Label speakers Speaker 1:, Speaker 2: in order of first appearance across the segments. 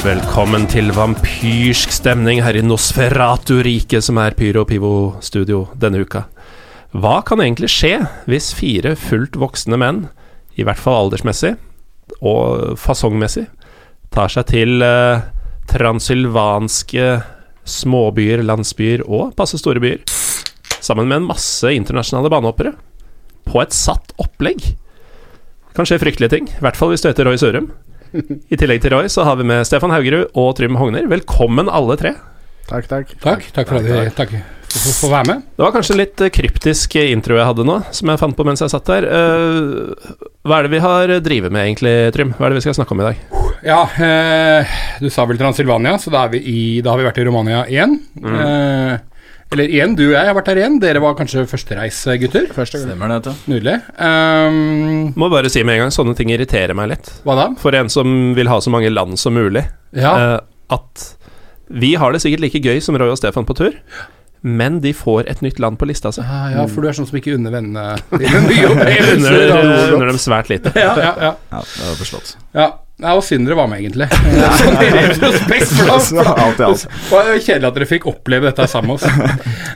Speaker 1: Velkommen til vampyrsk stemning her i Nosferatu-riket, som er Pyro Pivo Studio denne uka. Hva kan egentlig skje hvis fire fullt voksne menn, i hvert fall aldersmessig og fasongmessig, tar seg til eh, transylvanske småbyer, landsbyer og passe store byer, sammen med en masse internasjonale banehoppere, på et satt opplegg? Det kan skje fryktelige ting, i hvert fall hvis du heter Roy Sørum. I tillegg til Roy så har vi med Stefan Haugerud og Trym Hogner. Velkommen alle tre.
Speaker 2: Takk, takk.
Speaker 3: Takk, takk for at takk for å få være med.
Speaker 1: Det var kanskje en litt eh, kryptisk intro jeg hadde nå, som jeg fant på mens jeg satt der. Eh, hva er det vi har drevet med egentlig, Trym? Hva er det vi skal snakke om i dag?
Speaker 3: Ja, eh, du sa vel Transylvania, så da, er vi i, da har vi vært i Romania igjen. Eh, eller igjen, du og jeg har vært her igjen. Dere var kanskje førstereisgutter.
Speaker 2: Første.
Speaker 4: Stemmer det, vet du.
Speaker 3: Nydelig. Um,
Speaker 1: Må bare si med en gang, sånne ting irriterer meg litt.
Speaker 3: hva da?
Speaker 1: For en som vil ha så mange land som mulig.
Speaker 3: Ja,
Speaker 1: Uh, at vi har det sikkert like gøy som Roy og Stefan på tur, men de får et nytt land på lista si.
Speaker 3: Ah, ja, for du er sånn som ikke unner vennene dine mye opplevelser.
Speaker 1: Under, dem svært lite.
Speaker 3: Ja, ja, ja.
Speaker 4: Ja, det var forstått.
Speaker 3: ja. Ja, og Sindre var med, egentlig. Sånn i retrospekt, kjedelig at dere fikk oppleve dette sammen med oss.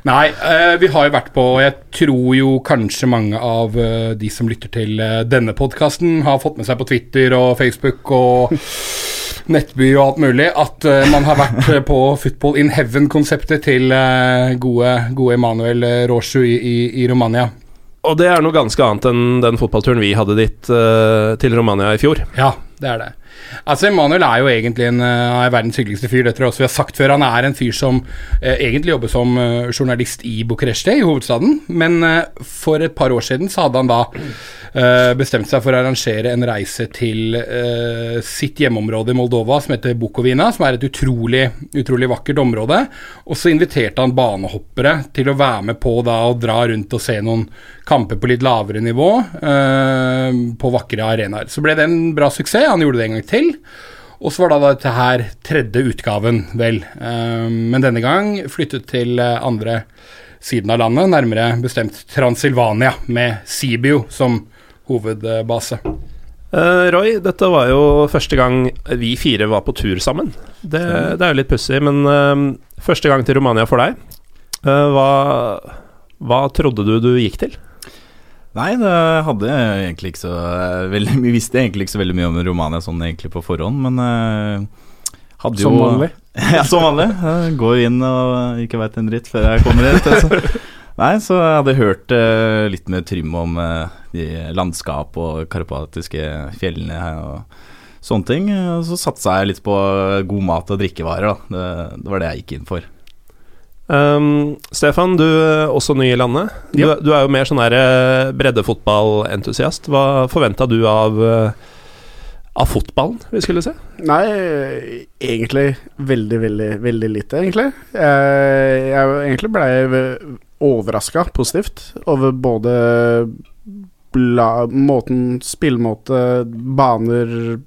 Speaker 3: Nei, eh, vi har jo vært på og Jeg tror jo kanskje mange av eh, de som lytter til eh, denne podkasten, har fått med seg på Twitter og Facebook og Nettby og alt mulig at uh, man har vært uh, på Football in Heaven-konseptet til uh, gode, gode Emanuel Roshu i, i, i Romania.
Speaker 1: Og det er noe ganske annet enn den fotballturen vi hadde dit til Romania i fjor.
Speaker 3: Ja, det er det. Altså, Emanuel er jo egentlig en, eh, er verdens hyggeligste fyr. Det tror jeg også vi har sagt før. Han er en fyr som eh, egentlig jobber som eh, journalist i Bucuresti, i hovedstaden. Men eh, for et par år siden så hadde han da eh, bestemt seg for å arrangere en reise til eh, sitt hjemmeområde i Moldova som heter Bukovina, som er et utrolig, utrolig vakkert område. Og så inviterte han banehoppere til å være med på da å dra rundt og se noen kamper på litt lavere nivå på vakre arenaer. Så ble det en bra suksess. Han gjorde det en gang til. Og så var da dette her tredje utgaven, vel. Eh, men denne gang flyttet til eh, andre siden av landet, nærmere bestemt Transylvania, med Sibio som hovedbase.
Speaker 1: Eh, Roy, dette var jo første gang vi fire var på tur sammen. Det, det er jo litt pussig, men eh, første gang til Romania for deg. Eh, hva, hva trodde du du gikk til?
Speaker 4: Nei, det hadde egentlig ikke så veldig, Vi visste egentlig ikke så veldig mye om Romania sånn egentlig på forhånd, men eh, hadde jo
Speaker 2: Som vanlig.
Speaker 4: ja, som vanlig. Jeg går inn og ikke veit en dritt før jeg kommer hit. Altså. Nei, så jeg hadde hørt eh, litt med Trym om eh, de landskap og karpatiske fjellene her og sånne ting. Og så satsa jeg litt på god mat og drikkevarer, da. Det, det var det jeg gikk inn for.
Speaker 1: Um, Stefan, du er også ny i landet. Du,
Speaker 2: Ja.
Speaker 1: du er jo mer sånn eh, breddefotballentusiast. Hva forventa du av, eh, av fotballen vi skulle se?
Speaker 2: Nei, egentlig veldig, veldig, veldig lite, egentlig. Jeg, jeg egentlig ble overraska positivt over både bla, måten, spillemåte, baner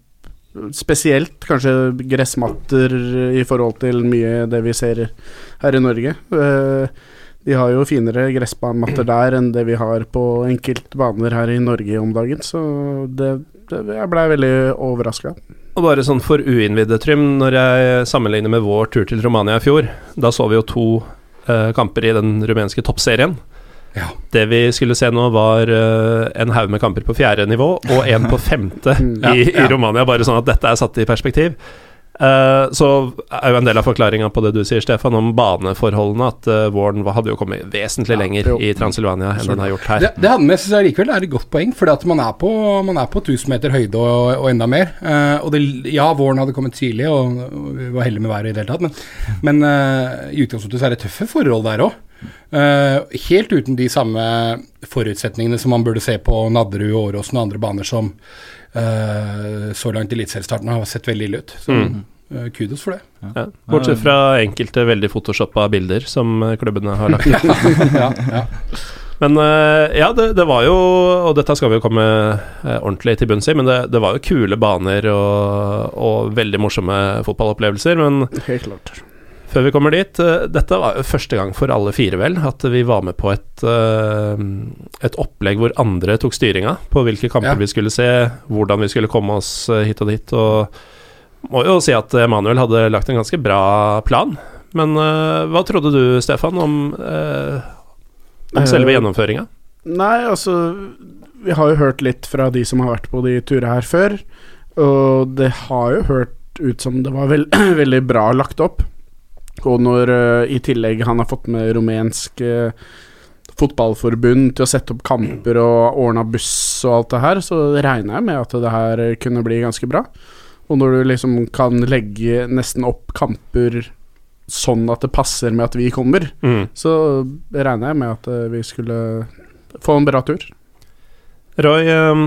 Speaker 2: Spesielt kanskje gressmatter i forhold til mye det vi ser her i Norge. Eh, De har jo finere gressmatter der enn det vi har på enkeltbaner her i Norge om dagen, så det, det, jeg blei veldig overraska.
Speaker 1: Og bare sånn for uinnvidde, Trym, når jeg sammenligner med vår tur til Romania i fjor, da så vi jo to eh, kamper i den rumenske toppserien.
Speaker 3: Ja.
Speaker 1: Det vi skulle se nå, var eh, en haug med kamper på fjerde nivå og en på femte i, i Romania, bare sånn at dette er satt i perspektiv. Uh, så er jo en del av forklaringa på det du sier, Stefan, om baneforholdene, at uh, våren hadde jo kommet vesentlig lenger i Transylvania enn den har gjort her.
Speaker 3: Det, det hadde med seg likevel er et godt poeng, at man er på, man er på 1000 meter høyde og, og enda mer. Uh, og det, ja, våren hadde kommet tidlig, og, og vi var heldige med været i det hele tatt, men, men eh, i utgangspunktet så er det tøffe forhold der òg. Helt uten de samme forutsetningene som man burde se på Nadderud, Åråsen og andre baner som eh, så langt i eliteseriestarten har sett veldig ille ut. Så
Speaker 1: Mm.
Speaker 3: eh, kudos for det.
Speaker 1: Ja. Bortsett fra enkelte veldig photoshoppa bilder som eh, klubbene har lagt ut.
Speaker 3: ja, ja.
Speaker 1: Men eh, ja, det, det var jo Og dette skal vi jo komme eh, ordentlig til bunns i, men det, det var jo kule baner og, og veldig morsomme fotballopplevelser. Men
Speaker 2: Helt klart.
Speaker 1: Før vi kommer dit eh, Dette var jo første gang for alle fire, vel, at vi var med på et, eh, et opplegg hvor andre tok styringa på hvilke kamper
Speaker 3: Ja.
Speaker 1: vi skulle se, hvordan vi skulle komme oss eh, hit og dit. Og må jo si at Emanuel hadde lagt en ganske bra plan. Men hva trodde du, Stefan, om, om selve gjennomføringa?
Speaker 2: Nei, altså Vi har jo hørt litt fra de som har vært på de turene her før, og det har jo hørt ut som det var veld, veldig bra lagt opp. Og når uh, i tillegg han har fått med rumensk uh, fotballforbund til å sette opp kamper og ordna buss og alt det her, så regner jeg med at det her kunne bli ganske bra. Og når du liksom kan legge nesten opp kamper sånn at det passer med at vi kommer,
Speaker 1: Mm.
Speaker 2: så regner jeg med at eh, vi skulle få en bra tur.
Speaker 1: Roy, eh,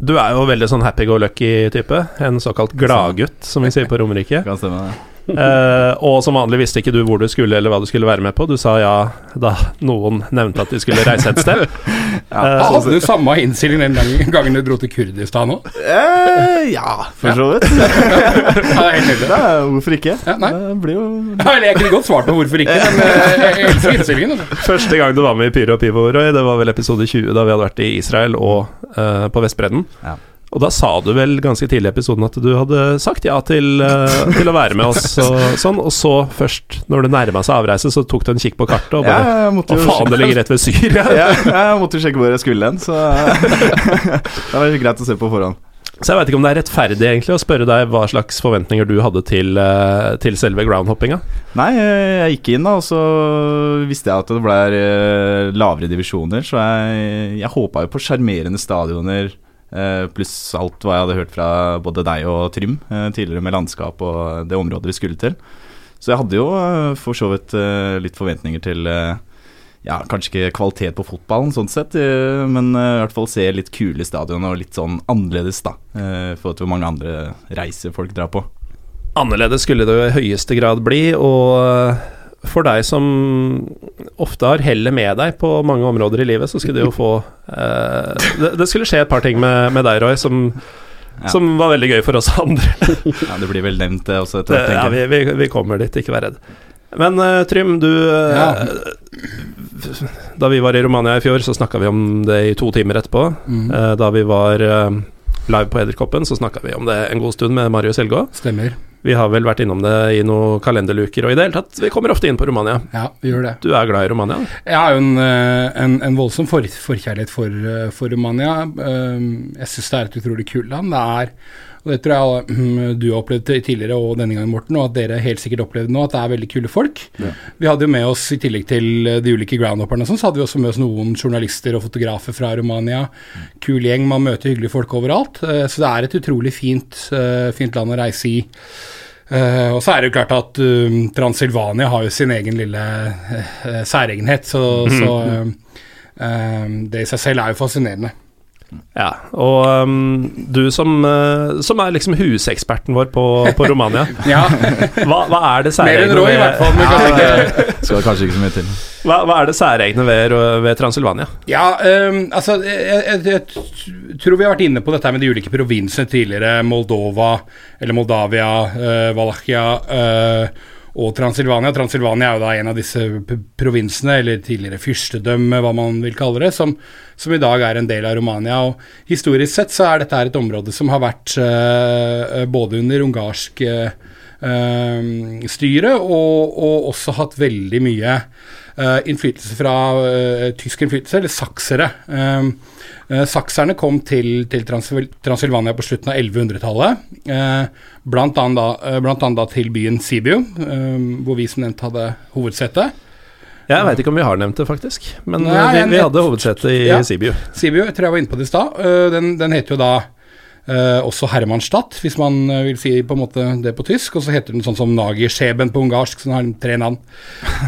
Speaker 1: du er jo veldig sånn happy-go-lucky-type. En såkalt gladgutt, som vi sier på Romerike.
Speaker 4: Kan stemme det.
Speaker 1: Eh, og som vanlig visste ikke du hvor du skulle eller hva du skulle være med på. Du sa ja da noen nevnte at de skulle reise et sted. Eh,
Speaker 3: Hadde du samme innstilling den gangen, gangen du dro til Kurdistan òg?
Speaker 4: Uh, ja, for så vidt.
Speaker 3: Ja,
Speaker 4: er- Hvorfor ikke?
Speaker 3: Ja, nei.
Speaker 4: Det blir jo
Speaker 3: Ja, eller jeg kunne godt svart på hvorfor ikke, men eh, jeg elsker innstillingen. altså.
Speaker 1: Første gang du var med i Pyro og Pivo, Roy, det var vel episode 20, da vi hadde vært i Israel og eh, på Vestbredden.
Speaker 4: Ja.
Speaker 1: Og da sa du vel ganske tidlig i episoden at du hadde sagt ja til, eh, til å være med oss og sånn, og så først, når det nærma seg avreise, så tok du en kikk på kartet og bare Å, faen, det ligger rett ved Syria!
Speaker 4: ja, jeg måtte jo sjekke hvor jeg skulle hen, så det var greit å se på forhånd.
Speaker 1: Så jeg veit ikke om det er rettferdig egentlig å spørre deg hva slags forventninger du hadde til, eh, til selve groundhoppinga.
Speaker 4: Nei, jeg gikk inn da, og så visste jeg at det ble eh, lavere divisjoner, så jeg, jeg håpa jo på sjarmerende stadioner, pluss alt hva jeg hadde hørt fra både deg og Trym eh, tidligere med landskap og det området vi skulle til. Så jeg hadde jo eh, for så vidt eh, litt forventninger til eh, ja, kanskje ikke kvalitet på fotballen sånn sett, eh, men eh, i hvert fall se litt kule stadion og litt sånn annerledes, da. eh, I forhold til hvor mange andre reiser folk drar på.
Speaker 1: Annerledes skulle det jo i høyeste grad bli, og eh, for deg som ofte har hellet med deg på mange områder i livet, så skulle det jo få eh, det, det skulle skje et par ting med, med deg, Roy, som,
Speaker 4: Ja.
Speaker 1: som var veldig gøy for oss andre.
Speaker 4: Ja, Det blir vel nevnt det også, etter
Speaker 1: Det, ja, vi, vi, vi kommer dit, ikke vær redd. Men eh, Trym, du eh, Da vi var i Romania i fjor, så snakka vi om det i to timer etterpå.
Speaker 3: Mm.
Speaker 1: Eh, da vi var eh, live på Edderkoppen, så snakka vi om det en god stund med Marius Helgå.
Speaker 3: Stemmer.
Speaker 1: Vi har vel vært innom det i noen kalenderluker, og i det hele tatt, vi kommer ofte inn på Romania.
Speaker 3: Ja, vi gjør det.
Speaker 1: Du er glad i Romania?
Speaker 3: Jeg har jo en, eh, en, en voldsom for, forkjærlighet for, eh, for Romania. Um, Jeg syns det er et utrolig kult land. Det er og det tror jeg mm, du har opplevd tidligere og denne gangen, Morten, og at dere helt sikkert opplevde nå, at det er veldig kule folk. Vi hadde jo med oss, i tillegg til eh, de ulike groundhopperne, sånn, så hadde vi også med oss noen journalister og fotografer fra Romania. Kul gjeng, man møter hyggelige folk overalt. eh, Så det er et utrolig fint, eh, fint land å reise i. Eh, og så er det jo klart at uh, Transilvania har jo sin egen lille uh, særegenhet, så, så eh, eh, det i seg selv er jo fascinerende.
Speaker 1: Ja, og um, du som, uh, som er liksom huseksperten vår på, på Romania,
Speaker 3: Ja,
Speaker 1: hva, hva er det
Speaker 3: Mer
Speaker 1: særegne
Speaker 3: Roy, i fall. Men kanskje.
Speaker 4: Skal kanskje ikke så mye til.
Speaker 1: Hva, hva er det særegne ved, ved Transilvania?
Speaker 3: Ja, um, altså jeg, jeg, jeg tror vi har vært inne på dette med de ulike provinsene tidligere. Moldova, eller Moldavia, uh, Valachia eh, og Transilvania. Transilvania er jo da en av disse provinsene, eller tidligere fyrstedømme, hva man vil kalle det, som, som i dag er en del av Romania. Og historisk sett så er dette et område som har vært uh, både under ungarsk uh, styre og, og også hatt veldig mye uh, innflytelse fra tysk innflytelse, eller saksere. Eh, sakserne kom til, til Transilvania på slutten av 1100-tallet, eh, blant, da, eh, blant annet til byen Sibiu, eh, hvor vi som nevnt hadde hovedsete.
Speaker 1: Jeg veit ikke om vi har nevnt det, faktisk. Men
Speaker 3: Nei,
Speaker 1: eh, vi, vi hadde hovedsete i
Speaker 3: Ja.
Speaker 1: Sibiu.
Speaker 3: Sibiu, jeg tror jeg var inne på det i stad. Eh, den, den heter jo da eh, også Hermannstadt, hvis man eh, vil si på en måte det på tysk. Og så heter den sånn som Nagerskjeben på ungarsk, så den har tre navn.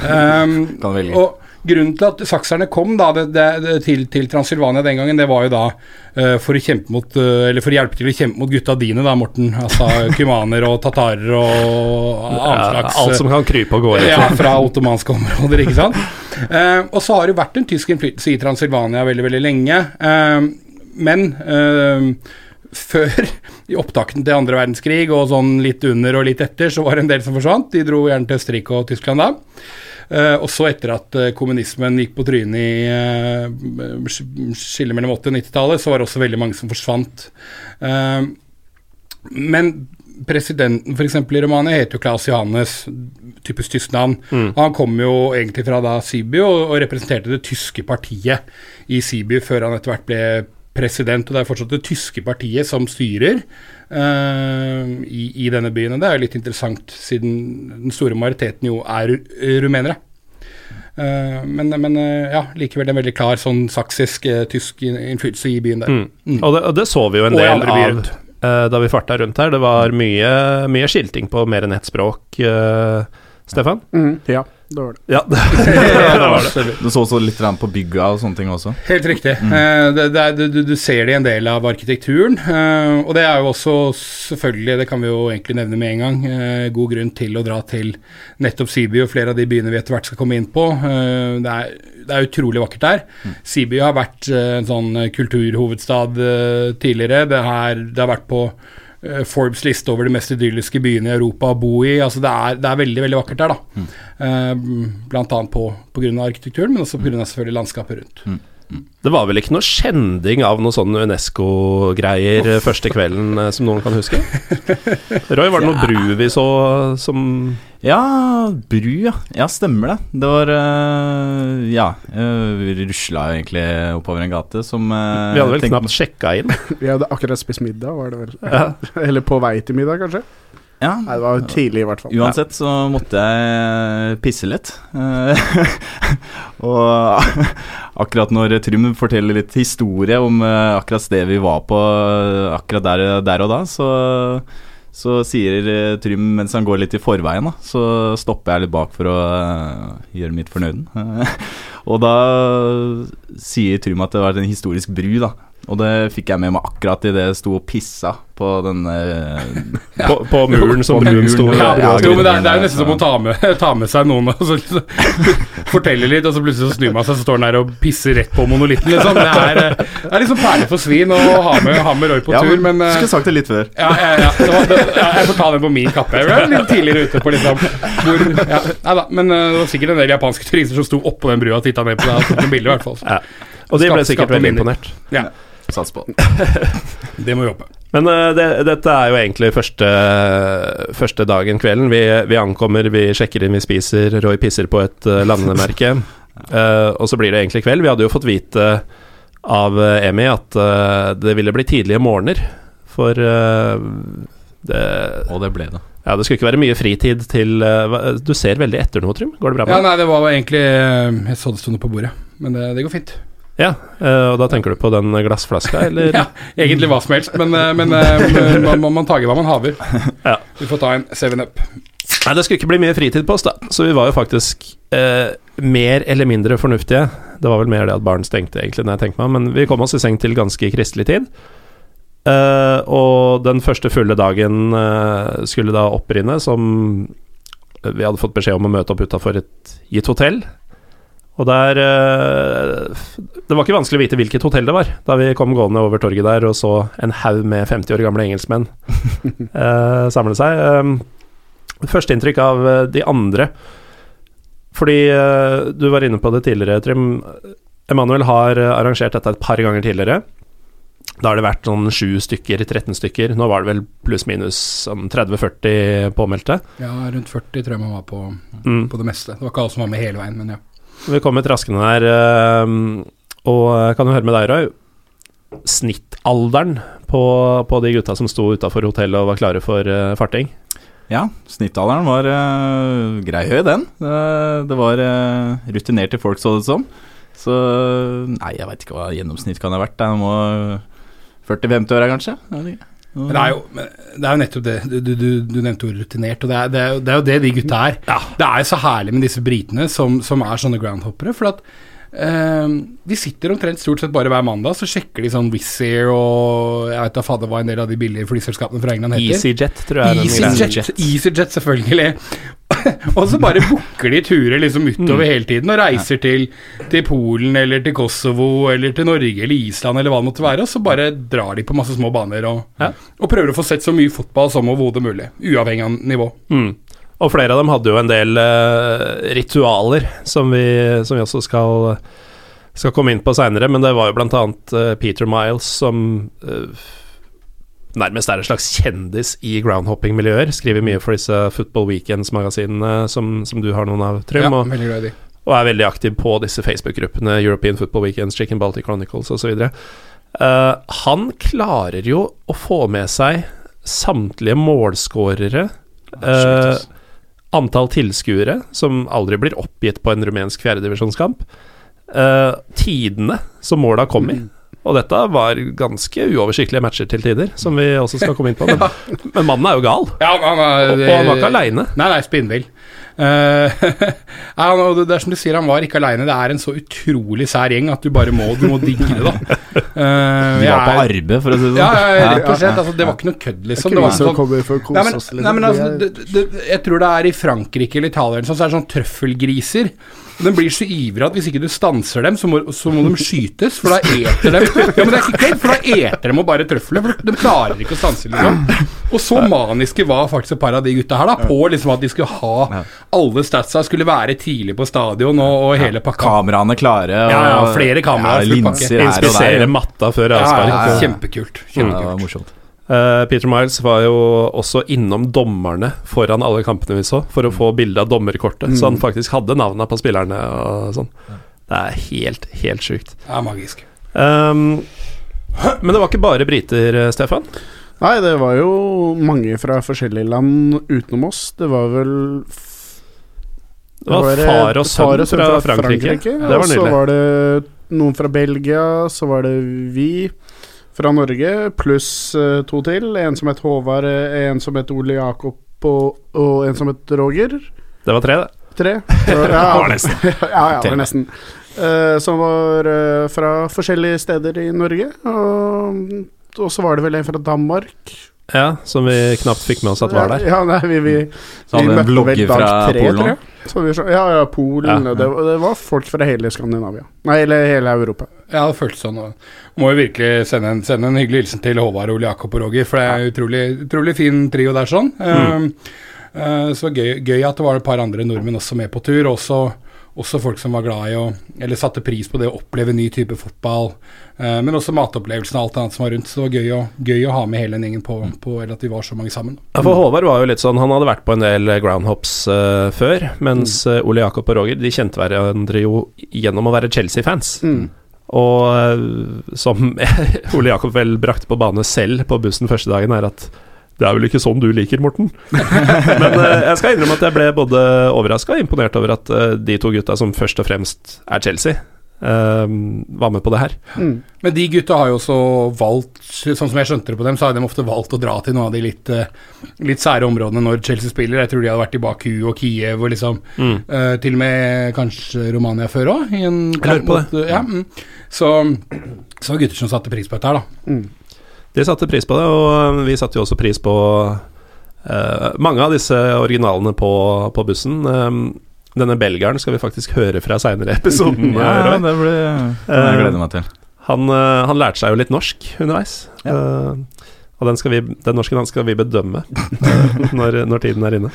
Speaker 3: Um,
Speaker 4: Kan velge.
Speaker 3: og grunnen til at sakserne kom da, det, det, til, til Transylvania den gangen, det var jo da uh, for å kjempe mot uh, Eller for å hjelpe til å kjempe mot gutta dine, da, Morten. Altså kumaner og tatarer og annen
Speaker 1: Ja, alt som kan krype og gå litt.
Speaker 3: ja, fra ottomanske områder, ikke sant. Uh, og så har det vært en tysk innflytelse i Transylvania veldig, veldig lenge. Eh, men eh, før i opptakten til andre verdenskrig og sånn litt under og litt etter, så var det en del som forsvant. De dro gjerne til Østerrike og Tyskland da. Eh, og så etter at eh, kommunismen gikk på trynet i uh, skillet mellom 80- og 90-tallet, så var det også veldig mange som forsvant. Eh, men presidenten f.eks. i Romania heter jo Claes Johannes, typisk tysk navn. Mm. Han kom jo egentlig fra da Sibiu og, og representerte det tyske partiet i Sibiu før han etter hvert ble president. Og det er fortsatt det tyske partiet som styrer uh, i, i denne byen. Og det er jo litt interessant, siden den store majoriteten jo er rumenere. Uh, men, men uh, ja, likevel en veldig klar sånn saksisk tysk innflytelse i byen der.
Speaker 1: Mm. Og, det, og det så vi jo en del av eh, da vi farta rundt her. Det var mye, mye skilting på mer enn ett språk. eh, Stefan?
Speaker 2: Mm, ja, det var det.
Speaker 1: Ja, det, det var det.
Speaker 4: Du så også litt på bygga og sånne ting også.
Speaker 3: Helt riktig. Mm. det, det er, du, du ser det i en del av arkitekturen. eh, og det er jo også selvfølgelig, det kan vi jo egentlig nevne med en gang, eh, god grunn til å dra til nettopp Siby og flere av de byene vi etter hvert skal komme inn på. Eh, det, er, det er utrolig vakkert der. Siby har vært eh, en sånn kulturhovedstad eh, tidligere. Det, her, det har vært på eh, Forbes liste over de mest idylliske byene i Europa å bo i. Altså det, er, det er veldig veldig vakkert der, da. Eh, på, på grunn av arkitekturen, men også selvfølgelig landskapet rundt.
Speaker 1: Det var vel ikke noe skjending av noe sånn UNESCO-greier eh, første kvelden eh, som noen kan huske? Roy, var det noe bru vi så som
Speaker 4: Ja, bru, ja. Ja, stemmer det. Det var øh, Ja. øh, Vi rusla jo egentlig oppover en gate som
Speaker 1: Vi hadde vel
Speaker 4: tenkt
Speaker 1: knapt sjekka inn.
Speaker 2: Vi hadde akkurat spist middag, var det vel. Eller på vei til middag, kanskje.
Speaker 4: Ja,
Speaker 2: Nei, det var tidlig, i hvert fall.
Speaker 4: Uansett så måtte jeg pisse litt. Eh, og akkurat når Trym forteller litt historie om eh, akkurat stedet vi var på eh, akkurat der, der og da, så, så sier Trym mens han går litt i forveien, da, så stopper jeg litt bak for å gjøre mitt fornøyden. og da sier Trym at det var en historisk bru, da. Og det fikk jeg med meg akkurat idet jeg sto og pissa på den eh,
Speaker 1: På, på muren som brun sto.
Speaker 4: ja,
Speaker 3: Ja,
Speaker 4: ja,
Speaker 3: jo, men det, er- det er jo nesten som å ta med, ta med seg noen og så liksom, fortelle litt, og så plutselig så snur man seg, så står han der og pisser rett på monolitten, liksom. Det er, eh, det er liksom perle for svin å ha med, ha med Roy på
Speaker 4: Ja,
Speaker 3: tur, men eh,
Speaker 4: Skulle sagt det litt før.
Speaker 3: ja, ja, ja. Det ja, jeg får ta den på min kappe. Jeg ble litt tidligere ute på liksom hvor, ja, Nei da, men det var sikkert en del japanske turister som sto oppå den brua og titta ned på deg og tok noen bilder, i hvert fall.
Speaker 1: Ja. Og de ble sikkert veldig imponert.
Speaker 3: Ja,
Speaker 4: Sats på.
Speaker 3: det må vi håpe.
Speaker 1: Men uh, det, dette er jo egentlig første, første dagen kvelden. Vi, vi ankommer, vi sjekker inn, vi spiser. Roy pisser på et uh, landemerke. Uh, og så blir det egentlig kveld. Vi hadde jo fått vite av eh, Emi at eh, det ville bli tidlige morgener. For eh, det
Speaker 4: Og det ble det.
Speaker 1: Ja, det skulle ikke være mye fritid til eh, Du ser veldig etter noe, Trym. Går det bra med deg?
Speaker 3: nei, det var egentlig eh, Jeg så det sto noe på bordet, men det, det går fint.
Speaker 1: Ja, eh, og da tenker du på den glassflaska, eller?
Speaker 3: Ja, egentlig hva som helst, men, eh, men eh, man, man, man tager hva man haver.
Speaker 1: Ja.
Speaker 3: Vi får ta en 7-up.
Speaker 1: Nei, det skulle ikke bli mye fritid på oss, da. Så vi var jo faktisk eh, mer eller mindre fornuftige. Det var vel mer det at barn stengte, egentlig, når jeg tenker meg men vi kom oss i seng til ganske kristelig tid. Eh, og den første fulle dagen eh, skulle da opprinne, som vi hadde fått beskjed om å møte opp utafor et gitt hotell. Og der eh, Det var ikke vanskelig å vite hvilket hotell det var, da vi kom gående over torget der og så en haug med 50 år gamle engelskmenn eh, samle seg. Eh, Førsteinntrykk av eh, de andre Fordi eh, du var inne på det tidligere, Trym. Emanuel har arrangert dette et par ganger tidligere. Da har det vært sånn 7 stykker, 13 stykker. Nå var det vel pluss-minus sånn 30-40 påmeldte.
Speaker 3: Ja, rundt 40 tror jeg man var på,
Speaker 1: Mm.
Speaker 3: på det meste. Det var ikke alle som var med hele veien, men ja.
Speaker 1: Vi kommer traskende der, eh, og kan jo høre med deg, Roy. Snittalderen på, på de gutta som sto utafor hotellet og var klare for eh, farting?
Speaker 4: Ja, snittalderen var uh, grei høy, den. Uh, det var uh, rutinerte folk, så det som. Så Nei, jeg veit ikke hva gjennomsnitt kan ha vært. Det må 40-50-åra, kanskje. Jeg vet ikke.
Speaker 3: Men det er jo, det er jo nettopp det. Du, du, du, nevnte ordet rutinert, og det er, det, er, jo- det er jo det de gutta er. Det er jo så herlig med disse britene som, som er sånne groundhoppere, for at de sitter omtrent stort sett bare hver mandag, så sjekker de sånn Wizz Air og Jeg vet da fader hva en del av de billige flyselskapene fra England heter.
Speaker 1: EasyJet, tror jeg.
Speaker 3: EasyJet, EasyJet selvfølgelig. og så bare booker de turer liksom utover
Speaker 1: Mm.
Speaker 3: hele tiden og reiser til, til Polen eller til Kosovo eller til Norge eller Island eller hva det måtte være, og så bare drar de på masse små baner og,
Speaker 1: Ja.
Speaker 3: og prøver å få sett så mye fotball som overhodet mulig, uavhengig av nivå.
Speaker 1: Mm. Og flere av dem hadde jo en del uh, ritualer som vi, som vi også skal, skal komme inn på seinere, men det var jo blant annet eh, Peter Miles som uh, nærmest er en slags kjendis i groundhopping-miljøer. Skriver mye for disse Football Weekends-magasinene som, som du har noen av, Trym.
Speaker 3: Ja, veldig glad i
Speaker 1: og er veldig aktiv på disse Facebook-gruppene, European Football Weekends, Chicken Baltic Chronicles osv. Uh, han klarer jo å få med seg samtlige målskårere, eh, antall tilskuere, som aldri blir oppgitt på en rumensk fjerdedivisjonskamp, uh, tidene som måla kom i. Og dette var ganske uoversiktlige matcher til tider, som vi også skal komme inn på. Men, men mannen er jo gal,
Speaker 3: Ja, han er,
Speaker 1: og, og han var ikke aleine.
Speaker 3: Nei, nei, spinnvill. Eh, ja, det er som du sier, han var ikke aleine. Det er en så utrolig sær gjeng at du bare må, du må digge det, da. Uh,
Speaker 4: Vi var på arbeid, for å si det sånn.
Speaker 3: Ja, rett og slett. Altså, det var ikke noe kødd, liksom. Det var sånn Nei, men, nei, men altså, det, det, jeg tror det er i Frankrike eller Italia eller sånn, så er det sånn trøffelgriser. De blir så ivrige at hvis ikke du stanser dem, så må, så må de skytes, for da eter de Ja, men det er ikke kødd, for da eter de og bare trøfler, for de klarer ikke å stanse, liksom. Og så maniske var faktisk et par av de gutta her, da, på liksom at de skulle ha Alle statsa skulle være tidlig på stadion og, og hele pakka.
Speaker 4: Kameraene klare. Og,
Speaker 3: Ja, ja, flere kameraer,
Speaker 4: Ja, linser her og
Speaker 1: Inspisere
Speaker 4: der.
Speaker 1: matta før
Speaker 3: Ja,
Speaker 1: ja,
Speaker 3: ja, kjempekult.
Speaker 4: Ja, det var
Speaker 3: kjempekult.
Speaker 4: morsomt.
Speaker 1: Eh, Peter Miles var jo også innom dommerne foran alle kampene vi så, for å få bilde av dommerkortet, så han faktisk hadde navnene på spillerne og sånn. Det er helt, helt sjukt.
Speaker 3: er magisk.
Speaker 1: Um, men det var ikke bare briter, eh, Stefan.
Speaker 2: Nei, det var jo mange fra forskjellige land utenom oss. Det var vel f-
Speaker 1: Det var
Speaker 2: eh,
Speaker 1: far og sønn fra Frankrike. Det var
Speaker 2: og så var det noen fra Belgia, så var det vi fra Norge, pluss eh, to til. En som het Håvard, eh, en som het Ole Jakob og, og en som het Roger.
Speaker 1: Det var tre, det.
Speaker 2: Tre. Så, ja,
Speaker 1: var nesten.
Speaker 2: ja, ja, det var nesten. Uh, som var uh, fra forskjellige steder i Norge. Og, og så var det vel en fra Danmark.
Speaker 1: Ja, som vi knapt fikk med oss at var der.
Speaker 2: Ja, nei, vi, vi, vi møtte vel dag tre, tror jeg. Vi, ja, ja, Polen.
Speaker 1: Ja.
Speaker 2: Det, var- det var folk fra hele Skandinavia. Nei, eller hele Europa.
Speaker 3: Ja, det føltes sånn. og Må jo virkelig sende en, sende en hyggelig hilsen til Håvard, Ole Jakob og Roger, for det er en utrolig, utrolig fin trio der, sånn.
Speaker 1: Mm.
Speaker 3: Uh, eh, så gøy, gøy at det var et par andre nordmenn også med på tur. Også, også folk som var glad i å Eller satte pris på det å oppleve ny type fotball. eh, men også matopplevelsen og alt annet som var rundt. Så det var gøy å, gøy å ha med hele den gjengen på, på Eller at vi var så mange sammen.
Speaker 1: Ja, for Håvard var jo litt sånn Han hadde vært på en del groundhops uh, før, mens mm. Ole Jakob og Roger De kjente hverandre jo gjennom å være Chelsea-fans.
Speaker 2: Mm.
Speaker 1: Og eh, som Ole Jakob vel brakte på bane selv på bussen første dagen, er at det er vel ikke sånn du liker, Morten? Men eh, jeg skal innrømme at jeg ble både overraska og imponert over at eh, de to gutta som først og fremst er Chelsea, eh, var med på det her.
Speaker 2: Mm.
Speaker 3: Men de gutta har jo også valgt, sånn som jeg skjønte det på dem, så har de ofte valgt å dra til noen av de litt, litt sære områdene når Chelsea spiller. Jeg tror de hadde vært i Baku og Kiev og liksom
Speaker 1: Mm.
Speaker 3: uh, Til og med kanskje Romania før òg.
Speaker 1: Jeg lurer på det.
Speaker 3: Ja, mm. Så så var gutter som satte pris på dette her, da.
Speaker 1: De satte pris på det, og vi satte jo også pris på uh, mange av disse originalene på, på bussen. Um, denne belgieren skal vi faktisk høre fra seinere i episoden.
Speaker 4: Ja,
Speaker 1: Roy.
Speaker 4: det blir jeg gleder meg til.
Speaker 1: Han, eh, han lærte seg jo litt norsk underveis. Eh, og den, skal vi, den norsken han skal vi bedømme eh, når, når tiden er inne.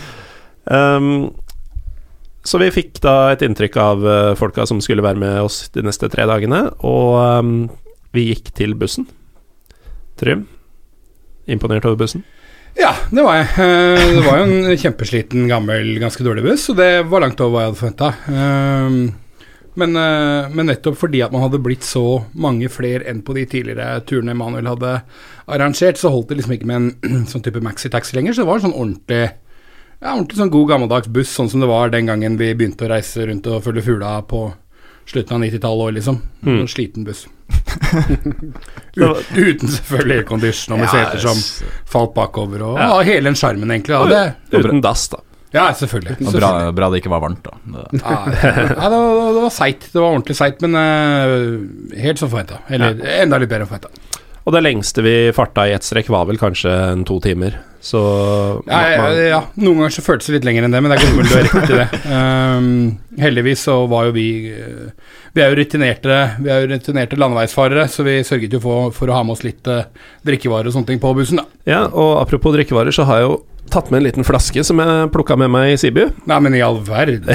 Speaker 1: Um, så vi fikk da et inntrykk av eh, folka som skulle være med oss de neste tre dagene, og um, vi gikk til bussen. Trym, imponert over bussen?
Speaker 3: Ja, det var jeg. Eh, Det var jo en kjempesliten, gammel, ganske dårlig buss, og det var langt over hva jeg hadde forventa. Men, eh, men nettopp fordi at man hadde blitt så mange flere enn på de tidligere turene Manuel hadde arrangert, så holdt det liksom ikke med en sånn type maxitaxi lenger. Så det var en sånn ordentlig ja, ordentlig sånn god gammeldags buss, sånn som det var den gangen vi begynte å reise rundt og følge fugla på slutten av 90-tallet òg, liksom.
Speaker 1: Mm.
Speaker 3: En sliten buss. Ut, uten selvfølgelig aircondition og med seter som falt bakover, og ja. hele den sjarmen, egentlig. Og det,
Speaker 1: Uten dass, da.
Speaker 3: ja selvfølgelig.
Speaker 4: Og bra, bra det ikke var varmt, da. Det,
Speaker 3: Ja, ja, det var, det var seigt. Det var ordentlig seigt, men uh, helt som forventa. Eller enda litt bedre enn forventa.
Speaker 1: Og det lengste vi farta i ett strekk, var vel kanskje en to timer. Så
Speaker 3: Ja, ja, ja, noen ganger så føltes det litt lenger enn det, men det er godt du har rett i det. Um, heldigvis så var jo vi eh, Vi er jo rutinerte Vi er jo rutinerte landeveisfarere, så vi sørget jo for, for å ha med oss litt uh, drikkevarer og sånne ting på bussen, da.
Speaker 1: Ja, og apropos drikkevarer, så har jeg jo tatt med en liten flaske som jeg plukka med meg i Sibu.
Speaker 3: Nei, men i all verden.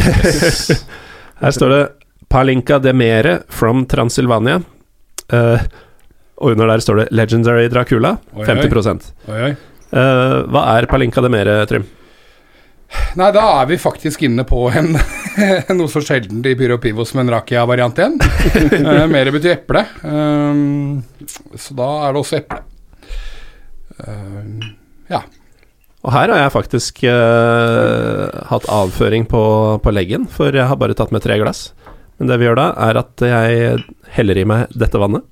Speaker 1: Her står det 'Palinka de Mere from Transylvania'. Eh, og under der står det 'Legendary Dracula'.
Speaker 3: Oi, oi.
Speaker 1: 50
Speaker 3: Oi, oi.
Speaker 1: Uh, Hva er Palinka de Mere, Trym?
Speaker 3: Nei, da er vi faktisk inne på en noe så sjeldent i Pyro Pivo som en rakia-variant igjen. uh, Mere betyr eple, um, så da er det også eple. Uh, ja.
Speaker 1: Og her har jeg faktisk uh, hatt avføring på, på leggen, for jeg har bare tatt med tre glass. Men det vi gjør da, er at jeg heller i meg dette vannet.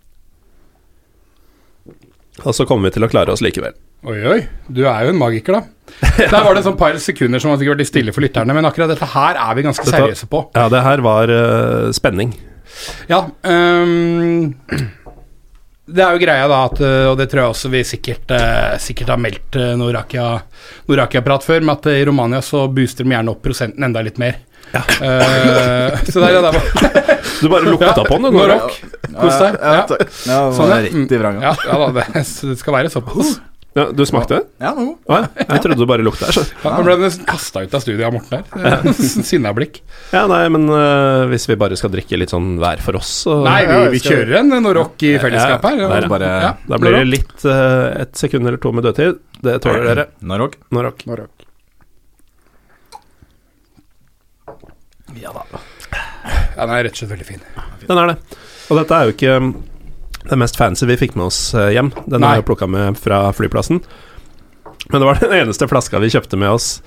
Speaker 1: Og så kommer vi til å klare oss likevel.
Speaker 3: Oi, oi. Du er jo en magiker, da. Der var det et sånn par sekunder som har sikkert vært stille for lytterne, men akkurat dette her er vi ganske
Speaker 1: Dette-
Speaker 3: seriøse på.
Speaker 1: Ja, det her var uh, spenning.
Speaker 3: Ja, ehm, det er jo greia da at, eh, og det tror jeg også vi sikkert, eh, sikkert har meldt uh, noe Rakia- noe Rakia-prat før, med at eh, i Romania så booster de gjerne opp prosenten enda litt mer. Eh, så det er det der var
Speaker 1: Du bare lukta på den, du.
Speaker 3: Nå. Kos deg.
Speaker 4: Ja,
Speaker 3: Ja.
Speaker 4: takk. Ja, det
Speaker 3: Sånn,
Speaker 4: var
Speaker 3: ja.
Speaker 4: rett i vranga.
Speaker 3: Ja, ja da, det, det skal være såpass.
Speaker 1: Ja, du smakte?
Speaker 4: Ja, nå.
Speaker 1: Å ja, jeg trodde du bare lukta. så-
Speaker 3: Ja, Nå ble nesten kasta ut av studiet av Morten her. Sinna blikk.
Speaker 1: Ja, nei, men uh, hvis vi bare skal drikke litt sånn hver for oss, så
Speaker 3: Nei, vi, vi kjører en norock i fellesskap her.
Speaker 1: Ja, der.
Speaker 4: Bare
Speaker 3: Ja,
Speaker 1: Da blir det litt uh, et sekund eller to med dødtid. Det tåler dere. Nå
Speaker 2: røk.
Speaker 3: Ja, den er rett og slett veldig fin.
Speaker 1: Den er det. Og dette er jo ikke det mest fancy vi fikk med oss eh, hjem. Den
Speaker 3: Nei.
Speaker 1: er jo plukka med fra flyplassen. Men det var den eneste flaska vi kjøpte med oss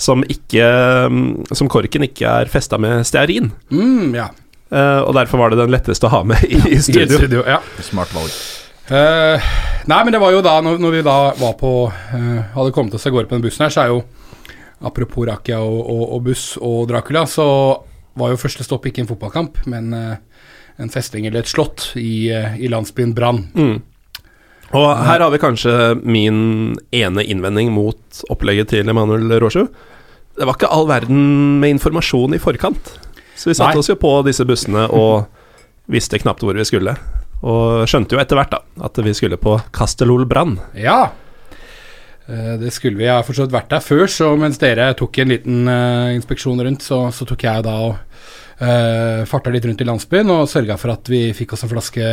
Speaker 1: som ikke um, Som korken ikke er festa med stearin.
Speaker 3: Mm, ja.
Speaker 1: uh, og derfor var det den letteste å ha med i, i
Speaker 3: I
Speaker 1: studio.
Speaker 3: studio. Ja.
Speaker 4: Smart valg.
Speaker 3: Uh, nei, men det var jo da, når, når vi da var på uh, Hadde kommet oss av gårde på den bussen her, så er jo Apropos Rakia og, og, og buss og Dracula, så var jo første stopp ikke en fotballkamp, men en festing eller et slott i, eh, i landsbyen Brann.
Speaker 1: Mm. Og her har vi kanskje min ene innvending mot opplegget til Emanuel Rosju. Det var ikke all verden med informasjon i forkant. Så vi satte
Speaker 3: Nei.
Speaker 1: oss jo på disse bussene og visste knapt hvor vi skulle. Og skjønte jo etter hvert da at vi skulle på Castellol Brann.
Speaker 3: Ja. Eh, det skulle vi. Jeg har forstått vært der før, så mens dere tok en liten eh, inspeksjon rundt, så, så tok jeg da og uh, farta litt rundt i landsbyen og sørga for at vi fikk oss en flaske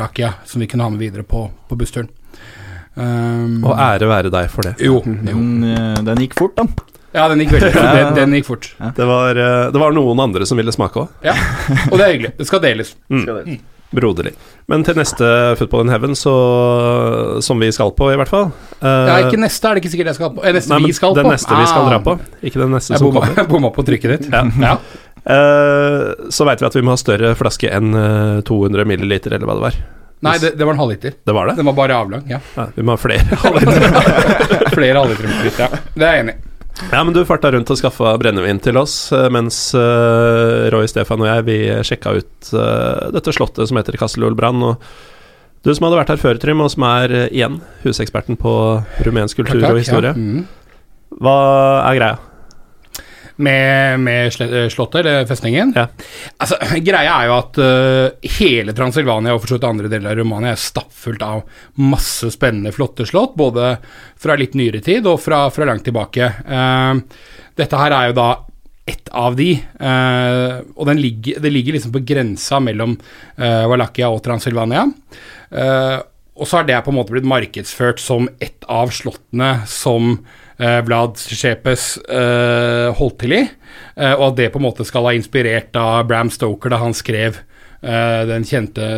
Speaker 3: Rakia som vi kunne ha med videre på, på bussturen. Um,
Speaker 1: Og ære være deg for det.
Speaker 3: jo, jo.
Speaker 4: Den, eh, den gikk fort, da.
Speaker 3: Ja, den gikk veldig fort. Den, den gikk fort.
Speaker 1: Det var, eh, det var noen andre som ville smake òg.
Speaker 3: Ja, og det er hyggelig. Det skal deles.
Speaker 1: Broderlig. Men til neste Football in Heaven, så, som vi skal på, i hvert fall uh,
Speaker 3: Ja, ikke neste er det ikke sikkert jeg skal på. Eh, neste
Speaker 1: nei, men
Speaker 3: vi skal
Speaker 1: den
Speaker 3: på.
Speaker 1: neste vi skal
Speaker 3: Ah.
Speaker 1: dra på. Ikke den neste
Speaker 3: Jeg
Speaker 1: som
Speaker 3: bomma,
Speaker 1: kommer.
Speaker 3: jeg bomma på trykket ditt.
Speaker 1: Ja.
Speaker 3: ja.
Speaker 1: Eh, så veit vi at vi må ha større flaske enn eh, 200 milliliter, eller hva det var.
Speaker 3: Nei, det, det var en halvliter.
Speaker 1: Det var det?
Speaker 3: Den var bare avlang. Ja.
Speaker 1: Ja, vi må ha flere halvlitere.
Speaker 3: Flere halvlitere, ja. Det er jeg enig i.
Speaker 1: ja, men du farta rundt og skaffa brennevin til oss, eh, mens eh, Roy, Stefan og jeg vi sjekka ut eh, dette slottet som heter Castellol Brann. Og du som hadde vært her før, Trym, og som er eh, igjen huseksperten på rumensk kultur og historie.
Speaker 3: Mm.
Speaker 1: hva er greia?
Speaker 3: Med, med eh, slottet, eller festningen?
Speaker 1: Ja.
Speaker 3: Altså, greia er jo at uh, hele Transylvania og for så vidt andre deler av Romania er stappfullt av masse spennende, flotte slott, både fra litt nyere tid og fra, fra langt tilbake. Uh, dette her er jo da ett av de, uh, og den ligger, det ligger liksom på grensa mellom uh, Wallachia og Transylvania. Eh, og så har det på en måte blitt markedsført som et av slottene som Vlad Sjepes eh, holdt til i, eh, og at det på en måte skal ha inspirert av Bram Stoker da han skrev eh, den kjente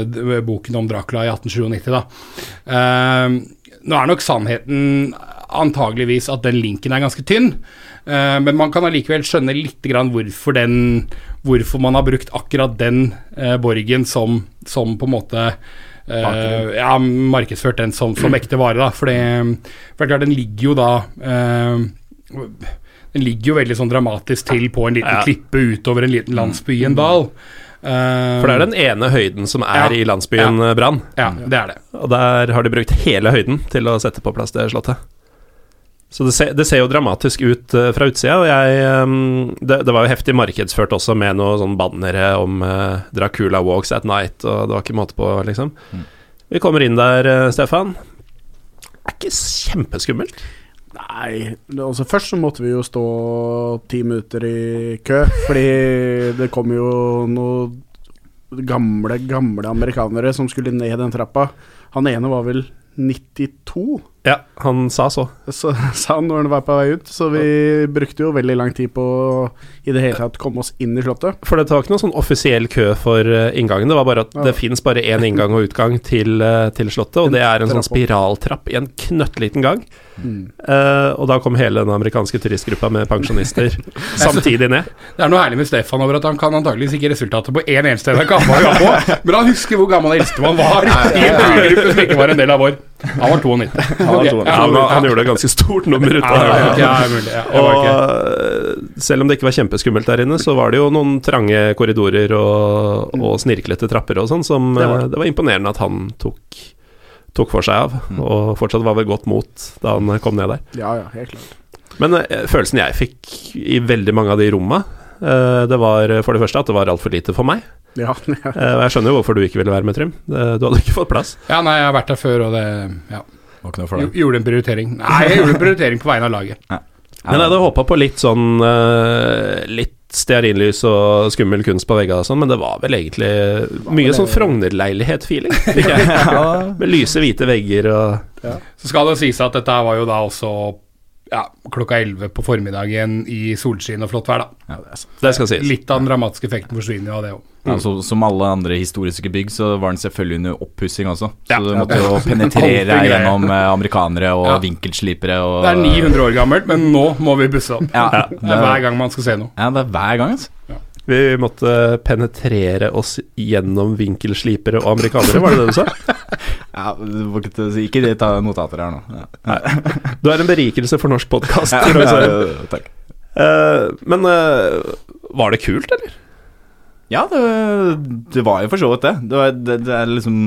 Speaker 3: boken om Dracula i 1897. Da. Eh, nå er nok sannheten antageligvis at den linken er ganske tynn, eh, men man kan allikevel skjønne litt hvorfor, den, hvorfor man har brukt akkurat den eh, borgen som, som på en måte eh, ja, markedsført den som, som ekte vare, da. For det, for det er klart, den ligger jo da uh, Den ligger jo veldig sånn dramatisk til på en liten
Speaker 1: Ja.
Speaker 3: klippe utover en liten landsby i en dal. Uh,
Speaker 1: For det er den ene høyden som er
Speaker 3: Ja.
Speaker 1: i landsbyen
Speaker 3: Ja.
Speaker 1: eh, Brann.
Speaker 3: Ja, det er det.
Speaker 1: Og der har de brukt hele høyden til å sette på plass det slottet. Så det ser, det ser jo dramatisk ut eh, fra utsida, og jeg ehm, det, det var jo heftig markedsført også med noen sånn bannere om eh, Dracula walks at night, og det var ikke måte på, liksom. Vi kommer inn der, Stefan. Det er ikke kjempeskummelt.
Speaker 2: Nei, altså først så måtte vi jo stå ti minutter i kø, fordi det kom jo noen gamle, gamle amerikanere som skulle ned den trappa. Han ene var vel 92,
Speaker 1: Ja, han sa så.
Speaker 2: så, sa han når han var på vei ut. Så vi brukte jo veldig lang tid på å i det hele tatt komme oss inn i slottet.
Speaker 1: For det var ikke noen sånn offisiell kø for eh, inngangen. Det var bare at
Speaker 2: Ja.
Speaker 1: det fins bare én inngang og utgang til, eh, til slottet, og
Speaker 2: En
Speaker 1: det er en sånn spiraltrapp i en knøttliten gang.
Speaker 2: Mm.
Speaker 1: Uh, og da kom hele den amerikanske turistgruppa med pensjonister samtidig ned.
Speaker 3: Det er noe herlig med Stefan over at han kan antageligvis ikke resultatet på én eneste han var på, men han husker hvor gammel eldstemann var i en turgruppe som ikke var en del av vår. Han var 92. Han,
Speaker 4: var 92.
Speaker 1: Ja, han, han gjorde et ganske stort nummer ut av det. Og eh, selv om det ikke var kjempeskummelt der inne, så var det jo noen trange korridorer og, og snirklete trapper og sånn som
Speaker 2: Det var
Speaker 1: eh, det var imponerende at han tok, tok for seg av, og fortsatt var ved godt mot da han kom ned der.
Speaker 2: Ja, ja, helt klart.
Speaker 1: Men eh, følelsen jeg fikk i veldig mange av de romma, eh, det var eh, for det første at det var altfor lite for meg.
Speaker 2: Ja, ja.
Speaker 1: Eh, jeg skjønner jo hvorfor du ikke ville være med, Trym. Du hadde ikke fått plass.
Speaker 3: Ja, nei, jeg har vært der før, og det ja.
Speaker 4: Var ikke noe for deg.
Speaker 3: Gjorde en prioritering. Nei, jeg gjorde en prioritering på vegne av laget.
Speaker 1: Men jeg hadde håpa på litt sånn eh, Litt stearinlys og skummel kunst på veggene og sånn, men det var vel egentlig mye sånn Frogner-leilighet-feeling. Med lyse, hvite vegger og
Speaker 3: Så skal det sies at dette var jo da også ja, klokka 11 på formiddagen i solskinn og flott vær, da.
Speaker 4: Ja, det.
Speaker 1: Det skal sies.
Speaker 3: Litt av den dramatiske effekten forsvinner jo av det òg.
Speaker 4: Ja, så, som alle andre historiske bygg, så var den selvfølgelig under oppussing også. Så
Speaker 3: Ja.
Speaker 4: du måtte jo penetrere gjennom eh, amerikanere og
Speaker 3: Ja.
Speaker 4: vinkelslipere og
Speaker 3: Det er 900 år gammelt, men nå må vi busse opp.
Speaker 4: Ja,
Speaker 3: Det er hver gang man skal se noe.
Speaker 4: Ja, det er hver gang, altså.
Speaker 1: Vi måtte penetrere oss gjennom vinkelslipere og amerikanere, var det det du sa?
Speaker 4: Ja, du må ikke, ikke ta notater her nå. Ja.
Speaker 1: Du er en berikelse for norsk podkast.
Speaker 4: Ja, takk.
Speaker 1: men uh, var det kult, eller?
Speaker 4: Ja, det, det var jo for så vidt det. Det, var, det, det er liksom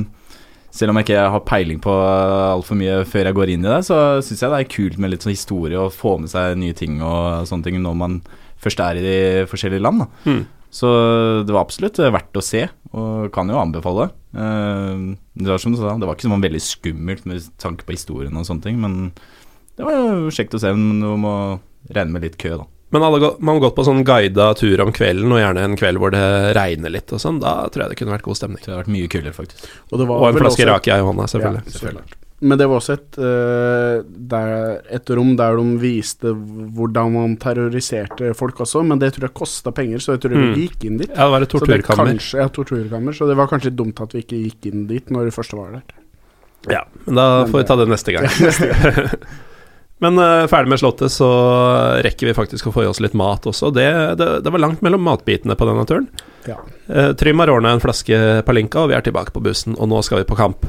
Speaker 4: Selv om jeg ikke har peiling på altfor mye før jeg går inn i det, så syns jeg det er kult med litt sånn historie og få med seg nye ting og sånne ting når man først er i de forskjellige land. Da.
Speaker 1: Mm.
Speaker 4: Så det var absolutt verdt å se, og kan jo anbefale. Eh, det var som du sa, det var ikke sånn veldig skummelt med tanke på historien og sånne ting, men det var jo kjekt å se, men du må regne med litt kø, da.
Speaker 1: Men hadde gå- man gått på sånn guida tur om kvelden, og gjerne en kveld hvor det regner litt og sånn, da tror jeg det kunne vært god stemning.
Speaker 4: Det hadde vært mye kulere, faktisk.
Speaker 2: Og, det var
Speaker 1: Og en flaske
Speaker 2: også-
Speaker 1: rakia i hånda, selvfølgelig.
Speaker 2: Ja, selvfølgelig. Men det var også et, uh, der, et rom der de viste hvordan man terroriserte folk også, men det tror jeg kosta penger, så jeg tror
Speaker 1: Mm.
Speaker 2: vi gikk inn dit.
Speaker 1: Ja, det var et
Speaker 2: Så
Speaker 1: torturkammer.
Speaker 2: kanskje, ja, torturkammer, så det var kanskje dumt at vi ikke gikk inn dit når vi først var der.
Speaker 1: Ja, men da
Speaker 2: Men
Speaker 1: får vi ta det neste gang. men uh, ferdig med Slottet, så rekker vi faktisk å få i oss litt mat også. Det, det, det var langt mellom matbitene på denne turen.
Speaker 2: Ja.
Speaker 1: Uh, Trym har ordna en flaske Palinka, og vi er tilbake på bussen, og nå skal vi på kamp.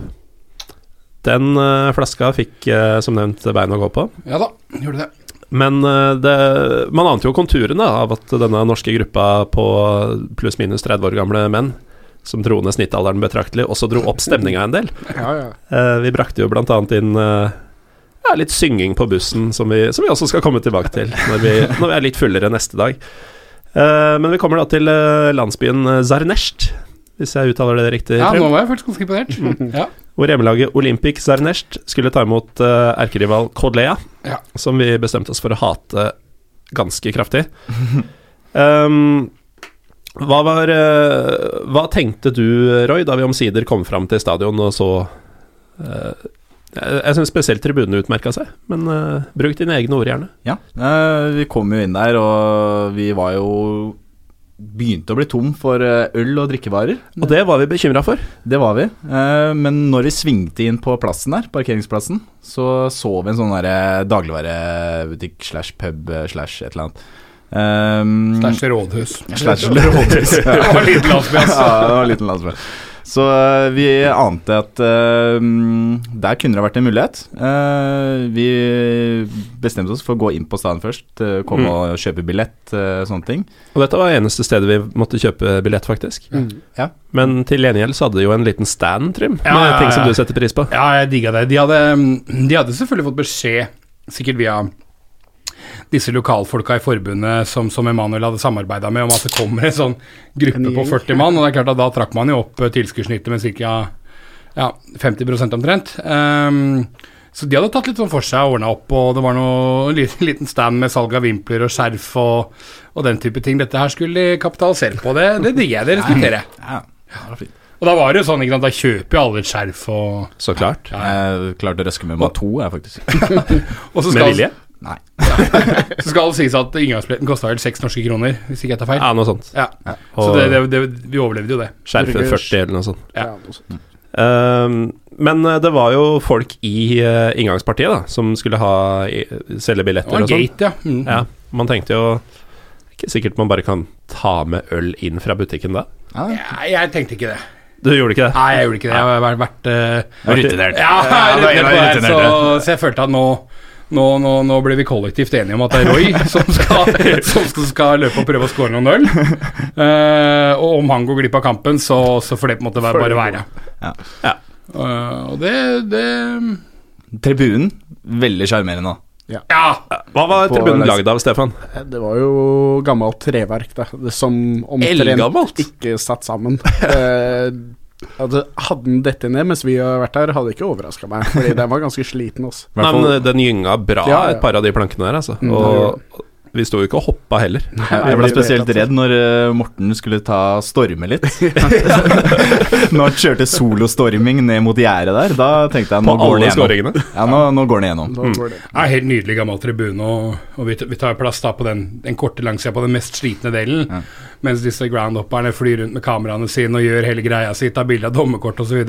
Speaker 1: Den eh, flaska fikk eh, som nevnt bein å gå på.
Speaker 3: Ja da, gjorde det.
Speaker 1: Men eh, det, man ante jo konturene av at denne norske gruppa på pluss-minus 30 år gamle menn, som dro ned snittalderen betraktelig, også dro opp stemninga en del.
Speaker 2: Ja, ja.
Speaker 1: Vi brakte jo annet inn ja, litt synging på bussen, som vi, som vi også skal komme tilbake til når vi, når vi er litt fullere neste dag. Men vi kommer da til landsbyen Zarnesht, hvis jeg uttaler det riktig.
Speaker 3: Ja, nå var jeg faktisk ganske imponert. Ja.
Speaker 1: Hvor hjemmelaget Olympic Zernest skulle ta imot uh, erkerival Kodlea,
Speaker 3: Ja.
Speaker 1: som vi bestemte oss for å hate ganske kraftig. um, hva, var, eh, hva tenkte du, Roy, da vi omsider kom fram til stadion og så uh, jeg jeg syns spesielt tribunene utmerka seg, men uh, bruk dine egne ord, gjerne.
Speaker 4: Ja, uh, vi kom jo inn der, og vi var jo Begynte å bli tom for eh, øl og drikkevarer.
Speaker 1: Og det var vi bekymra for.
Speaker 4: Det var vi. Eh, men når vi svingte inn på plassen der, parkeringsplassen, så så vi en sånn dagligvarebutikk slash pub slash et eller annet. Um,
Speaker 3: Slash rådhus.
Speaker 4: Slash rådhus.
Speaker 3: Det var en liten landsby, altså.
Speaker 4: Ja, det var en liten landsby. Så eh, vi ante at uh, der kunne det vært en mulighet. Uh, vi bestemte oss for å gå inn på stedet først, uh, komme
Speaker 1: Mm.
Speaker 4: og kjøpe billett, sånne ting.
Speaker 1: Og dette var eneste stedet vi måtte kjøpe billett, faktisk.
Speaker 4: Ja.
Speaker 1: Men til gjengjeld så hadde de jo en liten stand, Trym,
Speaker 3: Ja, med ja.
Speaker 1: ting som du setter pris på.
Speaker 3: Ja, jeg digga det. De hadde, de hadde selvfølgelig fått beskjed, sikkert via disse lokalfolka i forbundet som, som Emanuel hadde samarbeida med, om at det kommer en sånn gruppe på 40 mann. Og det er klart at da trakk man jo opp eh, tilskuddssnittet med ca. Ja, 50% omtrent. Um, så de hadde tatt litt sånn for seg og ordna opp, og det var noe en liten, liten stand med salg av vimpler og skjerf og, og den type ting. Dette her skulle de kapitalisere på. Det, det digger jeg, det respekterer jeg.
Speaker 4: Ja, det var.
Speaker 3: Og da var det jo sånn, ikke sant, da kjøper jo alle et skjerf og
Speaker 1: Så klart.
Speaker 4: Jeg klarte å røske med meg to, jeg, faktisk.
Speaker 3: Og så
Speaker 1: Med vilje?
Speaker 4: Nei.
Speaker 3: så skal det sies at inngangsbilletten kosta vel seks norske kroner, hvis ikke jeg tar feil.
Speaker 1: Ja, noe sånt.
Speaker 3: Ja. Så det, det, det, vi overlevde jo det.
Speaker 1: Skjerfet 40 eller noe sånt.
Speaker 3: Ja.
Speaker 2: Ja, noe sånt.
Speaker 1: Um, men eh, det var jo folk i uh, inngangspartiet da som skulle ha i, selge billetter
Speaker 3: var
Speaker 1: og sånn.
Speaker 3: gate, ja. Mm.
Speaker 1: Ja, man tenkte jo Ikke sikkert man bare kan ta med øl inn fra butikken da.
Speaker 3: Jeg, jeg tenkte ikke det.
Speaker 1: Du gjorde ikke det?
Speaker 3: Nei, jeg gjorde ikke det. Jeg har vært, vært uh,
Speaker 4: Rutinert.
Speaker 3: Ja,
Speaker 4: Ja,
Speaker 3: rutinert på det
Speaker 4: rutinert,
Speaker 3: så, så jeg følte at nå nå, nå, nå blir vi kollektivt enige om at det er Roy som skal, som skal, skal løpe og prøve å score noen øl. Uh, og om han går glipp av kampen, så, så får det på en måte bare, bare være.
Speaker 4: Ja.
Speaker 1: Ja.
Speaker 3: Uh, og det, det
Speaker 4: Tribunen, veldig sjarmerende.
Speaker 3: Ja!
Speaker 1: Hva var
Speaker 2: På
Speaker 1: tribunen lagd av, Stefan?
Speaker 2: Eh, Det var jo gammelt treverk, da, det som omtrent ikke satt sammen. Altså, hadde den dette ned mens vi har vært der, hadde ikke overraska meg, fordi den var ganske sliten.
Speaker 4: Også.
Speaker 1: Nei, men den gynga bra,
Speaker 2: Ja, ja.
Speaker 1: et par av de plankene der, altså.
Speaker 2: Mm,
Speaker 1: Og vi sto jo ikke og hoppa heller.
Speaker 4: Jeg ble spesielt redd når eh, Morten skulle ta storme litt. når han kjørte solostorming ned mot gjerdet der, da tenkte jeg
Speaker 1: På
Speaker 4: nå går det gjennom. Ja, nå, nå går det gjennom.
Speaker 2: Mm. det.
Speaker 3: Er helt nydelig gammel tribune, og, og vi, vi tar plass da på den, den korte langsida på den mest slitne delen.
Speaker 4: Ja.
Speaker 3: Mens disse groundhopperne flyr rundt med kameraene sine og gjør hele greia si, tar bilde av dommerkort osv.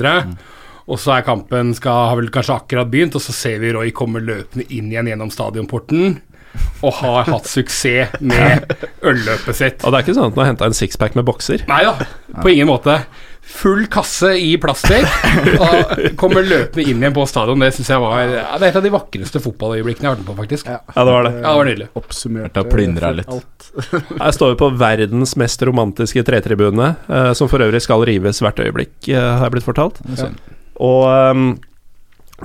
Speaker 3: Og, så er kampen skal, har vel kanskje akkurat begynt, og så ser vi Roy komme løpende inn igjen gjennom stadionporten. Og har hatt suksess med ølløpet sitt.
Speaker 1: Og det er ikke sånn at han har henta en sixpack med bokser.
Speaker 3: Nei da, på ingen måte. Full kasse i plaster. Og kommer løpende inn igjen på stadion. Det syns jeg var ja, Det er et av de vakreste fotballøyeblikkene jeg har vært med på, faktisk.
Speaker 2: Ja.
Speaker 1: Ja, det var det.
Speaker 3: Ja, det var nydelig.
Speaker 2: Oppsummert
Speaker 4: og plyndra litt.
Speaker 1: Her står vi på verdens mest romantiske tretribune, eh, som for øvrig skal rives hvert øyeblikk, eh, har jeg blitt fortalt.
Speaker 4: Er.
Speaker 1: Og um,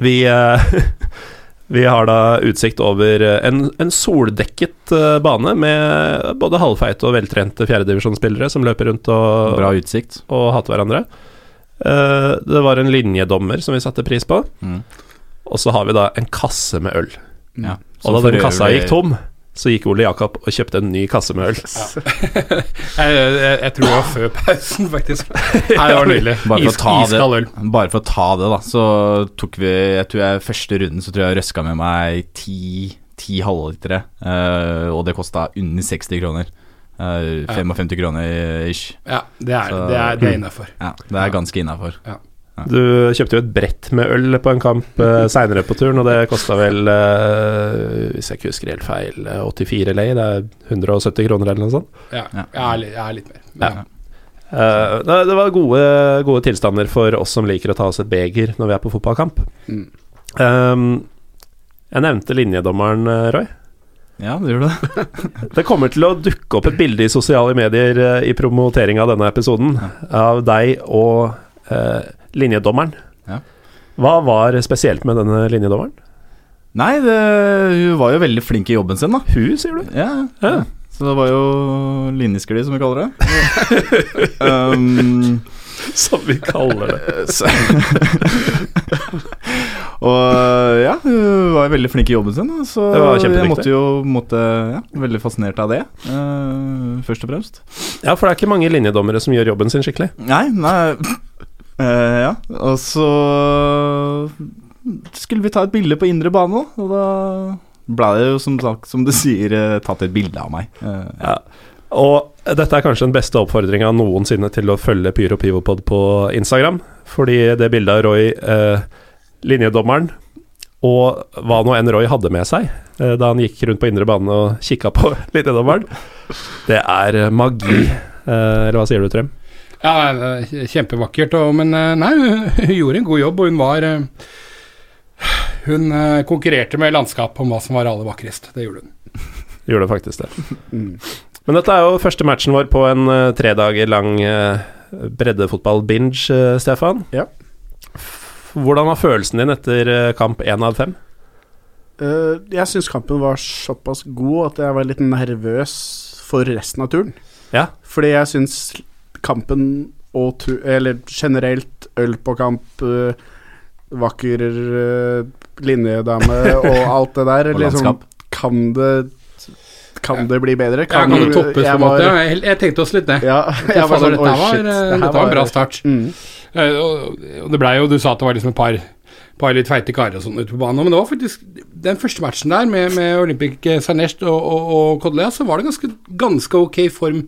Speaker 1: vi eh, Vi har da utsikt over eh, en, en soldekket eh, bane med både halvfeite og veltrente fjerdedivisjonsspillere som løper rundt og,
Speaker 4: Bra utsikt.
Speaker 1: og hater hverandre. Eh, det var en linjedommer som vi satte pris på.
Speaker 4: Mm.
Speaker 1: Og så har vi da en kasse med øl.
Speaker 4: Ja.
Speaker 1: Og da den kassa gikk tom, så gikk Ole Jakob og kjøpte en ny kasse med øl.
Speaker 3: Jeg, jeg, jeg tror det var før pausen, faktisk. Nei, det var nydelig.
Speaker 4: Bare for, å ta
Speaker 3: iskald øl.
Speaker 4: det, bare for å ta det, da, så tok vi Jeg tror jeg første runden så tror jeg røska med meg ti, ti halvlitere, eh, og det kosta under 60 kroner. Eh, 55 kroner ish.
Speaker 3: Ja, det er,
Speaker 4: Så-
Speaker 3: det er, det er innafor.
Speaker 4: Ja, det er ganske innafor.
Speaker 1: Du kjøpte jo et brett med øl på en kamp uh, seinere på turen, og det kosta vel, uh, hvis jeg ikke husker helt feil, eh, 84 lei. Det er 170 kroner eller noe sånt.
Speaker 3: Ja,
Speaker 4: Ja.
Speaker 3: jeg er, jeg er litt mer. Men,
Speaker 1: Eh, det, det var gode, gode tilstander for oss som liker å ta oss et beger når vi er på fotballkamp.
Speaker 2: Mm.
Speaker 1: Um, jeg nevnte linjedommeren, eh, Roy.
Speaker 4: Ja, det gjorde det.
Speaker 1: Det kommer til å dukke opp et bilde i sosiale medier eh, i promotering av denne episoden av deg og eh, linjedommeren.
Speaker 4: Ja.
Speaker 1: Hva var spesielt med denne linjedommeren?
Speaker 4: Nei, det, hun var jo veldig flink i jobben sin, da.
Speaker 1: Hun, sier du?
Speaker 4: Ja,
Speaker 1: Ja.
Speaker 4: Så det var jo linjeskli, som vi kaller det. um,
Speaker 1: Som vi kaller det.
Speaker 4: og ja, hun var veldig flink i jobben sin, da, så jeg måtte jo måtte, ja, Veldig fascinert av det, uh, først og fremst.
Speaker 1: Ja, for det er ikke mange linjedommere som gjør jobben sin skikkelig.
Speaker 4: Nei, nei Eh, ja, og så skulle vi ta et bilde på indre bane, og da ble det jo som, sagt, som du sier, eh, tatt et bilde av meg. Uh, ja.
Speaker 1: Og dette er kanskje den beste oppfordringa noensinne til å følge Pyro Pivopod på Instagram. Fordi det bildet av Roy, uh, linjedommeren, og hva nå enn Roy hadde med seg uh, da han gikk rundt på indre bane og kikka på linjedommeren, det er magi. Eller hva sier du, Trem?
Speaker 3: Ja, er kjempevakkert. Og, men eh, nei, hun gjorde en god jobb, og hun var eh, Hun eh, konkurrerte med landskap om hva som var aller vakrest. Det gjorde hun.
Speaker 1: Gjorde faktisk det. Men dette er jo første matchen vår på en uh, tre dager lang uh, breddefotball-binge, uh, Stefan.
Speaker 2: Ja.
Speaker 1: Hvordan var følelsen din etter kamp én av fem?
Speaker 2: Eh, jeg syns kampen var såpass god at jeg var litt nervøs for resten av turen.
Speaker 1: Ja.
Speaker 2: Fordi jeg syns kampen og tu Eller generelt øl på kamp, eh, vakker eh, linjedame og alt det der.
Speaker 4: Og
Speaker 2: liksom, kan det Kan det bli bedre?
Speaker 3: Ja, kan det toppes på en
Speaker 2: var-
Speaker 3: måte? Jeg, jeg tenkte også litt det.
Speaker 2: Ja,
Speaker 3: Jeg
Speaker 2: jeg var sånn,
Speaker 3: dette, var,
Speaker 2: shit,
Speaker 3: eh, dette var en bra start.
Speaker 2: Mm.
Speaker 3: Uh, det blei jo Du sa at det var liksom et par, par litt feite karer og sånn ute på banen, men det var faktisk den første matchen der med, med Olympic Sarnest og, og, og Kodlea, så var det ganske, ganske ok form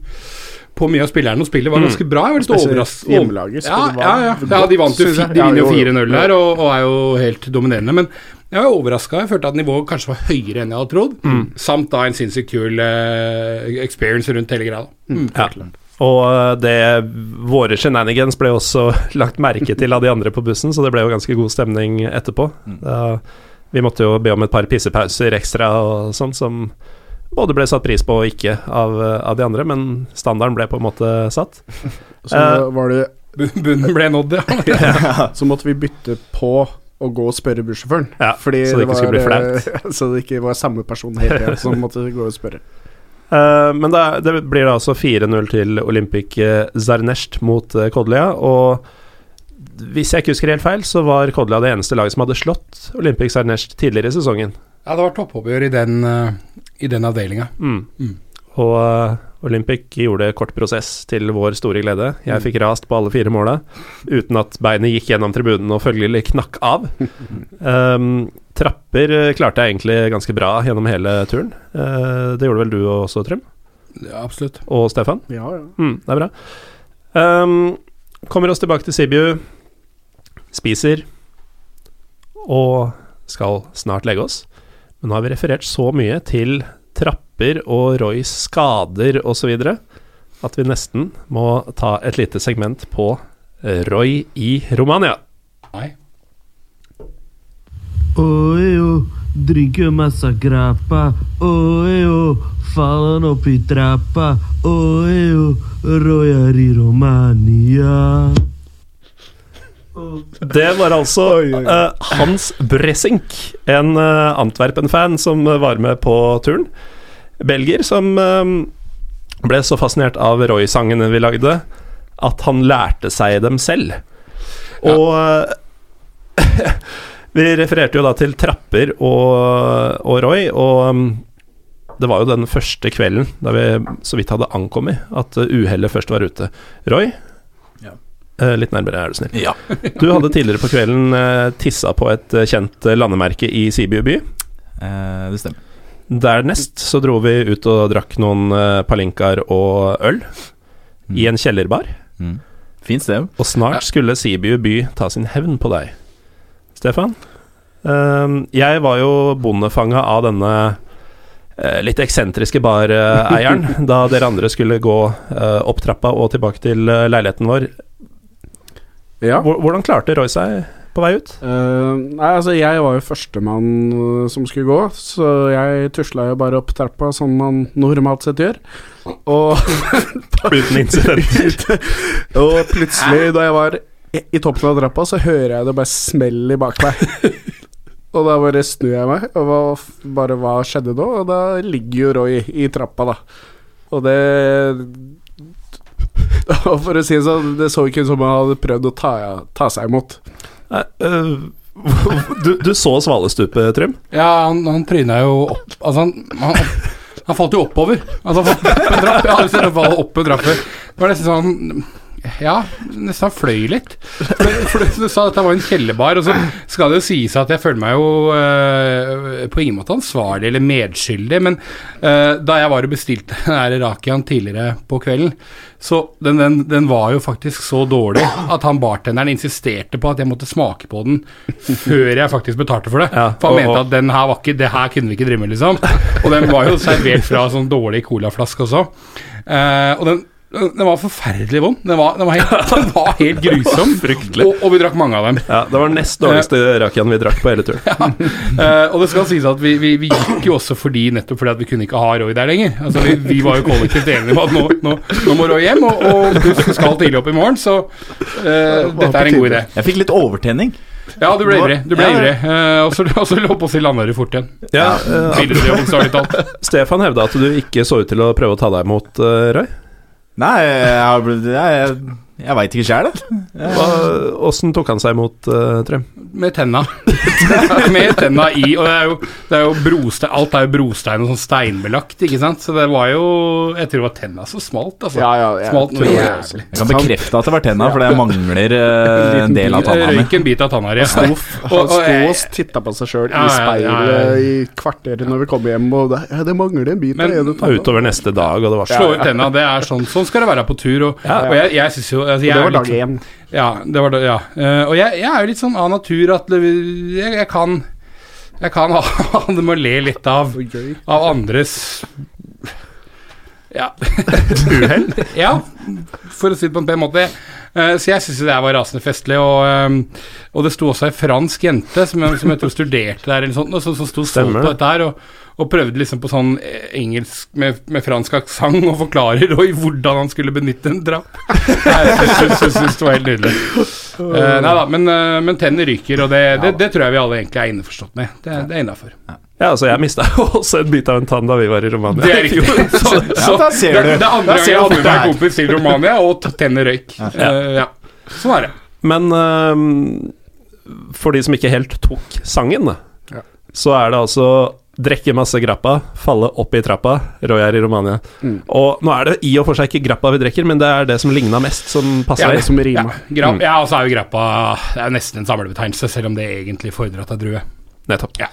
Speaker 3: på mye av spillerne, og spillet var ganske bra. Jeg var litt overrasket.
Speaker 2: hjemmelaget,
Speaker 3: Ja, ja, ja. ja, de vant jo. De vinner jo
Speaker 2: jo, jo.
Speaker 3: 4-0 der og, og er jo helt dominerende. Men jeg var overraska. Jeg følte at nivået kanskje var høyere enn jeg hadde trodd.
Speaker 2: Mm.
Speaker 3: Samt da en sinnssykt kul uh, experience rundt hele greia. Mm.
Speaker 1: Ja. Og uh, det Våre shenanigans ble også lagt merke til av de andre på bussen, så det ble jo ganske god stemning etterpå. Uh, vi måtte jo be om et par pissepauser ekstra og sånn, som både ble satt pris på og ikke av, av de andre, men standarden ble på en måte satt.
Speaker 2: Så
Speaker 1: uh,
Speaker 2: var det
Speaker 3: Bunnen ble nådd, ja.
Speaker 2: Så måtte vi bytte på å gå og spørre bussjåføren.
Speaker 1: Ja,
Speaker 2: fordi
Speaker 1: så det ikke skulle bli flaut.
Speaker 2: eh, så det ikke var samme person hele tiden som måtte gå og spørre.
Speaker 1: Uh, men da, det blir da altså 4-0 til Olympic Zarnesht mot uh, Kodlia. Og hvis jeg ikke husker helt feil, så var Kodlia det eneste laget som hadde slått Olympic Zarnesht tidligere i sesongen.
Speaker 3: Ja, det var toppoppgjør i den, uh, i den avdelinga.
Speaker 1: Mm.
Speaker 3: Mm.
Speaker 1: Og uh, Olympic gjorde kort prosess til vår store glede. Jeg fikk rast på alle fire måla uten at beinet gikk gjennom tribunen og følgelig knakk av. Um, trapper uh, klarte jeg egentlig ganske bra gjennom hele turen. Uh, det gjorde vel du også, Trym?
Speaker 3: Ja, absolutt.
Speaker 1: Og Stefan?
Speaker 2: Ja, ja.
Speaker 1: Mm, det er bra. Um, kommer oss tilbake til Sibiu. Spiser. Og skal snart legge oss. Men nå har vi referert så mye til trapper og Roys skader osv. at vi nesten må ta et lite segment på Roy i Romania.
Speaker 3: Nei.
Speaker 5: Oi, dricker masse grappa. Oi, faller opp i trappa. Oeo, Roy er i Romania.
Speaker 1: Det var altså uh, Hans Bressink, en uh, Antwerpen-fan som var med på turen. Belgier som uh, ble så fascinert av Roy-sangene vi lagde, at han lærte seg dem selv. Og eh, Vi refererte jo da til trapper og, og Roy, og um, det var jo den første kvelden da vi så vidt hadde ankommet, at uh, uhellet først var ute. Roy? Eh, litt nærmere, er du snill.
Speaker 4: Ja.
Speaker 1: Du hadde tidligere på kvelden eh, tissa på et eh, kjent landemerke i Sibiu by.
Speaker 4: Eh, det stemmer.
Speaker 1: Dernest så dro vi ut og drakk noen palinkaer og øl i en kjellerbar.
Speaker 4: Mm. Fint sted.
Speaker 1: Og snart skulle Sibiu by ta sin hevn på deg. Stefan? Eh, jeg var jo bondefanga av denne litt eksentriske bareieren da dere andre skulle gå opp trappa og tilbake til leiligheten vår.
Speaker 2: Ja.
Speaker 1: Hvordan klarte Roy seg på vei ut?
Speaker 2: Uh, nei, altså jeg var jo førstemann uh, som skulle gå, så jeg tusla jo bare opp trappa som man normalt sett gjør. Og
Speaker 1: Uten incidenter.
Speaker 2: Og plutselig, da jeg var i, i toppen av trappa, så hører jeg det bare smelle bak meg. og da bare snur jeg meg, og bare hva skjedde nå? Og da ligger jo Roy i trappa, da. Og det Og for å si det sånn, det så ikke ut som han hadde prøvd å ta, ta seg imot.
Speaker 1: Nei, øh, du, du så svalestupet, Trym?
Speaker 3: Ja, han, han tryna jo opp Altså, han, han, han falt jo oppover. Altså, han falt opp en trapp. Jeg har sett ham falle opp en trapp før. Det var nesten sånn Ja, nesten fløy litt. For, for du sa at det var en kjellerbar, og så skal det jo sies at jeg føler meg jo eh, på ingen måte ansvarlig eller medskyldig, men eh, da jeg var og bestilte den rakiaen tidligere på kvelden, så den, den, den var jo faktisk så dårlig at han bartenderen insisterte på at jeg måtte smake på den før jeg faktisk betalte for det.
Speaker 1: Ja,
Speaker 3: for han
Speaker 1: og-
Speaker 3: mente at den her var ikke Det her kunne vi ikke drive med, liksom. Og den var jo servert fra sånn dårlig colaflaske også. Uh, og den den var forferdelig vond. Den var, den var, helt, den var helt grusom.
Speaker 1: Fryktelig.
Speaker 3: Og, og vi drakk mange av dem.
Speaker 1: Ja, det var den nest dårligste rakiaen vi drakk på hele turen.
Speaker 3: Eh, og det skal sies at vi, vi, vi gikk jo også fordi nettopp fordi at vi kunne ikke ha Roy der lenger. Altså Vi, vi var jo kollektivt enige om at nå, nå, nå må Roy hjem, og, og buss skal tidlig opp i morgen, så uh, dette er en god idé.
Speaker 4: Jeg fikk litt overtenning.
Speaker 3: Ja, du ble ivrig. Du ble
Speaker 4: Ja, ja.
Speaker 3: ivrig. Uh, og så- lå på å si Landøret fort igjen.
Speaker 1: Ja, eh,
Speaker 3: talt.
Speaker 1: Stefan hevda at du ikke så ut til å prøve å ta deg imot, uh, Roy.
Speaker 4: Nei, jeg, har blitt- jeg, jeg, jeg veit ikke sjæl, jeg.
Speaker 1: Åssen tok han seg imot, uh, Trym?
Speaker 3: Med tenna. med tenna i. Og det er jo, det er jo brostein Alt er jo brostein og sånn steinbelagt, ikke sant. Så det var jo Jeg tror det var tenna som smalt, altså.
Speaker 2: Ja, ja, jeg
Speaker 3: smalt noe jævlig.
Speaker 4: Jeg kan bekrefte at det var tenna, for det mangler uh, en del av tanna mi.
Speaker 3: Røyk en bit av tanna di.
Speaker 2: Han
Speaker 3: Og- og
Speaker 2: sto og titta på seg sjøl
Speaker 3: Ja,
Speaker 2: i
Speaker 3: ja, ja, ja.
Speaker 2: speilet i kvarteret når vi kom hjem, og det, ja, det mangler en bit av ene tanna.
Speaker 1: Utover neste dag, og det var
Speaker 3: Slå ut tenna, det er sånn Sånn skal det være på tur. Og,
Speaker 1: Ja, ja.
Speaker 3: og jeg, jeg synes jo altså,
Speaker 2: Det var dag
Speaker 3: sånn-
Speaker 2: én.
Speaker 3: Ja, det var det, ja. Uh, og jeg, jeg er jo litt sånn av natur at jeg, jeg kan Jeg kan ha det med å le litt av, av andres Ja. Uhell? ja, for å si det på en pen måte. Eh, så jeg syns det var rasende festlig. Og, eh, og det sto også ei fransk jente som, som jeg tror studerte der, eller sånt, og som, som sto stolt på dette her. Og, og prøvde liksom på sånn eh, engelsk med, med fransk aksent og forklare Roy hvordan han skulle benytte en trapp. Jeg syns- det var helt nydelig. Uh, nei da, men, uh, men tennene ryker, og det, det, det tror jeg vi alle egentlig er innforstått med. Det, det er innafor.
Speaker 1: Ja, altså, jeg mista også en bit av en tann da vi var i Romania.
Speaker 3: Det er riktig. Så, så,
Speaker 4: da ser du.
Speaker 3: det det andre
Speaker 4: Da
Speaker 3: gang
Speaker 4: ser
Speaker 3: jeg hadde med en kompis til Romania, og tenner røyk. Uh, ja. Sånn er det.
Speaker 1: Men øhm, for de som ikke helt tok sangen,
Speaker 2: Ja.
Speaker 1: så er det altså Drekke masse grappa, falle opp i trappa. Roy er i Romania.
Speaker 2: Mm.
Speaker 1: Og nå er det i og for seg ikke grappa vi drikker, men det er det som ligna mest, som passer.
Speaker 2: er det som
Speaker 3: Ja,
Speaker 2: rimer.
Speaker 3: gra
Speaker 1: Mm.
Speaker 3: ja og så er jo grappa Det er jo nesten en samlebetegnelse, selv om det egentlig fordrer at det er drue.
Speaker 1: Nettopp.
Speaker 3: Ja.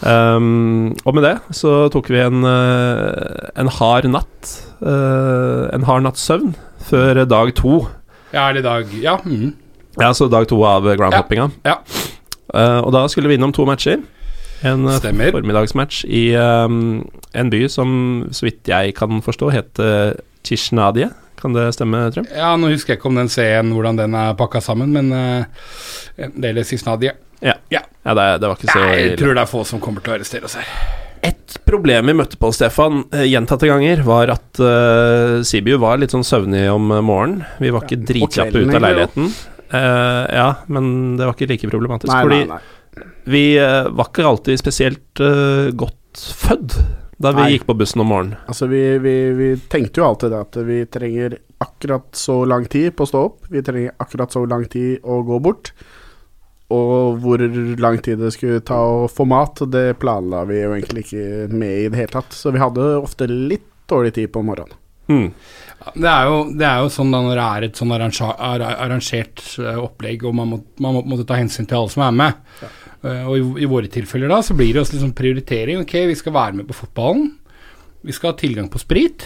Speaker 1: Um, og med det så tok vi en, øh, en hard natt. Uh, en hard natts søvn før dag to.
Speaker 3: Ja, eller dag Ja. Mm.
Speaker 1: Ja, så dag to av groundhoppinga.
Speaker 3: Ja.
Speaker 1: Uh, og da skulle vi innom to matcher. En uh,
Speaker 3: Stemmer.
Speaker 1: formiddagsmatch i um, en by som, så vidt jeg kan forstå, heter Tishnadie. Kan det stemme, Trym?
Speaker 3: ja, nå husker jeg ikke om den C-en, hvordan den er pakka sammen, men uh, det er Tishnadie.
Speaker 1: Ja.
Speaker 3: Ja.
Speaker 1: Ja, det, det var ikke så
Speaker 3: Nei, jeg tror det er få som kommer til å arrestere oss her.
Speaker 1: Et problem vi møtte på, Stefan, eh, gjentatte ganger, var at uh, Sibiu var litt sånn søvnig om eh, morgenen. Vi var ikke dritkjappe ut av leiligheten. Uh, ja, men det var ikke like problematisk.
Speaker 2: Nei,
Speaker 1: fordi
Speaker 2: nei, nei.
Speaker 1: Vi eh, var ikke alltid spesielt eh, godt fødd da vi
Speaker 2: Nei.
Speaker 1: gikk på bussen om morgenen.
Speaker 2: Altså, vi, vi, vi tenkte jo alltid det at vi trenger akkurat så lang tid på å stå opp. Vi trenger akkurat så lang tid å gå bort. Og hvor lang tid det skulle ta å få mat, det planla vi jo egentlig ikke med i det hele tatt. Så vi hadde ofte litt dårlig tid på morgenen.
Speaker 1: Mm.
Speaker 3: Det er, jo, det er jo sånn da når det er et sånn arrangert, eh, opplegg, og man må, man må på ta hensyn til alle som er med. Eh, og i, i våre tilfeller da, så blir det også liksom prioritering. Ok, vi skal være med på fotballen. Vi skal ha tilgang på sprit.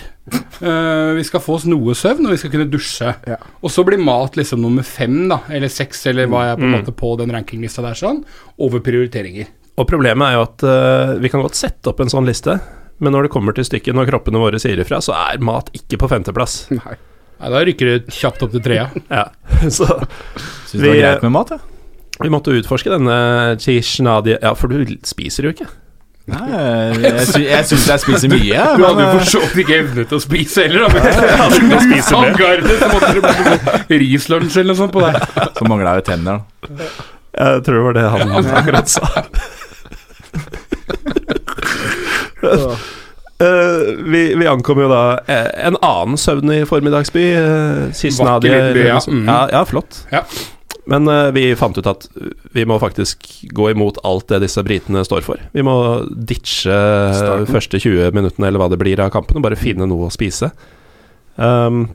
Speaker 3: Uh, vi skal få oss noe søvn, og vi skal kunne dusje.
Speaker 2: Ja.
Speaker 3: Og så blir mat liksom nummer fem, da, eller seks, eller hva jeg på en
Speaker 1: Mm.
Speaker 3: måte på den rankinglista der, sånn, over prioriteringer.
Speaker 1: Og problemet er jo at uh, vi kan godt sette opp en sånn liste, men når det kommer til stykket, når kroppene våre sier ifra, så er mat ikke på femteplass.
Speaker 2: Nei.
Speaker 3: Nei, da rykker det kjapt opp til trea.
Speaker 1: Ja, så
Speaker 4: Syns det var greit med mat, ja.
Speaker 1: Vi måtte utforske denne chishnadie Ja, for du spiser jo ikke.
Speaker 4: Nei, jeg, sy jeg syns jeg spiser mye, jeg.
Speaker 3: Du hadde jo
Speaker 4: Men,
Speaker 3: for så vidt ikke evne til å spise heller, rislunsj eller noe sånt på deg.
Speaker 4: eh, så mangla jeg jo tenner, da.
Speaker 1: Jeg tror det var det han akkurat sa. Uh, vi, vi ankom jo da eh, en annen søvnig formiddagsby. Uh.
Speaker 3: Vakker ja. Mm.
Speaker 1: ja. Ja, flott.
Speaker 3: Ja.
Speaker 1: Men uh, vi fant ut at vi må faktisk gå imot alt det disse britene står for. Vi må ditche
Speaker 2: Starten.
Speaker 1: første 20 minuttene eller hva det blir av kampen, og bare finne noe å spise. Um,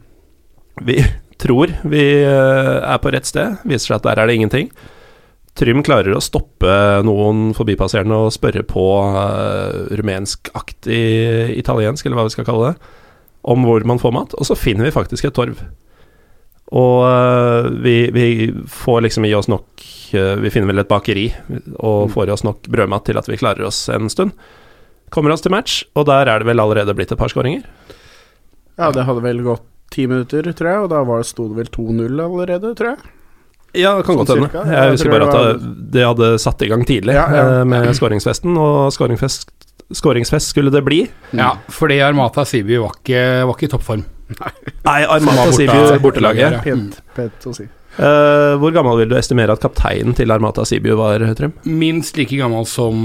Speaker 1: vi tror vi eh, er på rett sted. Viser seg at der er det ingenting. Trym klarer å stoppe noen forbipasserende og spørre på uh, rumenskaktig italiensk, eller hva vi skal kalle det, om hvor man får mat, og så finner vi faktisk et torv. Og eh, vi, vi får liksom i oss nok eh, Vi finner vel et bakeri og får i oss nok brødmat til at vi klarer oss en stund. Kommer oss til match, og der er det vel allerede blitt et par skåringer.
Speaker 2: Ja, det hadde vel gått ti minutter, tror jeg, og da var det, sto det vel 2-0 allerede, tror jeg.
Speaker 1: Ja, det kan
Speaker 2: Sånn
Speaker 1: godt hende. Jeg
Speaker 2: Jeg
Speaker 1: husker bare at det, det hadde satt i gang tidlig
Speaker 2: Ja, ja.
Speaker 1: eh, med skåringsfesten, og skåringsfest, skåringsfest skulle det bli.
Speaker 3: Ja, fordi Armata Siby var ikke, var ikke i toppform.
Speaker 1: Nei, Armata
Speaker 3: borte-
Speaker 1: Sibiu,
Speaker 3: bortelaget,
Speaker 1: bortelaget.
Speaker 2: Pent, pent å si.
Speaker 1: Uh, hvor gammel vil du estimere at kapteinen til Armata Sibiu var, Trym?
Speaker 3: Minst like gammel som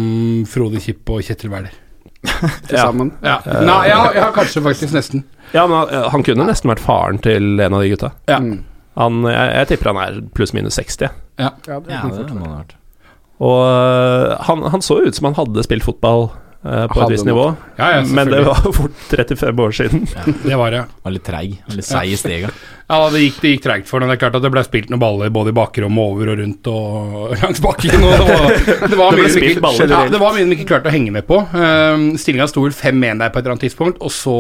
Speaker 3: Frode Kipp og Kjetil Wæler.
Speaker 2: Til sammen.
Speaker 3: Ja. Nei, ja, ja, kanskje faktisk nesten.
Speaker 1: Ja, men han- han kunne nesten vært faren til en av de gutta.
Speaker 3: Ja.
Speaker 2: Mm.
Speaker 1: Han, jeg, jeg tipper han er pluss-minus 60.
Speaker 3: Ja.
Speaker 2: Ja, det
Speaker 4: Ja,
Speaker 2: kan
Speaker 4: det han
Speaker 2: har
Speaker 4: det ha vært.
Speaker 1: Og uh, han, han så ut som han hadde spilt fotball øh, på et visst nivå,
Speaker 3: Ja, ja,
Speaker 1: men det var fort 35 år siden.
Speaker 3: Det var det.
Speaker 4: Var litt treig. var Litt seig i stega.
Speaker 3: Ja, det gikk, det gikk treigt for den. Det er klart at det ble spilt noen baller både i bakrommet, over og rundt og langs bakken. Og det var, det var
Speaker 1: Det
Speaker 3: mye de ikke, ja, det var mye de ikke klarte å henge med på. Um, Stillinga sto vel 5-1 der på et eller annet tidspunkt, og så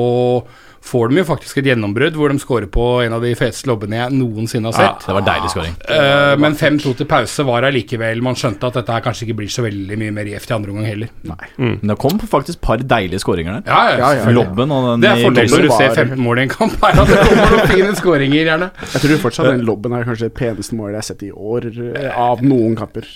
Speaker 3: får de jo faktisk et gjennombrudd hvor de scorer på en av de feteste lobbene jeg noensinne har sett.
Speaker 4: Ja, det var deilig scoring.
Speaker 3: Uh, men 5-2 til pause var allikevel Man skjønte at dette her kanskje ikke blir så veldig mye mer gjevt i andre omgang heller.
Speaker 4: Nei Men det kom faktisk et par deilige skåringer der.
Speaker 3: Ja, ja,
Speaker 2: Ja.
Speaker 4: Lobben og den
Speaker 3: Det er fordelen når du ser 15 mål i en kamp, er at det kommer noen fine skåringer, gjerne.
Speaker 2: Jeg tror fortsatt den lobben er kanskje det peneste målet jeg har sett i år, eh, av noen kamper.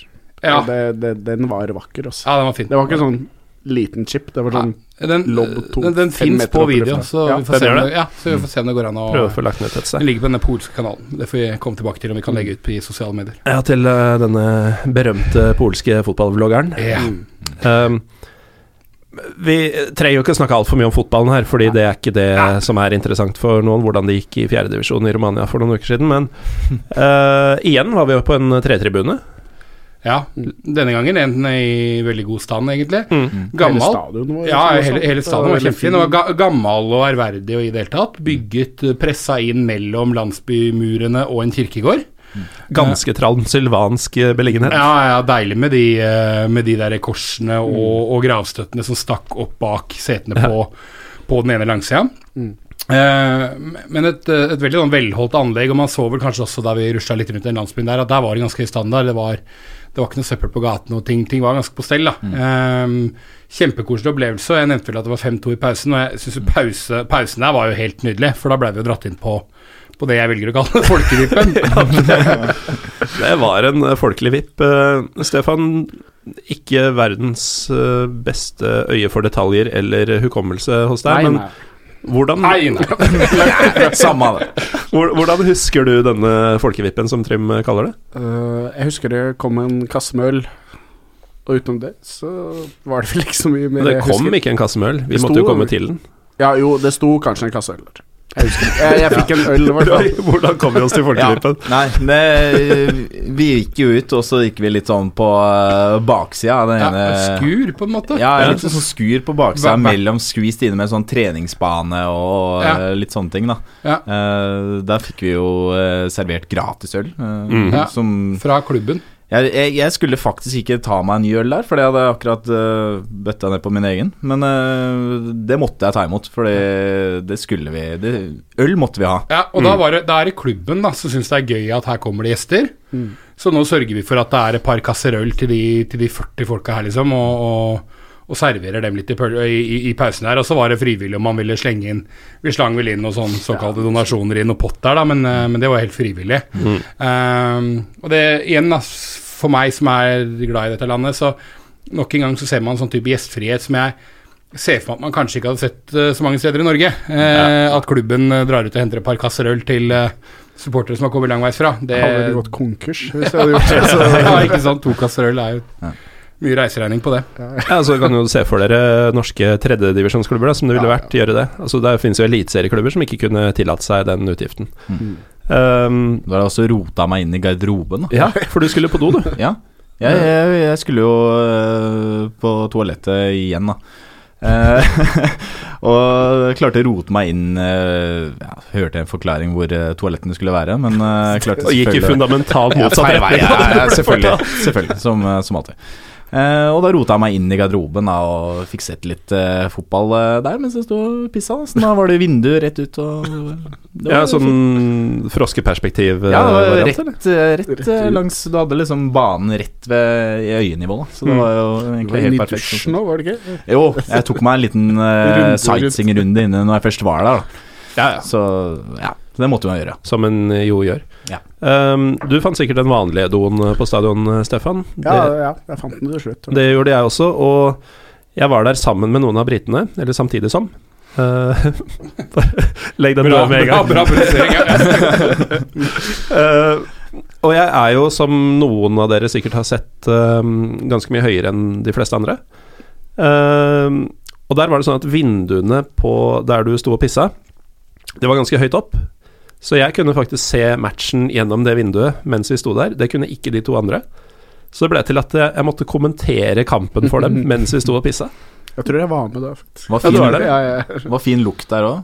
Speaker 3: Ja.
Speaker 2: Det, det, den var vakker, altså.
Speaker 3: Ja, den var fin.
Speaker 2: Det var ikke sånn liten chip, det var sånn
Speaker 3: Den,
Speaker 2: lobb 2.
Speaker 3: den, den fins på video, så,
Speaker 2: Ja,
Speaker 3: vi får se om
Speaker 1: det.
Speaker 3: ja, så vi får se om det går an å
Speaker 1: Prøve å få lagt ned et
Speaker 3: Den ligger på denne polske kanalen. Det får vi komme tilbake til om vi kan legge ut på i sosiale medier.
Speaker 1: Ja, til uh, denne berømte polske fotballvloggeren.
Speaker 3: Ja.
Speaker 1: Um, vi trenger jo ikke snakke altfor mye om fotballen her, fordi det er ikke det som er interessant for noen, hvordan det gikk i fjerdedivisjon i Romania for noen uker siden. Men uh, igjen var vi jo på en tretribune.
Speaker 3: Ja. Denne gangen en i veldig god stand, egentlig.
Speaker 1: Mm.
Speaker 2: Hele stadion var
Speaker 3: Ja, hele, hele stadion var kjempefin. Den var ga gammel og ærverdig og i det hele tatt. Bygget, eh, pressa inn mellom landsbymurene og en kirkegård.
Speaker 1: Ganske transylvansk beliggenhet.
Speaker 3: Ja, ja, deilig med de, eh, med de der korsene og, og gravstøttene som stakk opp bak setene på, på den ene langsida. Eh, men et, eh, et veldig sånn velholdt anlegg, og man så vel kanskje også da vi rusla litt rundt den landsbyen der, at der var det ganske høy standard. Det var, det var ikke noe søppel på gaten, og ting, ting var ganske på stell. da. Eh, kjempekoselig opplevelse. Jeg nevnte vel at det var 5-2 i pausen, og jeg syns pause, pausen der var jo helt nydelig, for da ble vi jo dratt inn på på det jeg velger å kalle folkevippen.
Speaker 1: Det var en øh, folkelig vipp. Eh, Stefan, ikke verdens øh, beste øye for detaljer eller hukommelse hos deg,
Speaker 2: Nei,
Speaker 1: men
Speaker 2: nei.
Speaker 1: Hvordan,
Speaker 3: Nei, nei.
Speaker 4: Samme det.
Speaker 1: hvordan husker du denne folkevippen, som Trym kaller det?
Speaker 2: Uh, jeg husker det kom en kasse med øl, og utenom det så var det vel ikke så mye mer
Speaker 1: Det kom ikke en kasse med øl. Vi
Speaker 2: Det
Speaker 1: måtte jo komme til den.
Speaker 2: Ja, jo, det sto kanskje en kasse øl der. Jeg husker ikke. Jeg, jeg fikk en øl, i hvert fall.
Speaker 1: Hvordan kom vi oss til
Speaker 4: Ja, nei, det, vi gikk jo ut, og så gikk vi litt sånn på uh, baksida den
Speaker 3: Ja,
Speaker 4: ene
Speaker 3: skur, på en måte.
Speaker 4: Ja, litt sånn skur på baksida, mellom skvist inne med sånn treningsbane og
Speaker 3: Ja.
Speaker 4: eh, litt sånne ting, da.
Speaker 3: Ja.
Speaker 4: Eh, der fikk vi jo servert gratisøl, uh,
Speaker 1: Mhm.
Speaker 3: Ja.
Speaker 4: som
Speaker 3: Fra klubben.
Speaker 4: Jeg, jeg, jeg skulle faktisk ikke ta meg en ny øl der, for det hadde jeg akkurat uh, bøtta ned på min egen. Men uh, det måtte jeg ta imot, for det, det skulle vi det, Øl måtte vi ha.
Speaker 3: Ja, og da, var det, da er det klubben da som syns det er gøy at her kommer det gjester. Så nå sørger vi for at det er et par kasser øl til de, til de 40 folka her, liksom, og, og, og serverer dem litt i, i, i, pausen her. Og så var det frivillig om man ville slenge inn Vi slang vel inn noen sånn såkalte donasjoner i noe pott der, da, men, eh, men det var helt frivillig. Um, og det igjen, da, for meg som er glad i dette landet, så nok en gang så ser man sånn type gjestfrihet som jeg ser for meg at man kanskje ikke hadde sett eh, så mange steder i Norge. Eh, At klubben drar ut og henter et par kasser øl til supportere som har kommet langveisfra. Det,
Speaker 2: hadde vel gått konkurs hvis jeg hadde gjort det. Så.
Speaker 3: ja, ikke sant. To kasser øl er jo mye reiseregning på det.
Speaker 1: Ja, så kan du se for dere norske tredjedivisjonsklubber som det ville vært gjøre det. Altså Der finnes jo eliteserieklubber som ikke kunne tillatt seg den utgiften.
Speaker 4: Mm.
Speaker 1: Um,
Speaker 4: Da har jeg også rota meg inn i garderoben. Da.
Speaker 1: ja, for du skulle på do, du.
Speaker 4: Ja, jeg, jeg, jeg skulle jo øh, på toalettet igjen, da. Eh, og klarte å rote meg inn eh, ja, Hørte en forklaring hvor eh, toalettene skulle være, men klarte selvfølgelig
Speaker 1: Og gikk i fundamentalt motsatt retning.
Speaker 4: Ja, selvfølgelig, selvfølgelig som, eh, som alltid. Eh, og da rota jeg meg inn i garderoben da, og fikk sett litt uh, fotball uh, der mens jeg sto og pissa. Så da var det vindu rett ut og det
Speaker 1: Ja,
Speaker 4: var
Speaker 1: sånn froskeperspektiv.
Speaker 4: ja, det var
Speaker 1: variant,
Speaker 4: rett, rett eh, langs Du hadde liksom banen rett ved i øyenivå, da. Så det
Speaker 1: Mm.
Speaker 4: var jo egentlig
Speaker 2: var
Speaker 4: helt perfekt.
Speaker 2: Dusj nå, var det ikke?
Speaker 4: Jo, jeg tok meg en liten uh,
Speaker 2: Runde
Speaker 4: sightseeing-runde inne når jeg først var der. Da.
Speaker 1: Ja, ja.
Speaker 4: Så ja, det måtte man gjøre.
Speaker 1: Som en jo gjør.
Speaker 4: Ja.
Speaker 1: Um, du fant sikkert den vanlige doen på stadion, Stefan.
Speaker 2: Ja,
Speaker 1: Det,
Speaker 2: ja, jeg fant den til slutt.
Speaker 1: det gjorde jeg også, og jeg var der sammen med noen av britene, eller samtidig som. Uh, legg den
Speaker 3: Bra,
Speaker 1: med en gang.
Speaker 3: bra bra.
Speaker 1: Eh, og jeg er jo, som noen av dere sikkert har sett, uh, ganske mye høyere enn de fleste andre. Eh, og der var det sånn at vinduene på der du sto og pissa, det var ganske høyt opp. Så jeg kunne faktisk se matchen gjennom det vinduet mens vi sto der. Det kunne ikke de to andre. Så det ble til at jeg, måtte kommentere kampen for dem mens vi sto og pissa.
Speaker 2: Jeg tror jeg var med da, faktisk.
Speaker 4: Var fin,
Speaker 1: ja, det.
Speaker 2: Ja, ja.
Speaker 4: var fin lukt der òg.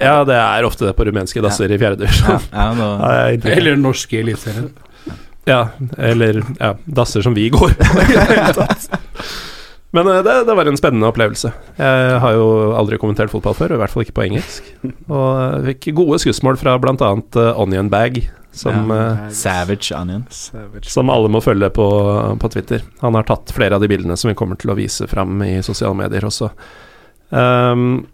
Speaker 1: Ja, det er ofte det på rumenske dasser i fjerde divisjon.
Speaker 3: Eller norske eliteserien.
Speaker 1: Ja, eller ja, dasser som vi går på. i det hele tatt. Men eh, det, det var en spennende opplevelse. Jeg har jo aldri kommentert fotball før, og i hvert fall ikke på engelsk. Og jeg fikk gode skussmål fra bl.a. Uh, Onion Bag, som, eh,
Speaker 4: Savage Onion.
Speaker 1: Som alle må følge på, på Twitter. Han har tatt flere av de bildene som vi kommer til å vise fram i sosiale medier også. Um,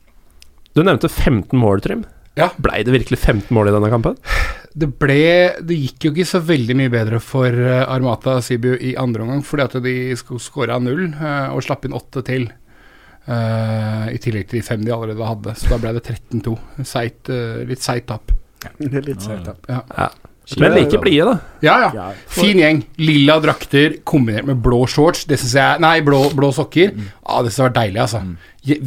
Speaker 1: du nevnte 15 mål, Trym.
Speaker 3: Ja.
Speaker 1: Blei det virkelig 15 mål i denne kampen?
Speaker 3: Det ble Det gikk jo ikke så veldig mye bedre for eh, Armata Sibiu i andre omgang, fordi at de skåra null eh, og slapp inn åtte til. Uh, I tillegg til de fem de allerede hadde, så da ble det 13-2. Seigt, eh, litt seigt tap.
Speaker 2: Litt seigt, tap.
Speaker 3: Ja.
Speaker 1: Ja. Men like blide, da.
Speaker 3: ja, ja. Fin gjeng. Lilla drakter kombinert med blå shorts. Det synes jeg Nei, blå, blå sokker. Ah, det syns jeg var deilig, altså.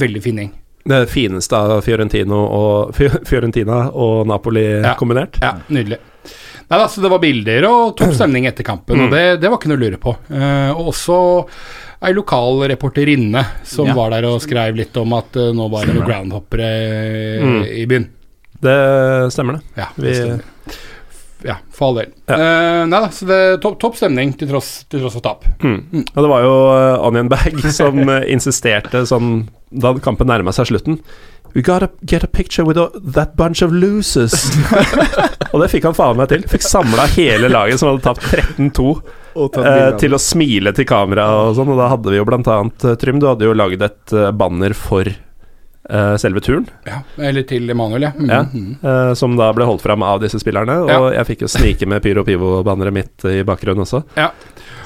Speaker 3: Veldig fin gjeng.
Speaker 1: Det fineste av Fiorentino og, Fiorentina og Napoli
Speaker 3: Ja.
Speaker 1: kombinert.
Speaker 3: Ja, nydelig. Nei altså, det var bilder og topp stemning etter kampen, og det, det var ikke noe å lure på. Og også ei lokal reporterinne som
Speaker 4: Ja.
Speaker 3: var der og skrev litt om at uh, nå var det noen groundhoppere
Speaker 1: Mm.
Speaker 3: i byen.
Speaker 1: Det stemmer, det.
Speaker 3: Ja,
Speaker 1: Vi-
Speaker 3: det stemmer. Ja, for all del.
Speaker 1: Ja.
Speaker 3: Uh, nei da, så det er topp topp stemning til tross, til tross for tap.
Speaker 1: Mm. Og det var jo uh, Onion Bag som eh, insisterte sånn da kampen nærma seg slutten. We gotta get a picture with a, that bunch of losers. og det fikk han faen meg til. Fikk samla hele laget som hadde tapt 13-2,
Speaker 2: Og
Speaker 1: eh, til å smile til kamera og sånn. Og da hadde vi jo blant annet eh, Trym, du hadde jo lagd et banner for selve turen.
Speaker 3: Ja, eller til Emanuel, ja. Mm,
Speaker 1: Ja.
Speaker 3: mm.
Speaker 1: eh, som da ble holdt fram av disse spillerne. Og
Speaker 3: Ja.
Speaker 1: jeg fikk jo snike med Pyro Pivo-banneret mitt i bakgrunnen også.
Speaker 3: Ja.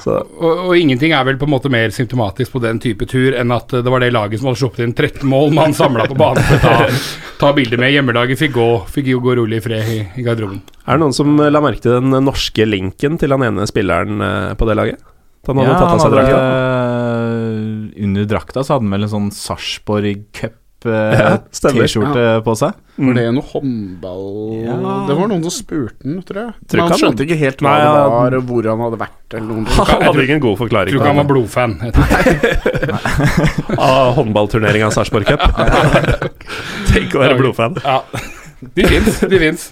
Speaker 1: Så
Speaker 3: Og, og ingenting er vel på en måte mer symptomatisk på den type tur enn at eh, det var det laget som hadde sluppet inn 13 mål man samla på banen for å ta, ta bilder med. Hjemmelaget fikk gå, fikk jo gå rolig i fred i, i garderoben.
Speaker 1: Er det noen som eh, la merke til den norske linken til han ene spilleren eh, på det laget? Da han hadde
Speaker 4: Ja,
Speaker 1: tatt av seg drakta?
Speaker 4: under drakta så hadde han vel en sånn Sarpsborg
Speaker 1: Ja, stemmer.
Speaker 4: Cup-T-skjorte på seg.
Speaker 2: Var det noe håndball
Speaker 4: Ja.
Speaker 2: Det var noen som spurte den, tror jeg.
Speaker 1: Tror
Speaker 2: Men han skjønte ikke helt hva
Speaker 1: Nei,
Speaker 2: det var, og hvor han hadde vært, eller noen ting.
Speaker 1: Han hadde ingen god forklaring
Speaker 3: tror ikke han var blodfan.
Speaker 1: Av håndballturneringa Sarpsborg Cup. Tenk å være blodfan.
Speaker 3: Ja. De fins, de fins.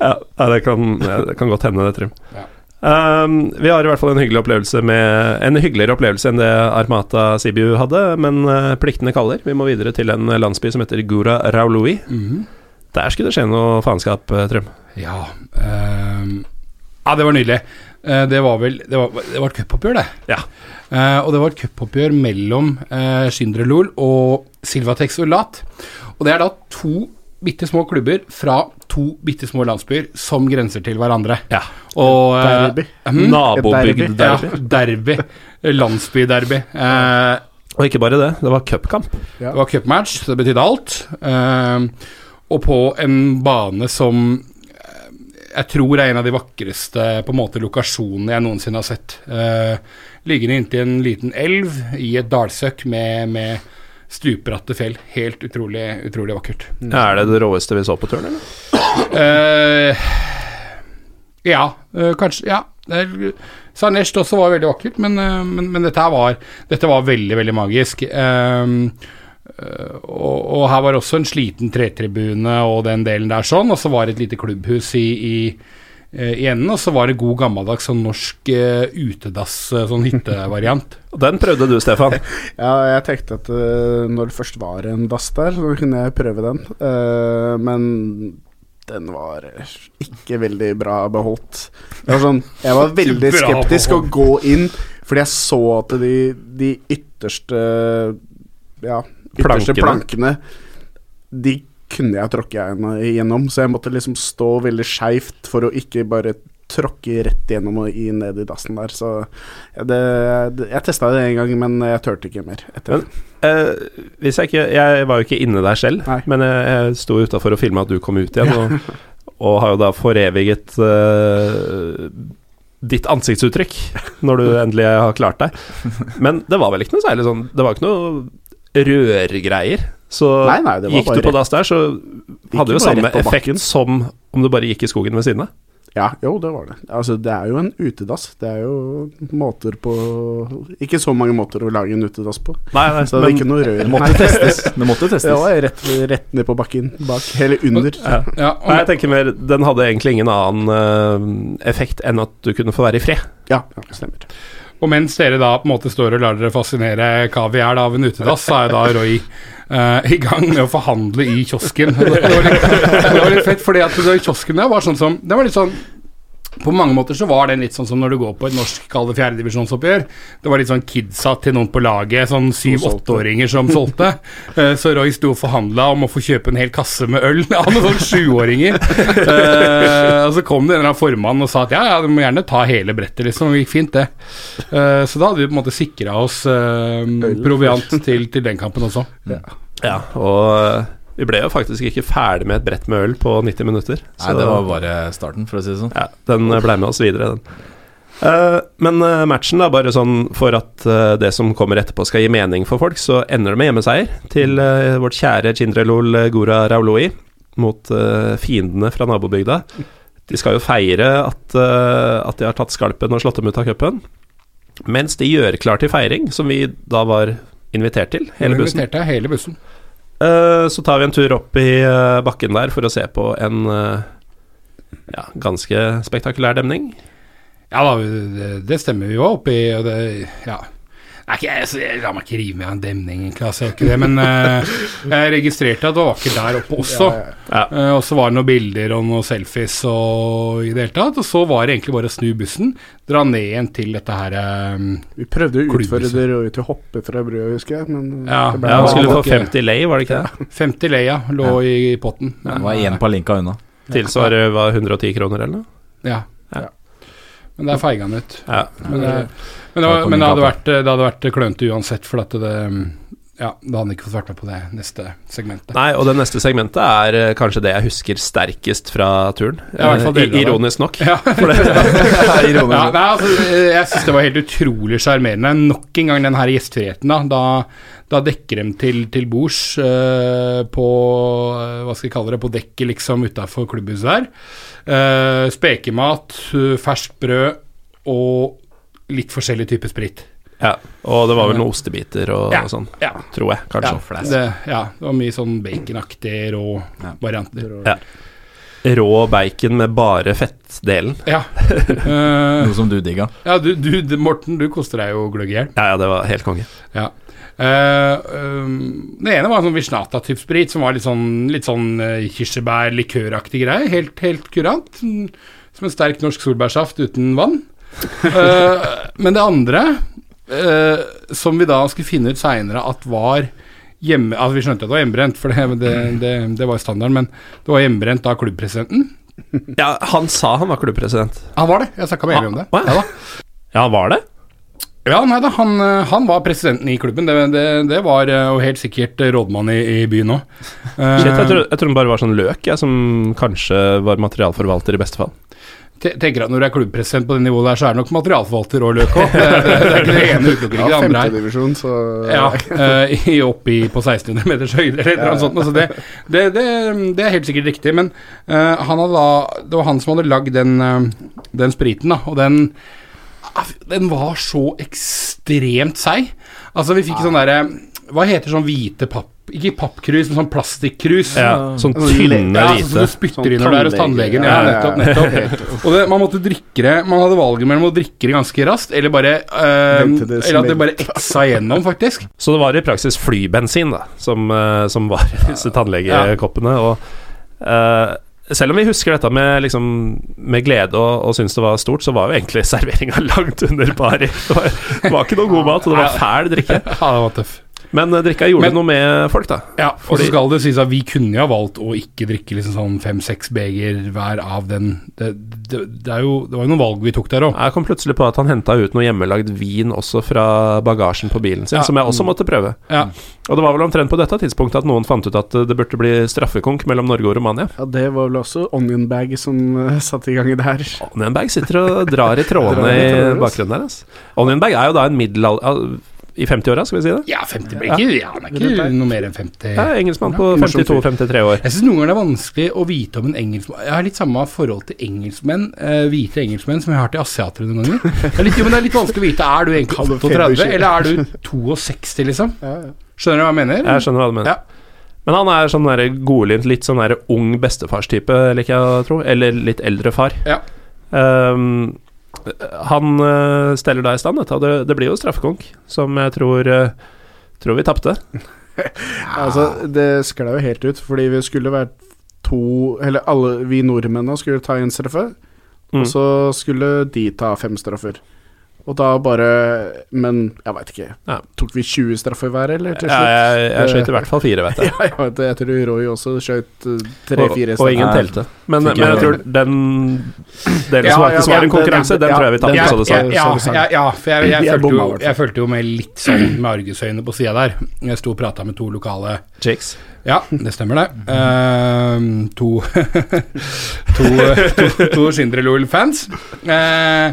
Speaker 1: Ja, ja, det, kan, ja, det kan godt hende, det, Trym.
Speaker 3: Ja.
Speaker 1: Um, vi har i hvert fall en hyggelig opplevelse med En hyggeligere opplevelse enn det Armata Sibiu hadde, men eh, pliktene kaller. Vi må videre til en landsby som heter Gura Raului.
Speaker 3: Mhm.
Speaker 1: Der skulle det skje noe faenskap, eh, Trym.
Speaker 3: Ja ehm, Ja, det var nydelig. Eh, det var vel Det var, det var et cupoppgjør, det.
Speaker 1: Ja.
Speaker 3: Uh, og det var et cupoppgjør mellom uh, Schindrelol og Silvatex Ulat. Og det er da to bitte små klubber fra to bitte små landsbyer som grenser til hverandre.
Speaker 1: Ja.
Speaker 3: Og eh,
Speaker 2: Derby.
Speaker 3: mhm.
Speaker 1: Nabobygd
Speaker 3: Ja,
Speaker 1: derby.
Speaker 3: derby. Landsbyderby. Uh,
Speaker 1: Og ikke bare det, det var cupkamp.
Speaker 3: det var cupmatch, så det betydde alt. Uh, og på en bane som eh, jeg tror er en av de vakreste på en måte lokasjonene jeg noensinne har sett. Uh, liggende inntil en liten elv i et dalsøkk med, med stupbratte fjell. Helt utrolig, utrolig vakkert.
Speaker 1: Er det det råeste vi så på turen, eller?
Speaker 3: Uh, ja, uh, kanskje Ja, Sarnesht også var veldig vakkert, men, uh, men, men dette var Dette var veldig, veldig magisk. Og, og her var også en sliten tretribune og den delen der sånn, og så var det et lite klubbhus i, i, i enden, og så var det god gammeldags sånn norsk uh, utedass, eh, sånn hyttevariant.
Speaker 1: Og den prøvde du, Stefan.
Speaker 2: Ja, jeg tenkte at uh, når det først var en dass der, så kunne jeg prøve den. Uh, men den var ikke veldig bra beholdt. Det var sånn, jeg var veldig skeptisk å gå inn, fordi jeg så at de, de ytterste Ja, ytterste
Speaker 1: Plankene.
Speaker 2: plankene, De kunne jeg tråkke igjennom, så jeg måtte liksom stå veldig skeivt for å ikke bare tråkke rett gjennom og i ned i dassen der. Så det, det, jeg testa det en gang, men jeg turte ikke mer etter.
Speaker 1: Men, eh, hvis jeg ikke Jeg var jo ikke inne der selv,
Speaker 2: Nei.
Speaker 1: men jeg, jeg sto utafor og filma at du kom ut igjen, og, og har jo da foreviget eh, ditt ansiktsuttrykk når du endelig har klart deg. Men det var vel ikke noe særlig sånn Det var ikke noe rørgreier. Så
Speaker 2: Nei, nei, det var
Speaker 1: gikk
Speaker 2: bare
Speaker 1: du på dass der, så hadde jo samme effekt som om du bare gikk i skogen ved siden av.
Speaker 2: Ja, jo, det var det. Altså, det er jo en utedass. Det er jo måter på Ikke så mange måter å lage en utedass på.
Speaker 1: Nei, nei,
Speaker 2: Så det er ikke noe rør.
Speaker 4: Det måtte testes. Det måtte testes.
Speaker 2: Ja, rett, rett ned på bakken bak. Eller under.
Speaker 1: Ja.
Speaker 3: Ja, og,
Speaker 1: Nei, jeg tenker mer Den hadde egentlig ingen annen eh, effekt enn at du kunne få være i fred.
Speaker 2: Ja, ja stemmer.
Speaker 3: Og mens dere da på en måte står og lar dere fascinere hva vi er av en utedass, så er da Roy eh, i gang med å forhandle i kiosken. Det var litt, det var litt fett, fordi at det- kiosken der var sånn som Det var litt sånn på mange måter så var den litt sånn som når du går på et norsk kall det fjerdedivisjonsoppgjør. Det var litt sånn kidsa til noen på laget, sånn syv-åtteåringer som solgte. Eh, Så Roy sto og forhandla om å få kjøpe en hel kasse med øl av noen sånn sjuåringer. Eh, Og så kom det en eller annen formann og sa at ja, ja, du må gjerne ta hele brettet, liksom. Det gikk fint, det. Eh, Så da hadde vi på en måte sikra oss proviant til, til den kampen også.
Speaker 1: Ja, og eh, vi ble jo faktisk ikke ferdig med et brett med øl på 90 minutter.
Speaker 4: Nei, det var bare starten, for å si det sånn.
Speaker 1: Ja, den eh, ble med oss videre, den. Eh, men eh, matchen, da, bare sånn for at det som kommer etterpå skal gi mening for folk, så ender det med hjemmeseier til vårt kjære Chindrelol Gora Rauloi mot fiendene fra nabobygda. De skal jo feire at, at de har tatt skalpen og slått dem ut av cupen. Mens de gjør klar til feiring, som vi da var invitert til, hele bussen.
Speaker 3: inviterte hele bussen.
Speaker 1: Eh, så tar vi en tur opp i eh, bakken der for å se på en eh, ja, ganske spektakulær demning.
Speaker 3: Ja da, det, stemmer vi var oppe i, Ja. Nei, ikke, jeg, jeg lar meg ikke rive med av en demning, egentlig, altså, ikke det, men uh, jeg registrerte at det var ikke der oppe også.
Speaker 2: Ja, ja.
Speaker 1: Ja.
Speaker 3: Eh, og så var det noen bilder og noen selfies og i det hele tatt. Og så var det egentlig bare å snu bussen, dra ned igjen til dette her um,
Speaker 2: Vi prøvde å
Speaker 3: utføre
Speaker 2: det røde til å hoppe fra brua, husker jeg. Men
Speaker 3: Ja,
Speaker 2: det
Speaker 1: Ja, han skulle få 50 lei, var det ikke det?
Speaker 3: 50 lei, ja. lå i potten.
Speaker 4: Det var én palinka unna.
Speaker 1: Tilsvarer var 110 kroner eller noe?
Speaker 3: Ja.
Speaker 1: Ja.
Speaker 3: Men der feiga han ut.
Speaker 1: Ja.
Speaker 3: Men, det, men, det, var, men det, hadde vært, det hadde vært klønete uansett, for at det Ja, da hadde han ikke fått vært med på det neste segmentet.
Speaker 1: Nei, og det neste segmentet er eh, kanskje det jeg husker sterkest fra turen.
Speaker 3: Ja, i
Speaker 1: Eh. Ironisk nok.
Speaker 3: Ja, for det, ja, nei, altså, jeg syns det var helt utrolig sjarmerende. Nok en gang den her gjestfriheten. Da, da, da dekker de til, til bords uh, på eh, Hva skal jeg kalle det, på dekket liksom utafor klubbhuset der. Uh, spekemat, eh, ferskt brød og litt forskjellig type sprit.
Speaker 1: Ja, og det var vel noen ostebiter og,
Speaker 3: Ja,
Speaker 1: og sånn,
Speaker 3: ja.
Speaker 1: tror jeg. Kanskje.
Speaker 3: Ja, det, ja, det var mye sånn baconaktig rå varianter.
Speaker 1: Ja. Rå bacon med bare fettdelen.
Speaker 3: Ja. Eh,
Speaker 4: Noe som du digga.
Speaker 3: ja, du, du, Morten, du koster deg jo gløgg i hjel.
Speaker 1: Ja, ja, det var helt konge.
Speaker 3: Ja. Uh, um, det ene var en sånn Vishnata-type sprit, som var litt sånn, litt sånn uh, kirsebær-likøraktig greie. Helt, helt kurant. Som en sterk norsk solbærsaft uten vann. Uh, men det andre, eh, som vi da skulle finne ut seinere at var hjemme... Altså Vi skjønte at det var hjemmebrent, for det, det, det, det var standarden, men det var hjemmebrent av klubbpresidenten.
Speaker 1: Ja, han sa han var klubbpresident.
Speaker 3: Han var det. Jeg snakka med Eli om det.
Speaker 1: Å, ja.
Speaker 3: Ja,
Speaker 1: han var det?
Speaker 3: Ja, nei da, han, eh, han var presidenten i klubben. Det, det, det var eh, og helt sikkert rådmann i, i byen òg.
Speaker 1: Shit, jeg tror, jeg tror han bare var sånn løk, jeg, som kanskje var materialforvalter i beste fall.
Speaker 3: Te- tenker at når du er klubbpresident på det nivået der, så er det nok materialforvalter og løk òg. Det, det, det er ikke det ene utelukker ikke
Speaker 2: Ja,
Speaker 3: det andre her.
Speaker 2: femtedivisjon, så
Speaker 3: Ja, eh, i- oppi på 1600 meters høyde eller et eller annet sånt. Altså det, det, det, det er helt sikkert riktig, men uh, da, det var han som hadde lagd den, uh, den spriten, da, og den ah, den var så ekstremt seig. Altså, vi fikk sånn derre Hva heter sånn hvite papp... Ikke pappkrus, men sånn plastikkrus.
Speaker 1: Ja, sånn
Speaker 2: Sånn
Speaker 1: tynne,
Speaker 3: Ja, sånn som du spytter
Speaker 2: Sånn
Speaker 3: inn når du er hos tannlegen. Ja,
Speaker 2: tannlege. Ja,
Speaker 3: nettopp. nettopp. Og det, man måtte drikke det Man hadde valget mellom å drikke det ganske raskt, eller bare
Speaker 2: øh,
Speaker 3: Eller at det bare etsa igjennom, faktisk.
Speaker 1: Så det var i praksis flybensin da som, eh, som var i disse tannlegekoppene. Og øh, selv om vi husker dette med, liksom, med glede og, og syns det var stort, så var jo egentlig serveringa langt under pari. Det var, det var ikke noe god mat, og det var fæl drikke.
Speaker 3: Ja, det var tøff.
Speaker 1: Men eh, drikka gjorde
Speaker 3: Men-
Speaker 1: noe med folk, da.
Speaker 3: Ja, og så skal det sies at vi kunne jo ha valgt å ikke drikke liksom sånn fem-seks beger hver av den. Det, det, det, er jo, det var jo noen valg vi tok der òg.
Speaker 1: Jeg kom plutselig på at han henta ut noe hjemmelagd vin også fra bagasjen på bilen sin,
Speaker 3: Ja.
Speaker 1: som jeg også måtte prøve.
Speaker 3: Ja.
Speaker 1: Og det var vel omtrent på dette tidspunktet at noen fant ut at eh, det burde bli straffekonk mellom Norge og Romania.
Speaker 2: Ja, det var vel også Onion Bag som uh, satte i gang i det her.
Speaker 1: Onion Bag sitter og drar i trådene
Speaker 2: Drar i
Speaker 1: i bakgrunnen der. Altså. Onion Bag er jo da en middelalder... I 50-åra, skal vi si det?
Speaker 3: Ja, 50 blir ikke ja, Han er ikke noe mer enn 50.
Speaker 1: Ja, engelskmann på 52-53 år.
Speaker 3: Jeg syns noen ganger det er vanskelig å vite om en engelskmann Jeg har litt samme forhold til engelskmenn, uh, hvite engelskmenn, som jeg har til asiatere noen ganger. Det er litt, jo, men det er litt vanskelig å vite. Er du egentlig
Speaker 2: Kalle
Speaker 3: 38,
Speaker 2: Federer.
Speaker 3: eller er du 62, liksom?
Speaker 2: Ja, ja.
Speaker 3: Skjønner du hva jeg mener?
Speaker 1: Jeg skjønner hva du mener.
Speaker 3: Ja.
Speaker 1: Men han er sånn der godlynt, litt sånn der ung bestefarstype, liker jeg å tro. Eller litt eldre far.
Speaker 3: Ja.
Speaker 1: Ehm, han eh, steller da i stand dette, og det, det blir jo straffekonk, som jeg tror, eh, tror vi tapte.
Speaker 2: Altså, det sklei jo helt ut, fordi vi skulle vært to Eller alle vi nordmennene skulle ta en straffe,
Speaker 1: Mm.
Speaker 2: og så skulle de ta fem straffer. Og da bare Men jeg veit ikke.
Speaker 1: Ja.
Speaker 2: Tok vi 20 straffer hver, eller? Til
Speaker 1: Ja,
Speaker 2: slutt?
Speaker 1: jeg, jeg skjøt i hvert fall fire, vet jeg.
Speaker 2: Ja, jeg vet. Jeg tror Roy også skjøt
Speaker 1: Og,
Speaker 2: tre-fire
Speaker 1: og ingen telte. Men, men jeg tror den delen som
Speaker 2: ja,
Speaker 1: var en konkurranse,
Speaker 2: den-
Speaker 1: den tror jeg vi
Speaker 2: ja,
Speaker 1: tapte, så det sa.
Speaker 3: ja, ja, ja, ja, for jeg, jeg,
Speaker 2: Jeg
Speaker 3: følte jo, jeg følte jo med litt sånn med argusøyne på sida der. Jeg sto og prata med to lokale
Speaker 1: Chicks.
Speaker 3: Ja, det stemmer det. Uh, to To, to, to Schindler-Loel-fans. Eh,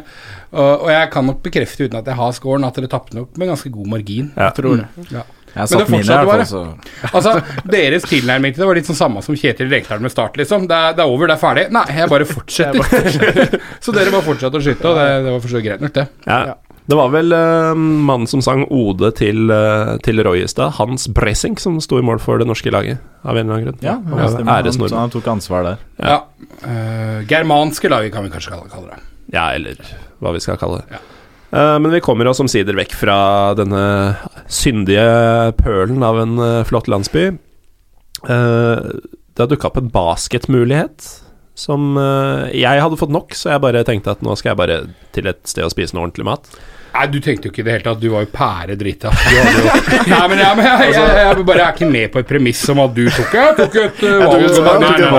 Speaker 3: og, og jeg kan nok bekrefte, uten at jeg har scoren, at dere tapte nok med ganske god margin.
Speaker 1: Ja.
Speaker 2: Jeg tror det.
Speaker 3: Ja.
Speaker 4: Jeg
Speaker 3: Men
Speaker 4: satt
Speaker 3: det
Speaker 4: mine her,
Speaker 3: fortsatte
Speaker 4: hvert
Speaker 3: Altså, Deres tilnærming til det var litt sånn samme som Kjetil Rekdal med start, liksom. Det er, det er over, det er ferdig. Nei, jeg bare fortsetter. så dere bare fortsatte å skyte, og det, det var for så greit nok, det.
Speaker 1: Ja.
Speaker 2: Ja.
Speaker 1: Det var vel uh, mannen som sang ode til, uh, til Roy i stad, Hans Bressing, som sto i mål for det norske laget, av en eller annen grunn.
Speaker 4: Ja, stemmer. Han,
Speaker 1: æresnordmann.
Speaker 4: han tok ansvar der.
Speaker 3: Ja. Uh, germanske laget kan vi kanskje kalle det.
Speaker 1: Ja, eller hva vi skal kalle det.
Speaker 3: Ja.
Speaker 1: Eh, men vi kommer oss omsider vekk fra denne syndige pølen av en eh, flott landsby. Eh, det har dukka opp en basketmulighet som Jeg hadde fått nok, så jeg bare tenkte at nå skal jeg bare til et sted og spise noe ordentlig mat.
Speaker 3: Nei, du tenkte jo ikke i det hele tatt. Du var jo pære drita. jo Nei, men, men jeg, jeg, jeg, jeg bare er ikke med på et premiss om at du tok Jeg tok et uh, valg.
Speaker 2: jeg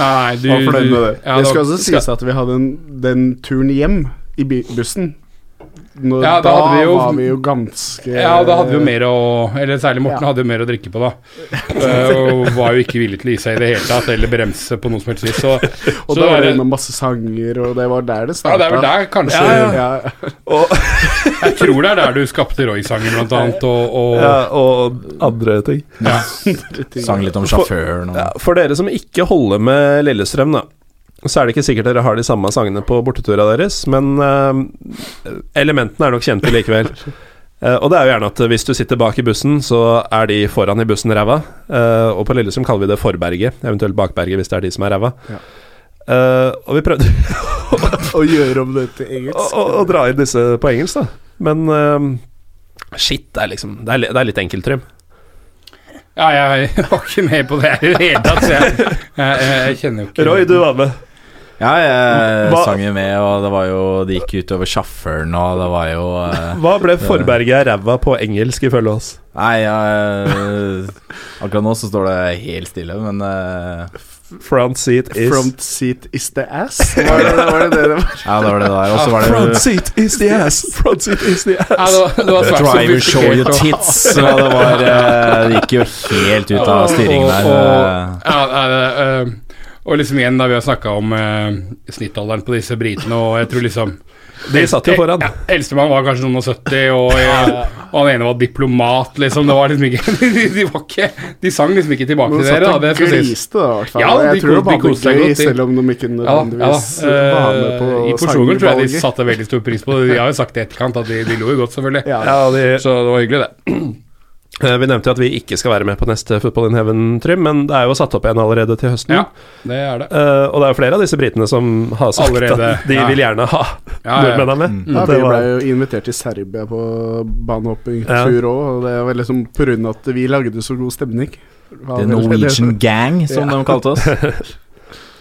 Speaker 3: Nei, nei, nei, du
Speaker 2: det.
Speaker 3: Ja,
Speaker 2: det skal også sies at vi hadde en, den turen hjem i bussen. Når,
Speaker 3: Ja, da
Speaker 2: da
Speaker 3: vi jo-
Speaker 2: var vi jo ganske
Speaker 3: Ja, da hadde vi jo mer å Eller særlig Morten
Speaker 2: Ja.
Speaker 3: hadde jo mer å drikke på, da. Eh, og var jo ikke villig til å gi seg i det hele tatt, eller bremse på noe som helst vis. Så,
Speaker 2: Og
Speaker 3: så
Speaker 2: da var det med masse sanger, og det var der det
Speaker 3: Ja, det er vel der, kanskje.
Speaker 2: Ja, ja.
Speaker 3: Jeg tror det er der du skapte Roy-sangen, blant annet, og, og
Speaker 1: og andre ting.
Speaker 3: ja.
Speaker 4: Sang litt om sjåføren og
Speaker 1: Ja, for dere som ikke holder med Lillestrøm, da, så er det ikke sikkert dere har de samme sangene på bortetura deres, men eh, elementene er nok kjente likevel. Eh, og det er jo gjerne at hvis du sitter bak i bussen, så er de foran i bussen ræva. Eh, og på Lillestrøm kaller vi det forberget, eventuelt bakberget hvis det er de som er ræva.
Speaker 2: Ja.
Speaker 1: Eh, og vi prøvde
Speaker 2: Å gjøre om det til engelsk.
Speaker 1: å, dra inn disse på engelsk, da. Men shit, det er liksom Det er, det er litt enkelt, Trym.
Speaker 3: ja, jeg var ikke med på det i det hele tatt, så jeg, jeg, jeg kjenner jo ikke
Speaker 1: Roy, du var med.
Speaker 4: Ja, jeg
Speaker 1: Hva-
Speaker 4: sang jo med, og det var jo Det gikk utover sjåføren, og det var jo uh,
Speaker 1: Hva ble forberget ræva på engelsk, ifølge oss?
Speaker 4: Nei, uh, akkurat nå så står det helt stille, men uh,
Speaker 1: Front seat is
Speaker 2: Front seat is the ass? Var det var det det det var?
Speaker 4: Ja, det var det der. Og så var det
Speaker 1: Front seat is the ass. Front seat is the ass.
Speaker 3: Ja, det var, det var svært
Speaker 4: Driver show your tits. Og det var Det gikk jo helt ut av styringen der.
Speaker 3: Og, og, ja, det, eh, Og liksom igjen, da vi har snakka om eh, snittalderen på disse britene, og jeg tror liksom
Speaker 1: De satt jo foran.
Speaker 3: Ja, Eldstemann var kanskje noen og 70, og, og han ene var diplomat, liksom. Det var liksom ikke De, de var ikke De sang liksom ikke tilbake
Speaker 2: Men
Speaker 3: til dere. Da, det satt og
Speaker 2: gliste, da, i hvert fall.
Speaker 3: Ja, de
Speaker 2: jeg tror
Speaker 3: de,
Speaker 2: det var
Speaker 3: de koste seg godt,
Speaker 2: selv om de ikke
Speaker 3: Ja, ja,
Speaker 2: nødvendigvis var med på
Speaker 3: Eh, I porsjonen tror jeg de satte veldig stor pris på det. De har jo sagt i etterkant, at de, de lo jo godt, selvfølgelig.
Speaker 2: Ja.
Speaker 1: Ja, de,
Speaker 3: Så det var hyggelig, det.
Speaker 1: Eh, vi nevnte jo at vi ikke skal være med på neste Football in Heaven-trym, men det er jo satt opp igjen allerede til høsten.
Speaker 3: Ja, det er det.
Speaker 1: Uh, og det er jo flere av disse britene som har sagt
Speaker 3: Allerede,
Speaker 1: at de
Speaker 3: ja.
Speaker 1: vil gjerne ha
Speaker 3: Ja, ja.
Speaker 1: nordmennene med.
Speaker 2: Ja, vi ble jo invitert til Serbia på banehopping
Speaker 1: Ja.
Speaker 2: òg, og det var liksom av at vi lagde så god stemning.
Speaker 4: The Norwegian Gang, som
Speaker 2: Ja.
Speaker 4: de kalte oss.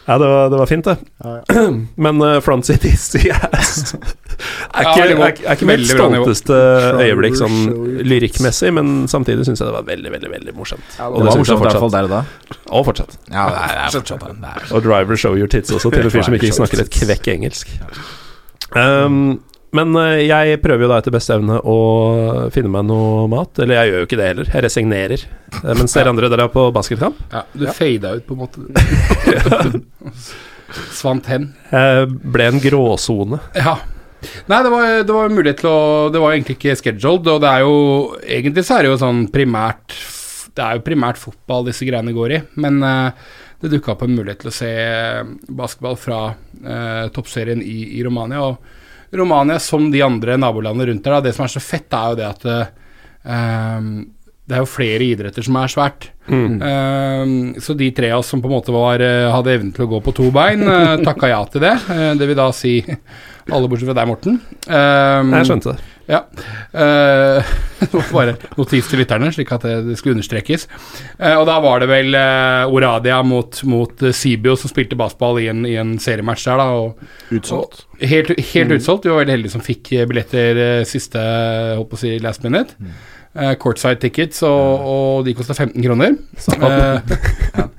Speaker 1: Ja, det var, det var fint, det.
Speaker 2: Ja, ja.
Speaker 1: Men uh, Front City Yes er ikke, er, ikke- er ikke mitt stolteste øyeblikk sånn lyrikkmessig, men samtidig syns jeg det var veldig, veldig veldig morsomt.
Speaker 2: Ja,
Speaker 1: Og
Speaker 4: Det var morsomt i hvert fall
Speaker 1: fortsatt.
Speaker 4: der og da.
Speaker 1: Og fortsatt.
Speaker 4: Ja, det er, det er fortsatt det. det. er-
Speaker 1: Og Driver Show Your Tits også, til en fyr som ikke snakker et kvekk engelsk. Um, men eh, jeg prøver jo da etter beste evne å finne meg noe mat. Eller jeg gjør jo ikke det heller, jeg resignerer. Eh, Mens dere andre dere er på basketkamp.
Speaker 3: Ja, du fada ut, på en måte. Svant hen.
Speaker 1: Ble en gråsone.
Speaker 3: Ja. Nei, det var, det var mulighet til å Det var egentlig ikke scheduled, og det er jo Egentlig så er det jo sånn primært Det er jo primært fotball disse greiene går i, men eh, det dukka opp en mulighet til å se basketball fra eh, toppserien i, i Romania. Og Romania, som de andre nabolandene rundt der, da, det som er så fett, er jo det at uh, det er jo flere idretter som er svært. Eh, så de tre av oss som på en måte var, eh, hadde evnen til å gå på to bein, uh, takka ja til det. Eh, det vil da si alle bortsett fra deg, Morten. Eh,
Speaker 1: Jeg skjønte det.
Speaker 3: ja. Uh, bare notis til lytterne, slik at det, skulle understrekes. Uh, og da var det vel uh, Oradia mot, mot Sibio som spilte basketball i en, i en seriematch der, da. Og,
Speaker 2: Utsolgt.
Speaker 3: og helt helt utsolgt. Vi var veldig heldige som fikk billetter siste holdt på å si last minute. Eh, courtside tickets, og, og de kosta 15 kroner. Eh.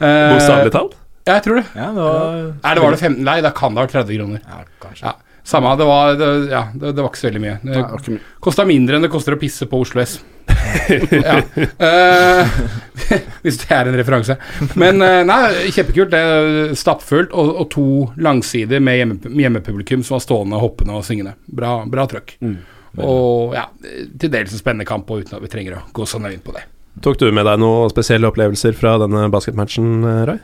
Speaker 3: Eh,
Speaker 1: Bokstavelig talt.
Speaker 3: Ja, jeg tror det.
Speaker 4: Ja, det var
Speaker 3: Nei, det var det 15 Nei, da kan det ha vært 30 kroner.
Speaker 4: Ja, kanskje.
Speaker 3: Ja, samme, det var, det, ja, det, det var ikke så veldig mye. Det
Speaker 2: mye.
Speaker 3: kosta mindre enn det koster å pisse på Oslo S. ja. uh, hvis det er en referanse. Men uh, nei, kjempekult. Det er Stappfullt, og, og to langsider med hjemme, hjemmepublikum som var stående, hoppende og syngende. Bra, bra trøkk. Og ja, til dels en spennende kamp, og uten at vi trenger å gå så nøye inn på det.
Speaker 1: Tok du med deg noen spesielle opplevelser fra denne basketmatchen, eh, Roy?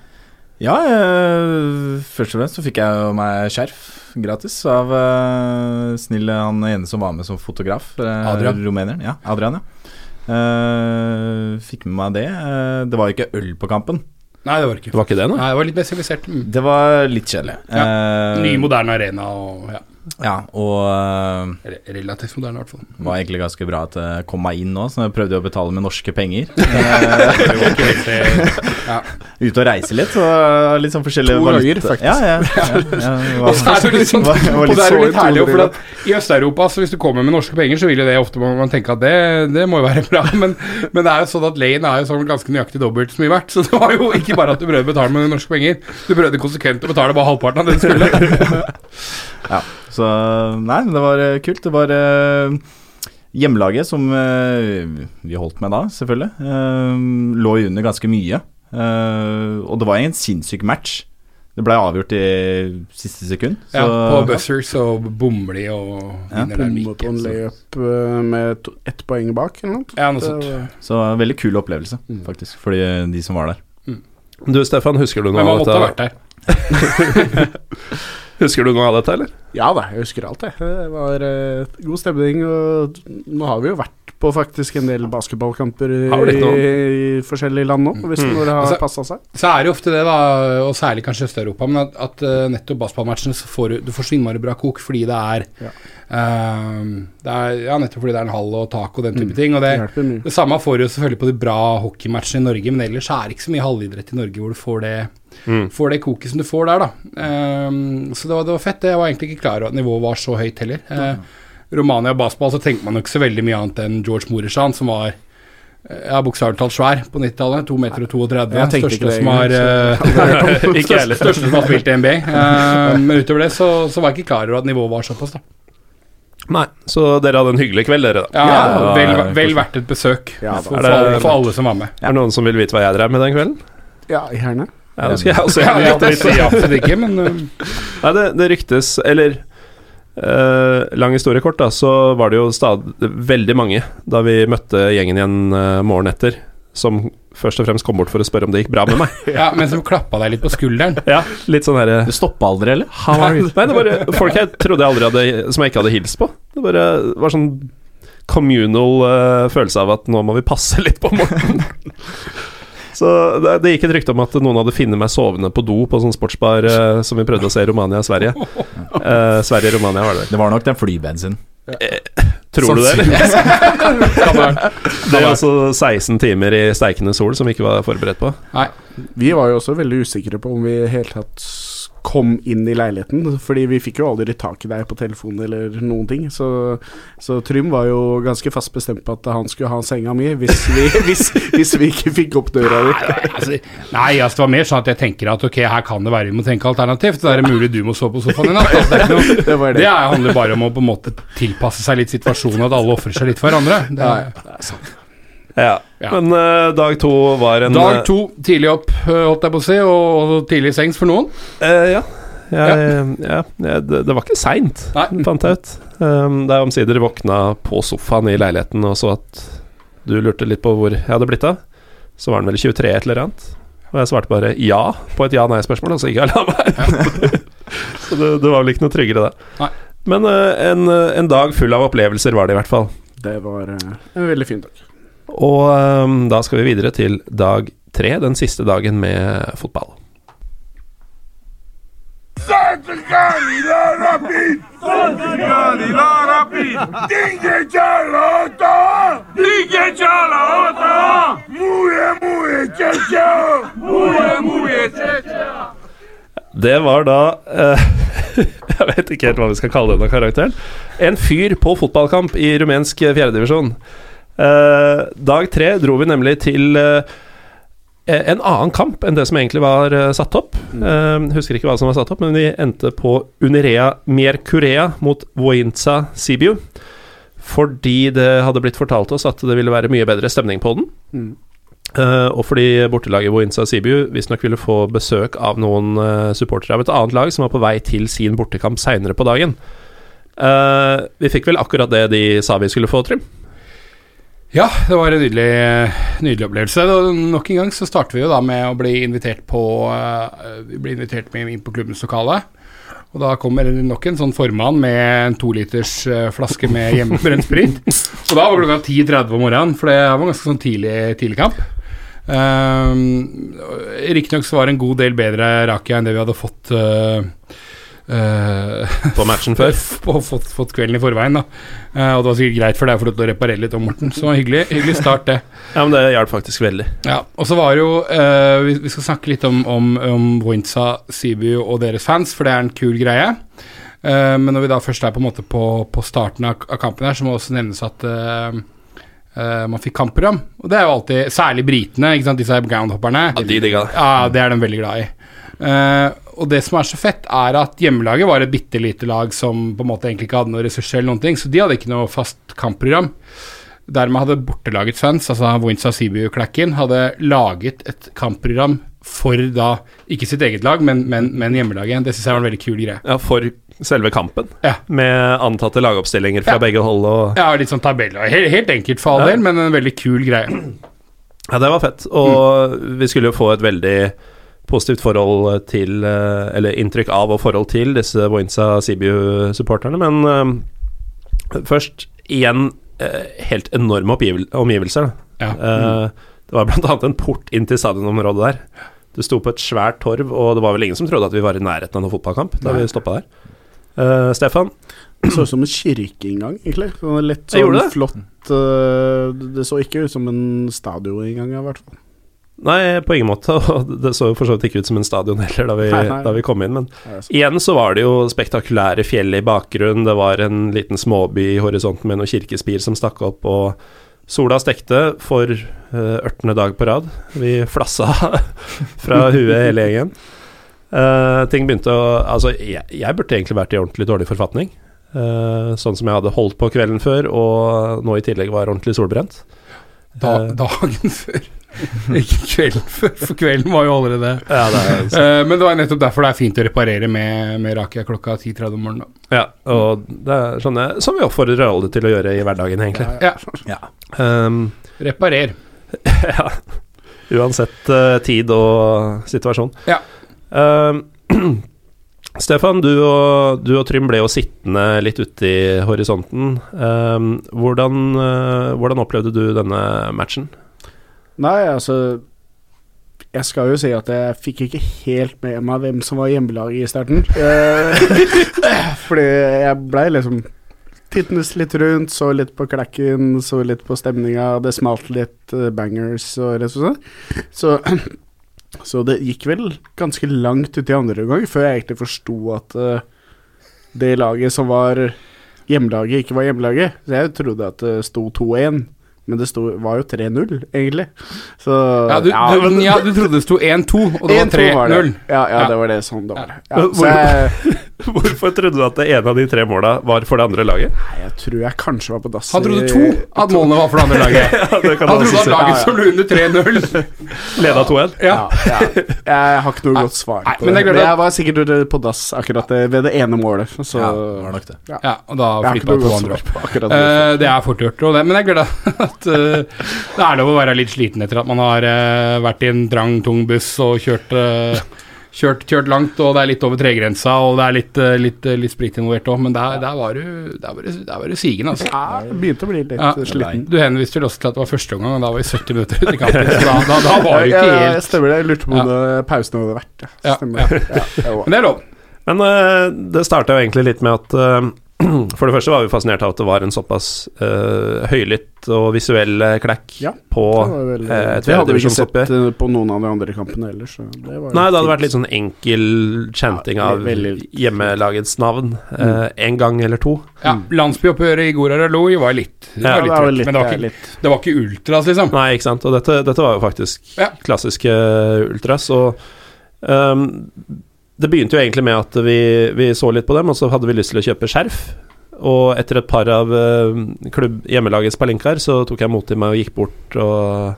Speaker 4: Ja, eh, først og fremst så fikk jeg jo meg skjerf gratis av eh, snille han ene som var med som fotograf. eh,
Speaker 3: Adrian.
Speaker 4: Rumeneren. Ja, Adrian, ja. Eh, fikk med meg det. Eh, det var ikke øl på kampen.
Speaker 3: Nei, det var ikke.
Speaker 1: Det var ikke det, nå?
Speaker 3: Nei, det var litt mer sivilisert. Mm.
Speaker 4: Det var litt kjedelig. Eh,
Speaker 3: Ny, moderne arena og ja,
Speaker 4: Ja, og eh,
Speaker 3: re- relativt moderne, i hvert fall.
Speaker 4: var egentlig ganske bra at jeg kom meg inn nå, så jeg prøvde å betale med norske penger.
Speaker 3: Eh, ja.
Speaker 4: Ute og reise litt, så litt sånn forskjellige
Speaker 2: To ganger, faktisk.
Speaker 4: Ja, ja. ja, ja, var-
Speaker 3: Og så er det litt sånn
Speaker 4: var- litt
Speaker 3: er jo litt herlig, for at i Øst-Europa, så hvis du kommer med norske penger, så vil jo det ofte man, man tenke at det, det må jo være bra, men, men det er jo sånn at Lane er jo sånn ganske nøyaktig dobbelt så mye verdt, så det var jo ikke bare at du prøvde å betale med norske penger, du prøvde konsekvent å betale bare halvparten av det du skulle.
Speaker 4: Ja, så Nei, det var eh, kult. Det var eh, hjemmelaget som eh, vi holdt med da, selvfølgelig. lå under ganske mye. og det var en sinnssyk match. Det ble avgjort i siste sekund. Så,
Speaker 3: Ja, på buzzer så bommer de og vinner der
Speaker 2: Bomme
Speaker 3: Mikke,
Speaker 2: på en
Speaker 3: løp
Speaker 2: layup med ett poeng bak, eller noe.
Speaker 3: Ja, noe sånt.
Speaker 4: så veldig kul opplevelse, faktisk, for de, de som var der.
Speaker 1: Du Stefan, husker du noe
Speaker 3: Men man måtte ha vært der.
Speaker 1: Husker du noe av dette, eller?
Speaker 2: Ja da, jeg husker alt, jeg. Det var uh, god stemning, og nå har vi jo vært på faktisk en del basketballkamper i, i forskjellige land nå, hvis
Speaker 1: Mm.
Speaker 2: det har
Speaker 3: Altså-
Speaker 2: passa seg.
Speaker 3: Så er det jo ofte det, da, og særlig kanskje Øst-Europa, men at, at eh, nettopp basketballmatchene får du, du får så innmari bra kok fordi det er,
Speaker 2: Ja.
Speaker 3: eh, det er Ja, nettopp fordi det er en hall og tak og den type
Speaker 2: Mm.
Speaker 3: ting. Og det,
Speaker 2: Det
Speaker 3: det samme får du selvfølgelig på de bra hockeymatchene i Norge, men ellers er det ikke så mye halvidrett i Norge hvor du får det,
Speaker 1: Mm.
Speaker 3: får det koket som du får der, da. Um, så det var, det var fett. Jeg var egentlig ikke klar over at nivået var så høyt heller. Uh, Romania baseball så tenker man jo ikke så veldig mye annet enn George Morishan, som var eh, ja, bokstavelig talt svær på 90-tallet. 2 meter og 32.
Speaker 2: Jeg
Speaker 3: Største
Speaker 2: ikke det
Speaker 3: som har
Speaker 2: engang,
Speaker 3: eh,
Speaker 1: heller.
Speaker 3: Største som har spilt i NBA. Uh, men utover det så, så var jeg ikke klar over at nivået var såpass, da.
Speaker 1: Nei, så dere hadde en hyggelig kveld, dere, da.
Speaker 3: Ja,
Speaker 4: Ja,
Speaker 3: vel, vel verdt et besøk
Speaker 2: Ja,
Speaker 3: for, for, alle, for alle som var med.
Speaker 1: Er det noen som vil vite hva jeg drev med den kvelden?
Speaker 2: Ja, gjerne.
Speaker 1: Ja, det skal jeg også
Speaker 3: Ja,
Speaker 1: gjerne
Speaker 3: ja, jeg absolutt ikke, men uh,
Speaker 1: Nei, det, det ryktes Eller uh, lang historie kort, da, så var det jo stad, veldig mange da vi møtte gjengen igjen uh, morgenen etter, som først og fremst kom bort for å spørre om det gikk bra med meg.
Speaker 3: ja, men som klappa deg litt på skulderen.
Speaker 1: Ja, litt sånn herre
Speaker 4: Du stoppa aldri, eller?
Speaker 1: How are you? Nei, det var folk jeg trodde jeg aldri hadde Som jeg ikke hadde hilst på. Det bare var sånn communal uh, følelse av at nå må vi passe litt på Morten. Så det, det gikk et rykte om at noen hadde funnet meg sovende på do på sånn sportsbar eh, som vi prøvde å se i Romania-Sverige. Eh, Sverige-Romania var det.
Speaker 4: Det var nok den flybensinen.
Speaker 1: Tror du det, eller? Det var altså 16 timer i steikende sol som vi ikke var forberedt på.
Speaker 3: Nei.
Speaker 2: Vi var jo også veldig usikre på om vi i hele tatt kom inn i leiligheten, fordi vi fikk jo aldri tak i deg på telefonen eller noen ting. Så, så Trym var jo ganske fast bestemt på at han skulle ha senga mi hvis vi, hvis, hvis vi ikke fikk opp døra di.
Speaker 3: Altså, nei, altså, det var mer sånn at jeg tenker at ok, her kan det være vi må tenke alternativt. Da er det mulig du må sove på sofaen i natt. Altså, det, noe,
Speaker 2: Det det.
Speaker 3: det er- handler bare om å på en måte tilpasse seg litt situasjonen, at alle ofrer seg litt for hverandre. Det, er
Speaker 2: Ja,
Speaker 1: Ja.
Speaker 3: Ja.
Speaker 1: Men uh, dag to var en
Speaker 3: Dag to, tidlig opp, øh, holdt jeg på å si, og, og tidlig sengs for noen.
Speaker 1: Uh, ja. Jeg, ja. ja, det, det var ikke seint, fant jeg ut. Um, da jeg omsider våkna på sofaen i leiligheten og så at du lurte litt på hvor jeg hadde blitt av, så var den vel 23 et eller annet. Og jeg svarte bare ja på et ja-nei-spørsmål, og så gikk jeg og la meg. så det, det var vel ikke noe tryggere, det.
Speaker 3: Nei.
Speaker 1: Men uh, en, eh, en dag full av opplevelser var det i hvert fall.
Speaker 2: Det var uh, en veldig fin dag.
Speaker 1: Og um, da skal vi videre til dag tre, den siste dagen med fotball. Det var da uh, Jeg vet ikke helt hva vi skal kalle denne karakteren. En fyr på fotballkamp i rumensk fjerdedivisjon. Uh, dag tre dro vi nemlig til eh, en annen kamp enn det som egentlig var eh, satt opp. Eh, husker ikke hva som var satt opp, men vi endte på Unirea Mercurea mot Voinza Sibiu. Fordi det hadde blitt fortalt oss at det ville være mye bedre stemning på den.
Speaker 2: Mm.
Speaker 1: Uh, og fordi bortelaget Voinza Sibiu visstnok ville få besøk av noen uh, supportere av et annet lag som var på vei til sin bortekamp seinere på dagen. Uh, vi fikk vel akkurat det de sa vi skulle få, Trym.
Speaker 3: Ja, det var en nydelig, nydelig opplevelse. Nok en gang så starter vi jo da med å bli invitert på eh, Vi blir invitert med inn på klubbens lokale. Og da kommer nok en sånn formann med en toliters uh, flaske med hjemmebrent sprit. Og da var klokka 10.30 om morgenen, for det var ganske sånn tidlig, tidlig kamp. Um, Riktignok så var det en god del bedre rakia enn det vi hadde fått uh,
Speaker 1: På matchen før.
Speaker 3: og fått, fått kvelden i forveien. da Eh, Og det var sikkert greit for deg for å reparere litt om Morten. Så hyggelig, hyggelig start, det.
Speaker 1: Ja, men det hjalp faktisk veldig.
Speaker 3: Ja, Og så var det jo uh, vi, vi skal snakke litt om, om, om Voinza, Sibu og deres fans, for det er en kul greie. Eh, men når vi da først er på en måte på, på starten av, av kampen her, så må det også nevnes at uh, eh, man fikk kampprogram. Og det er jo alltid Særlig britene, ikke sant, disse groundhopperne.
Speaker 1: Ja, de digga det.
Speaker 3: Ja, det er de veldig glad i. Eh, og det som er så fett, er at hjemmelaget var et bitte lite lag som på en måte egentlig ikke hadde noen ressurser eller noen ting, så de hadde ikke noe fast kampprogram. Dermed hadde bortelagets fans, altså Voinza Sibiu-klakken, hadde laget et kampprogram for da ikke sitt eget lag, men, men, men hjemmelaget. Det syns jeg var en veldig kul greie.
Speaker 1: Ja, for selve kampen.
Speaker 3: Ja.
Speaker 1: Med antatte lagoppstillinger fra
Speaker 3: Ja.
Speaker 1: begge hold og
Speaker 3: Ja, litt sånn tabell. Helt, helt enkelt for all
Speaker 1: Ja.
Speaker 3: del, men en veldig kul greie.
Speaker 1: Ja, det var fett. Og vi skulle jo få et veldig positivt forhold til eh, Eller inntrykk av og forhold til disse Voinza Sibiu-supporterne, men eh, først igjen eh, helt enorme omgivelser. da.
Speaker 3: Ja.
Speaker 1: Eh, det var annet en port inn til stadionområdet der. Du sto på et svært torv, og det var vel ingen som trodde at vi var i nærheten av noen fotballkamp da
Speaker 2: Nei.
Speaker 1: vi stoppa der. Uh, Stefan,
Speaker 2: Det så ut som en kirkeinngang, egentlig. Lett
Speaker 1: gjorde
Speaker 2: sånn
Speaker 1: det.
Speaker 2: flott uh, Det så ikke ut som en stadioninngang, i hvert fall.
Speaker 1: Nei, på ingen måte. Og det så jo for så vidt ikke ut som en stadion heller da vi,
Speaker 2: Nei, nei.
Speaker 1: da vi kom inn, men igjen så var det jo spektakulære fjell i bakgrunnen. Det var en liten småby i horisonten med noen kirkespir som stakk opp, og sola stekte for uh, ørtende dag på rad. Vi flassa fra huet hele gjengen. Uh, ting begynte å Altså, jeg, jeg burde egentlig vært i ordentlig dårlig forfatning. Uh, sånn som jeg hadde holdt på kvelden før, og nå i tillegg var ordentlig solbrent.
Speaker 3: Da, dagen før. Ikke kvelden før, for kvelden var jo allerede
Speaker 1: Ja, det er
Speaker 3: Eh, Men det var nettopp derfor det er fint å reparere med, med Rakia klokka 10.30 om morgenen. da.
Speaker 1: Ja, og det er sånn som vi oppfordrer alle til å gjøre i hverdagen, egentlig.
Speaker 3: Ja,
Speaker 1: Um,
Speaker 3: reparer.
Speaker 1: ja. Uansett uh, tid og situasjon.
Speaker 3: Ja.
Speaker 1: Um, Stefan, du og, du og Trym ble jo sittende litt ute i horisonten. Um, hvordan, uh, hvordan opplevde du denne matchen?
Speaker 2: Nei, altså Jeg skal jo si at jeg fikk ikke helt med meg hvem som var hjemmelaget i starten. Eh, Fordi jeg blei liksom tittenes litt rundt, så litt på klekken, så litt på stemninga. Det smalt litt eh, bangers og litt sånn. Så, så det gikk vel ganske langt ut i andre omgang før jeg egentlig forsto at eh, det laget som var hjemmelaget, ikke var hjemmelaget. Så jeg trodde at det sto 2-1. Men det sto, var jo 3-0, egentlig. Så
Speaker 3: Ja, du, ja,
Speaker 2: men-
Speaker 3: ja, du trodde det sto 1-2, og det var 3-0.
Speaker 2: Ja, ja, det var det sånn det var. Så jeg,
Speaker 1: Hvorfor trodde du at det ene av de tre måla var for det andre laget?
Speaker 2: Nei, jeg tror jeg kanskje var på dass
Speaker 3: Han trodde to at målene var for det andre laget.
Speaker 1: Ja, det kan
Speaker 3: Han trodde at laget
Speaker 2: Ja, ja.
Speaker 3: som lå under 3-0
Speaker 1: Leda 2-1.
Speaker 3: Ja.
Speaker 2: Ja, ja. Jeg har ikke noe godt svar
Speaker 3: Nei,
Speaker 2: på
Speaker 3: men
Speaker 2: det. Men jeg var sikkert på dass akkurat det- ved det ene målet. Så
Speaker 4: Ja, det var nok det.
Speaker 3: Ja, og da
Speaker 2: jeg
Speaker 3: flippa to andre opp.
Speaker 2: akkurat det.
Speaker 3: Uh, det er fort gjort, tror det, men jeg gleder meg at uh, det er lov å være litt sliten etter at man har uh, vært i en trang, tung buss og kjørt, eh, kjørt, kjørt langt, og det er litt over tregrensa, og det er litt, eh, litt, eh, litt sprit involvert òg, men der, der var du Der var du- der var du sigen, altså.
Speaker 2: Ja, begynte å bli litt
Speaker 3: Ja.
Speaker 2: sliten.
Speaker 3: Du henviste vel også til at det var første omgang, og da var vi 70 minutter ute i kampen, så da, da, da var du
Speaker 2: ikke
Speaker 3: ikke
Speaker 2: ja,
Speaker 3: helt
Speaker 2: Stemmer det. Jeg lurte på om
Speaker 3: Ja.
Speaker 2: det pausen hadde vært ja.
Speaker 3: Ja,
Speaker 2: Stemmer det. Ja, det var-
Speaker 3: Men det er lov.
Speaker 1: Men uh, det starta jo egentlig litt med at eh, For det første var vi fascinert av at det var en såpass uh, høylytt og visuell eh, klekk
Speaker 2: Ja,
Speaker 1: på
Speaker 2: vel,
Speaker 1: eh, et
Speaker 2: det hadde vi ikke sett på noen av de andre kampene ellers. så Det var
Speaker 1: Nei, det hadde
Speaker 2: fint.
Speaker 1: vært litt sånn enkel chanting
Speaker 2: Ja,
Speaker 1: av
Speaker 2: veldig-
Speaker 1: hjemmelagets navn eh, en gang eller to.
Speaker 3: Ja, Landsbyoppgjøret i Goraralo var litt Det var
Speaker 2: Ja,
Speaker 3: litt
Speaker 2: det var litt,
Speaker 3: men det var, ikke, det var ikke ultras, liksom.
Speaker 1: Nei, ikke sant. Og dette, dette var jo faktisk
Speaker 3: Ja.
Speaker 1: klassiske ultras. Og ehm, det begynte jo egentlig med at vi, vi så litt på dem, og så hadde vi lyst til å kjøpe skjerf. Og etter et par av uh, klubb, hjemmelagets palinkaer, så tok jeg mot til meg og gikk bort og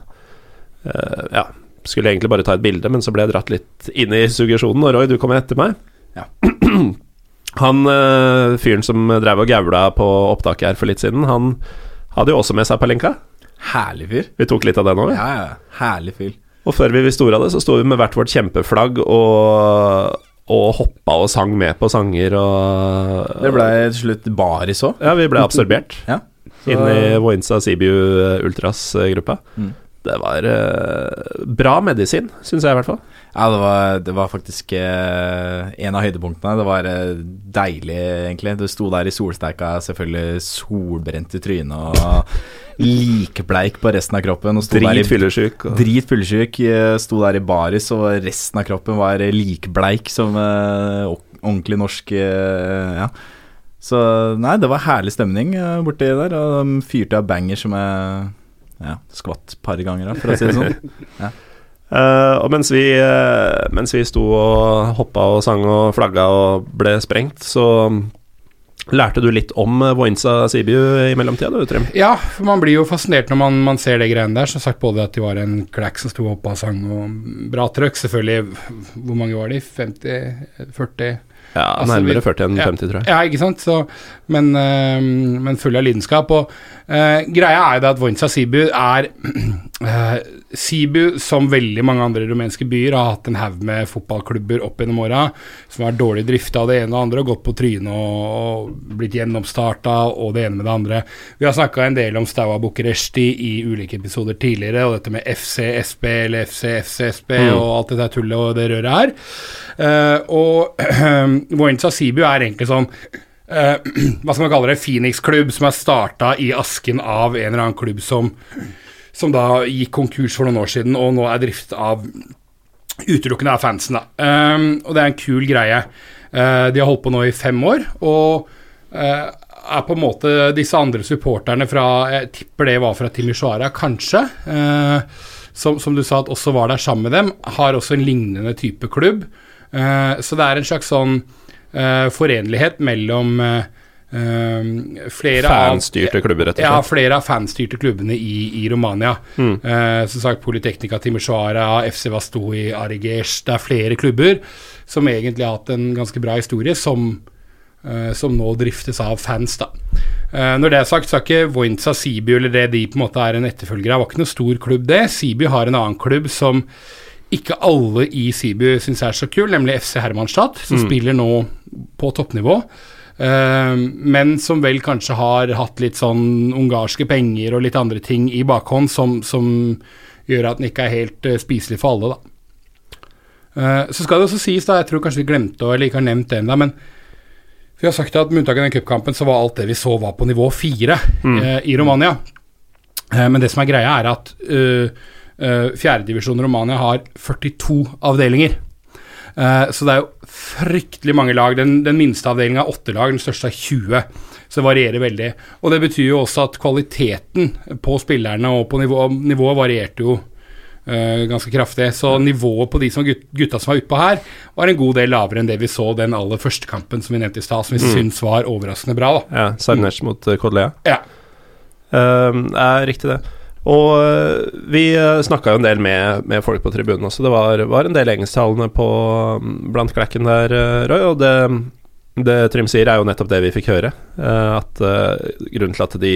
Speaker 1: uh, Ja, skulle egentlig bare ta et bilde, men så ble jeg dratt litt inn i suggesjonen. Og Roy, du kom etter meg.
Speaker 4: Ja.
Speaker 1: Han uh, fyren som drev og gaula på opptaket her for litt siden, han hadde jo også med seg palinka.
Speaker 4: Herlig fyr.
Speaker 1: Vi tok litt av den òg.
Speaker 4: Ja, ja. Herlig fyr.
Speaker 1: Og før vi visste ordet av det, så sto vi med hvert vårt kjempeflagg og, og hoppa og sang med på sanger og
Speaker 4: Det ble til slutt baris òg.
Speaker 1: Ja, vi ble absorbert
Speaker 4: Ja. Så-
Speaker 1: inn i Voinsa Sibiu Ultras-gruppa.
Speaker 4: Mm.
Speaker 1: Det var uh, bra medisin, syns jeg i hvert fall.
Speaker 4: Ja, det var, det var faktisk eh, en av høydepunktene. Det var eh, deilig, egentlig. Du sto der i solsteika, selvfølgelig solbrent i trynet og likbleik på resten av kroppen. Og sto
Speaker 1: Drit fyllesyk. og-
Speaker 4: Drit fyllesyk. eh, Sto der i baris, og resten av kroppen var eh, likbleik som eh, ordentlig norsk eh, Ja. Så nei, det var herlig stemning borti der, og de fyrte av banger som jeg ja, skvatt et par ganger av, for å si det sånn.
Speaker 1: Eh, og mens vi, uh, mens vi sto og hoppa og sang og flagga og ble sprengt, så lærte du litt om eh, Voinsa Sibiu i mellomtida, du, Trym?
Speaker 3: Ja, for man blir jo fascinert når man, man ser det greiene der. Som sagt, både at de var en klekk som sto oppe og sang, og bra trøkk. Selvfølgelig, hvor mange var de? 50? 40?
Speaker 1: Ja,
Speaker 3: Altså,
Speaker 1: nærmere
Speaker 3: vi-
Speaker 1: 40 enn
Speaker 3: ja.
Speaker 1: 50, tror jeg.
Speaker 3: Ja, ikke sant? Så, men, eh, men full av lidenskap. Og eh, greia er jo det at Voinsa Sibu er eh, Sibu, som veldig mange andre rumenske byer, har hatt en haug med fotballklubber opp gjennom åra som har dårlig drifta av det ene og det andre, og gått på trynet og, og blitt gjennomstarta og det ene med det andre. Vi har snakka en del om Staua Bucuresti i ulike episoder tidligere, og dette med FCSB eller FCFCSB
Speaker 1: Mm.
Speaker 3: og alt dette tullet og det røret her. Uh, og Voinsa Sibu er egentlig sånn eh, hva skal man kalle det, Phoenix-klubb som er starta i asken av en eller annen klubb som, som da gikk konkurs for noen år siden, og nå er driftet av utelukkende av fansen. da. Um, og det er en kul greie. Uh, de har holdt på nå i fem år, og uh, er på en måte disse andre supporterne fra Jeg tipper det var fra Timisoara, kanskje. Uh, som, som du sa at også var der sammen med dem, har også en lignende type klubb. Så det er en slags sånn forenlighet mellom eh, eh, flere av
Speaker 1: Fanstyrte klubber, rett og
Speaker 3: ja, flere av fanstyrte klubbene i, i Romania.
Speaker 1: Mm.
Speaker 3: Uh, som sagt, Politeknika Timisoara, FC Vastoi, Arigesh Det er flere klubber som egentlig har hatt en ganske bra historie, som, uh, som nå driftes av fans. da. Eh, når det er sagt, så er ikke Voinza Sibiu eller det de på en måte er en etterfølger av, var ikke noe stor klubb, det. Sibiu har en annen klubb som ikke alle i Sibiu syns er så kul, nemlig FC Hermanstad, som
Speaker 1: Mm.
Speaker 3: spiller nå på toppnivå. Eh, men som vel kanskje har hatt litt sånn ungarske penger og litt andre ting i bakhånd som, som gjør at den ikke er helt eh, spiselig for alle, da. Eh, så skal det også sies, da, jeg tror kanskje vi glemte å, eller ikke har nevnt det ennå, men vi har sagt at med unntak av den cupkampen, så var alt det vi så, var på nivå fire eh, i Romania. Men det som er greia, er at uh, uh, fjerdedivisjon Romania har 42 avdelinger. Eh, så det er jo fryktelig mange lag. Den, den minste avdelinga er åtte lag, den største er 20. Så det varierer veldig. Og det betyr jo også at kvaliteten på spillerne og på nivå, nivået varierte jo uh, ganske kraftig. Så nivået på de som gut, gutta som var utpå her, var en god del lavere enn det vi så den aller første kampen som vi nevnte i stad, som vi
Speaker 1: Mm.
Speaker 3: syns var overraskende bra. da.
Speaker 1: Ja, Sarnec mot uh, Kodlea.
Speaker 3: Ja.
Speaker 1: Uh, er riktig, det. Og uh, vi uh, snakka jo en del med, med folk på tribunen også. Det var, var en del engelsktalende på um, blant klekken der, uh, Roy. Og det, det Trym sier, er jo nettopp det vi fikk høre. At grunnen til at de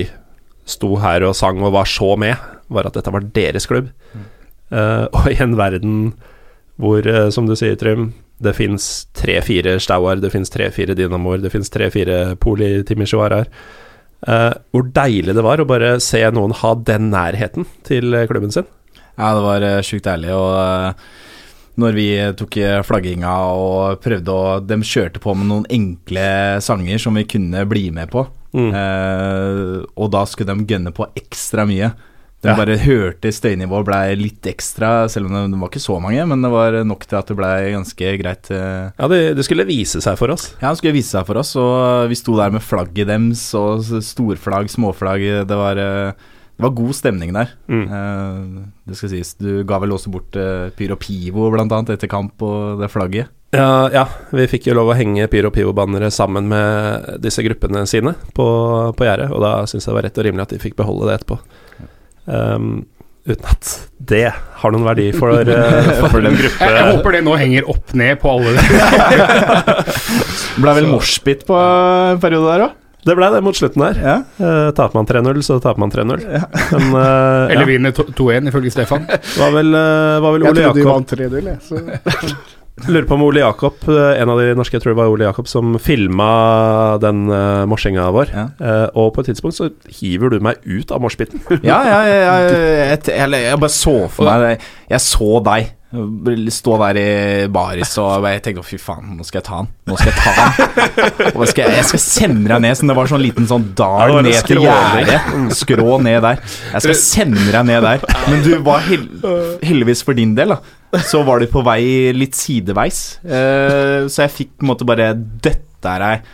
Speaker 1: sto her og sang og var så med, var at dette var deres klubb. Mm. og i en verden hvor, som du sier, Trym, det fins tre-fire Stauar, det fins tre-fire Dinamoer, det fins tre-fire Poli Timishuaraer. Uh, hvor deilig det var å bare se noen ha den nærheten til eh, klubben sin.
Speaker 4: Ja, det var uh, sjukt deilig. Og eh, når vi tok eh, flagginga og prøvde å De kjørte på med noen enkle sanger som vi kunne bli med på.
Speaker 1: Mm.
Speaker 4: Uh, og da skulle de gønne på ekstra mye. De
Speaker 1: Ja.
Speaker 4: bare hørte støynivået blei litt ekstra, selv om det, var ikke så mange, men det var nok til at det blei ganske greit. eh.
Speaker 1: Ja, det, det skulle vise seg for oss.
Speaker 4: Ja, det skulle vise seg for oss, og vi sto der med flagget deres, og storflagg, småflagg. Det var, eh, det var god stemning der.
Speaker 1: Mm.
Speaker 4: Eh, det skal sies. Du ga vel også bort uh, Pyro Pivo, blant annet, etter kamp, og det flagget.
Speaker 1: Ja, ja, vi fikk jo lov å henge Pyro Pivo-bannere sammen med disse gruppene sine på, på gjerdet, og da syns jeg det var rett og rimelig at de fikk beholde det etterpå. Um, uten at det har noen verdi for, uh, for den gruppe.
Speaker 3: Jeg, jeg håper det nå henger opp ned på alle.
Speaker 4: Ble vel moshpit på en periode der òg.
Speaker 1: Det ble det mot slutten der.
Speaker 4: Ja.
Speaker 1: Uh, taper man 3-0, så taper man 3-0. Ja. uh,
Speaker 3: Eller
Speaker 1: ja,
Speaker 3: vinner 2-1, ifølge Stefan.
Speaker 1: var vel, uh, var vel
Speaker 2: Jeg
Speaker 1: Ole
Speaker 2: trodde de
Speaker 1: Jakob
Speaker 2: vant 3-0, jeg.
Speaker 1: Lurer på om Ole Jakob, eh, en av de norske, jeg tror det var Ole Jakob, som filma den uh, morsinga vår.
Speaker 4: Ja.
Speaker 1: Uh, og på et tidspunkt så hiver du meg ut av morsbiten.
Speaker 4: Ja, ja, ja, jeg, jeg, jeg bare så for meg det. Jeg så deg stå der i baris og jeg tenkte å fy faen, nå skal jeg ta han. Nå skal jeg ta han. Og jeg skal, jeg skal semre deg ned som det var sånn liten sånn dal ned til gjerdet. Skrå ned der. Jeg skal semre deg ned der. Men du var hel, heldigvis for din del, da. Så var du på vei litt sideveis. Eh, så jeg fikk på en måte bare Dette er deg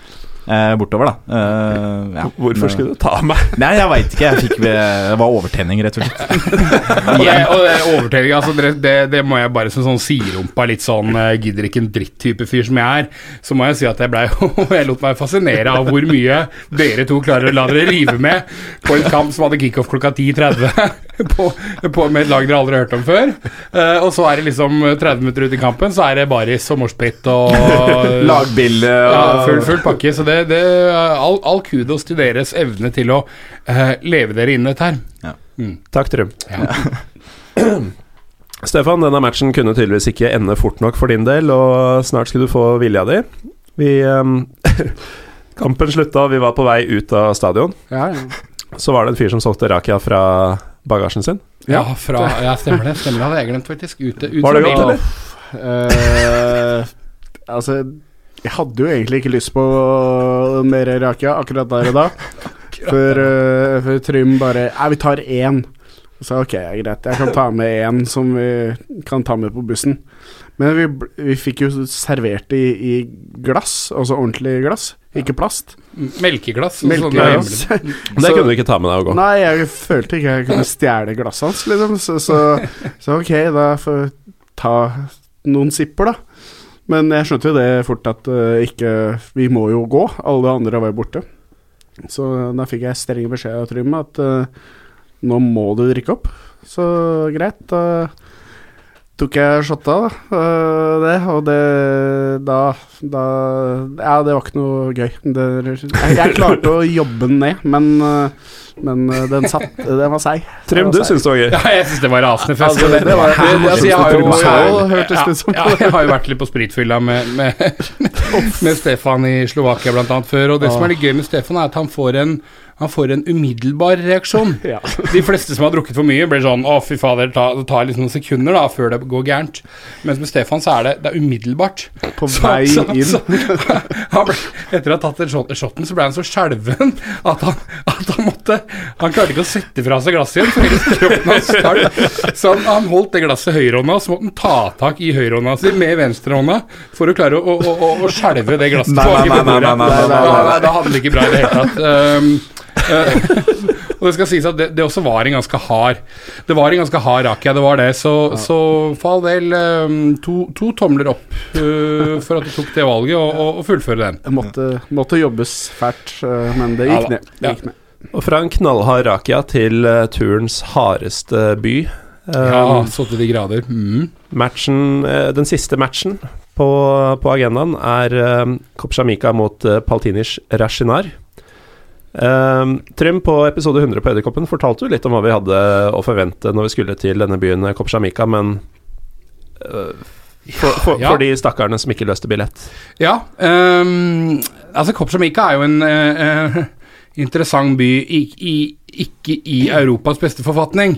Speaker 4: eh, bortover, da. Eh, ja.
Speaker 1: Hvorfor skulle du ta meg?
Speaker 4: Nei, jeg veit ikke. Jeg fikk, det var overtenning, rett og slett.
Speaker 3: Det, og det overtelling, altså det, det, må jeg bare som sånn siderumpa, litt sånn eh, gidder ikke en dritt-type fyr som jeg er, så må jeg si at jeg blei Jeg lot meg fascinere av hvor mye dere to klarer å la dere rive med på en kamp som hadde kickoff klokka 10.30 på, på, med et lag dere aldri har hørt om før. Eh, og så er det liksom 30 minutter ut i kampen, så er det baris og moshpit og
Speaker 4: Lagbilde
Speaker 3: ja,
Speaker 4: og
Speaker 3: full, full pakke. Så det, det all, all kudos til deres evne til å uh, leve dere inn i dette her.
Speaker 1: Takk, Trym.
Speaker 3: Ja.
Speaker 1: Stefan, denne matchen kunne tydeligvis ikke ende fort nok for din del, og snart skulle du få vilja di. Vi um, Kampen slutta, vi var på vei ut av stadion.
Speaker 2: Ja, ja.
Speaker 1: Så var det en fyr som solgte rakia fra bagasjen sin.
Speaker 3: Ja, fra, ja, stemmer det. Stemmer det, hadde jeg glemt, faktisk. Ute, ut
Speaker 1: Var det godt, eller?
Speaker 2: Uh, altså, jeg hadde jo egentlig ikke lyst på mer rakia akkurat der og da. Før, uh, før Trym bare Nei, vi tar én. Så ok, greit, jeg kan ta med én som vi kan ta med på bussen. Men vi, vi fikk jo servert i, i glass, altså ordentlig glass, ikke plast.
Speaker 3: Melkeglass. sånn
Speaker 2: Melkeglass.
Speaker 3: hjemme-
Speaker 1: Det kunne du ikke ta med deg og gå.
Speaker 2: Nei, jeg følte ikke jeg kunne stjele glasset hans, liksom. Så, så, så ok, da får vi ta noen sipper, da. Men jeg skjønte jo det fort at uh, ikke Vi må jo gå. Alle andre var jo borte. Så da fikk jeg streng beskjed av Trym at uh, nå må du drikke opp. Så greit, da tok jeg shotta, da. eh, det, og det da, da Ja, det var ikke noe gøy. Det, jeg, jeg klarte å jobbe den ned, men, eh, men eh, den satt Den var seig.
Speaker 1: Trym, du syns det var gøy?
Speaker 3: Ja, jeg syns det var rasende fest.
Speaker 2: Altså, det- det var-
Speaker 3: Det- altså, jeg har jo
Speaker 2: Så det
Speaker 3: ja, jeg har vært litt på spritfylla med, med, med Stefan i Slovakia annet før. Og det som er litt gøy med Stefan, er at han får en han får en umiddelbar reaksjon.
Speaker 2: Ja.
Speaker 3: De fleste som har drukket for mye, blir sånn 'Å, fy fader', ta- det tar liksom noen sekunder da før det går gærent. Mens med Stefan så er det, det er umiddelbart.
Speaker 2: På vei inn.
Speaker 3: han ble, etter å ha tatt den shot, shoten, så ble han så skjelven at han, at han måtte Han klarte ikke å sette fra seg glasset igjen, for hele kroppen hans skalv. Så han, han holdt det glasset i høyrehånda, så måtte han ta tak i høyrehånda si med venstrehånda for å klare å, å, å, å skjelve det glasset
Speaker 4: Nei, nei, nei, nei,
Speaker 3: nei,
Speaker 4: nei, nei, nei, nei, nei.
Speaker 3: Da hadde det ikke bra i det hele tatt. Um, eh, og det skal sies at det, det også var en ganske hard Det var en ganske hard rakia, det var det. Så, så for all del um, to, to tomler opp uh, for at du tok det valget, og, og, og fullføre den.
Speaker 2: Det måtte, måtte jobbes fælt, eh, men det gikk ned. Det
Speaker 3: Ja.
Speaker 2: gikk ned.
Speaker 1: Og fra en knallhard rakia til eh, turens hardeste by.
Speaker 3: Ja,
Speaker 1: Um,
Speaker 3: så til de grader. Mm.
Speaker 1: matchen, den siste matchen på, på agendaen er um, Kopsjamika mot uh, Paltinish Rashinar. Um, Trym, på episode 100 på Edderkoppen fortalte du litt om hva vi hadde å forvente når vi skulle til denne byen eh, Kopsjamika, men uh, for, for,
Speaker 3: Ja.
Speaker 1: for de stakkarene som ikke løste billett.
Speaker 3: Ja, um, altså Kopsjamika er jo en uh, uh, interessant by i, i, ikke i Europas beste forfatning.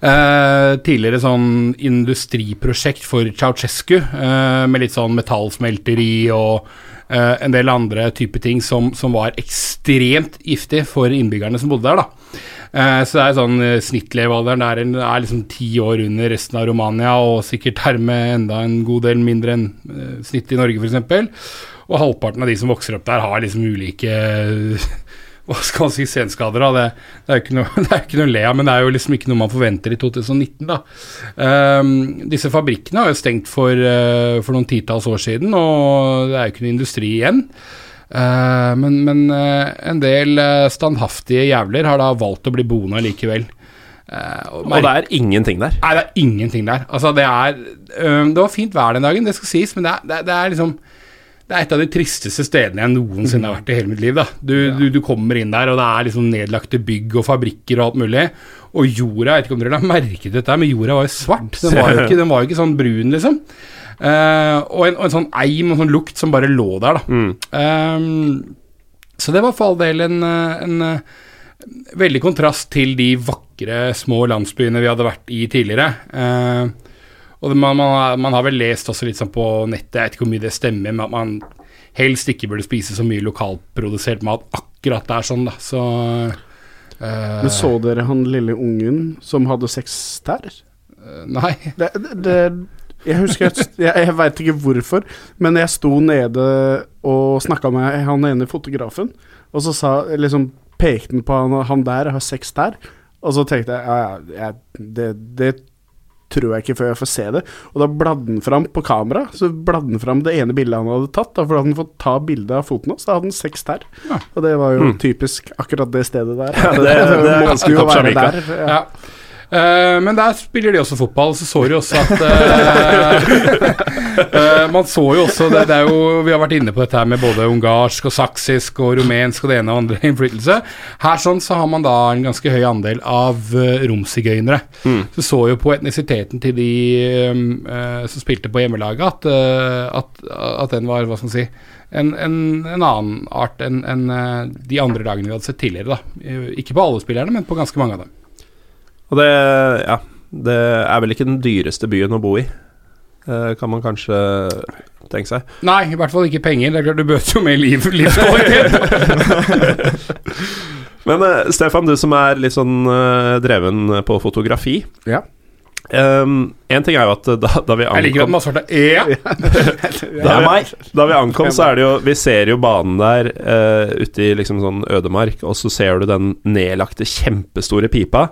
Speaker 3: Tidligere sånn industriprosjekt for Ceaucescu, med litt sånn metallsmelteri og en del andre typer ting som, som var ekstremt giftig for innbyggerne som bodde der. da. Eh, så det er sånn uh, Snittlevealderen er, er liksom ti år under resten av Romania, og sikkert hermed enda en god del mindre enn eh, snittet i Norge, f.eks. Og halvparten av de som vokser opp der, har liksom ulike hva skal man si, senskader. av. Det, det, er jo ikke noe, det er ikke noe å le av, men det er jo liksom ikke noe man forventer i 2019. Da. Um, disse fabrikkene har jo stengt for, uh, for noen titalls år siden, og det er jo ikke noe industri igjen. Uh, men men uh, en del eh, standhaftige jævler har da valgt å bli boende likevel. Eh,
Speaker 1: Og det er ingenting der.
Speaker 3: Nei, det er ingenting der. Altså, det er Det var fint vær den dagen, det skal sies, men det er, det det er liksom Det er et av de tristeste stedene jeg noensinne har vært i hele mitt liv. da Du, du, du kommer inn der, og det er liksom nedlagte bygg og fabrikker og alt mulig. Og jorda, jeg vet ikke om dere har merket dette, men jorda var jo svart. Den var jo ikke, den var jo ikke sånn brun, liksom. Uh, og, en, og en sånn eim og sånn lukt som bare lå der, da. Ehm, så det var for all del en, en eh, veldig kontrast til de vakre små landsbyene vi hadde vært i tidligere. Eh, og det, man, man, har- man har vel lest også litt sånn på nettet, jeg vet ikke hvor mye det stemmer, men at man helst ikke burde spise så mye lokalprodusert mat akkurat der sånn, da. Så uh,
Speaker 2: Men så dere han lille ungen som hadde seks tær?
Speaker 3: Nei.
Speaker 2: Det, det, det Jeg husker Jeg, jeg, jeg veit ikke hvorfor, men jeg sto nede og snakka med han ene fotografen, og så sa liksom pekte han på han, han der har seks tær, og så tenkte jeg ja, ja, det, det tror jeg ikke før jeg får se det. Og da bladde han fram på kamera, så bladde han fram det ene bildet han hadde tatt. Da, for da hadde han fått ta bilde av foten hans, da hadde han seks tær. Og det var jo typisk akkurat det stedet der.
Speaker 1: Ja, det- det er
Speaker 2: måtte
Speaker 1: ganske
Speaker 2: jo være
Speaker 1: Kopsjamika.
Speaker 2: der. Ja.
Speaker 3: Eh, men der spiller de også fotball, så så du også at uh, uh, Man så jo også det, det er jo, Vi har vært inne på dette her med både ungarsk og saksisk og rumensk og det ene og andre innflytelse. Her sånn så har man da en ganske høy andel av uh, romsigøynere. Så så jo på etnisiteten til de eh, som spilte på hjemmelaget, at, at, at den var, hva skal man si en, en, en annen art enn en, de andre lagene vi hadde sett tidligere. da Ikke på alle spillerne, men på ganske mange av dem.
Speaker 1: Og det, ja, det er vel ikke den dyreste byen å bo i, eh, kan man kanskje tenke seg.
Speaker 3: Nei, i hvert fall ikke penger. Det er klart Du bøter jo med liv, livskvalitet.
Speaker 1: Men eh, Stefan, du som er litt sånn eh, dreven på fotografi.
Speaker 2: Ja.
Speaker 1: Um, en ting er jo at da, da vi
Speaker 3: Jeg liker at man svarte Ja!
Speaker 1: da vi, da vi ankom, så er det jo Vi ser jo banen der uh, ute i liksom sånn ødemark, og så ser du den nedlagte, kjempestore pipa.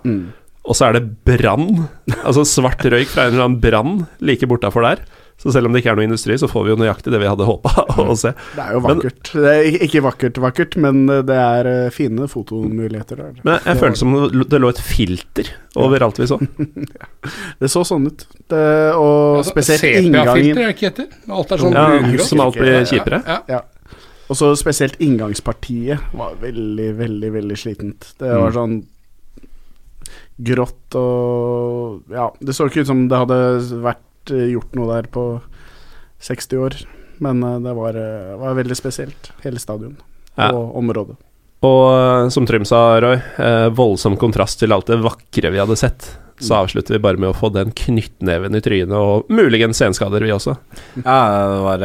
Speaker 1: Og så er det brann. Altså svart røyk fra en eller annen brann like bortafor der. Så selv om det ikke er noe industri, så får vi jo nøyaktig det vi hadde håpa å se.
Speaker 2: Det er jo
Speaker 1: Men-
Speaker 2: vakkert. Det er ikke vakkert, vakkert, men det er eh, fine fotomuligheter der.
Speaker 1: Men jeg følte som det lå et filter over alt vi så.
Speaker 2: Det så sånn ut. Det, og
Speaker 3: Altså,
Speaker 2: spesielt
Speaker 3: Sepia-filter, er ikke etter. Alt er sånn
Speaker 1: Ja, som alt blir kjipere.
Speaker 3: Ja, ja.
Speaker 2: Ja. Og så spesielt inngangspartiet var veldig, veldig, veldig slitent. Det var
Speaker 1: Mm.
Speaker 2: sånn grått og Ja, det så ikke ut som det hadde vært eh, gjort noe der på 60 år. Men eh, det var, eh, var veldig spesielt, hele stadion
Speaker 1: Ja.
Speaker 2: og området.
Speaker 1: Og som Trym sa, Roy, voldsom kontrast til alt det vakre vi hadde sett. Så avslutter vi bare med å få den knyttneven i trynet, og muligens senskader, vi også.
Speaker 4: Ja, det var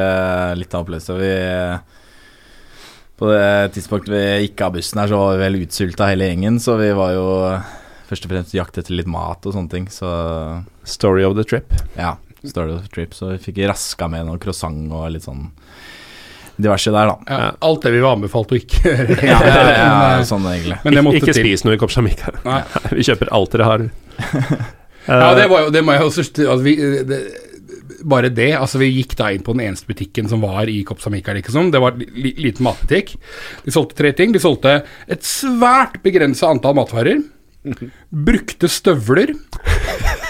Speaker 4: litt av opplevelse. Vi På det tidspunktet vi gikk av bussen her, så var vi vel utsulta hele gjengen, så vi var jo først og fremst jakt etter litt mat og sånne ting, så
Speaker 1: Story of the trip.
Speaker 4: ja. Story of the trip, så vi fikk raska med noe croissant og litt sånn diverse der, da.
Speaker 3: Ja, alt det vi var anbefalt å ikke gjøre.
Speaker 4: Ja, ja, ja, sånn egentlig.
Speaker 3: Men det måtte
Speaker 1: ikke
Speaker 3: til.
Speaker 1: spis noe i Kopsjamika. Vi kjøper alt dere har.
Speaker 3: Ja, det, var jo, det må jeg også altså, vi, det, Bare det. Altså, vi gikk da inn på den eneste butikken som var i Kopsamika, liksom. Det var en liten matbutikk. De solgte tre ting. De solgte et svært begrensa antall matvarer. Brukte støvler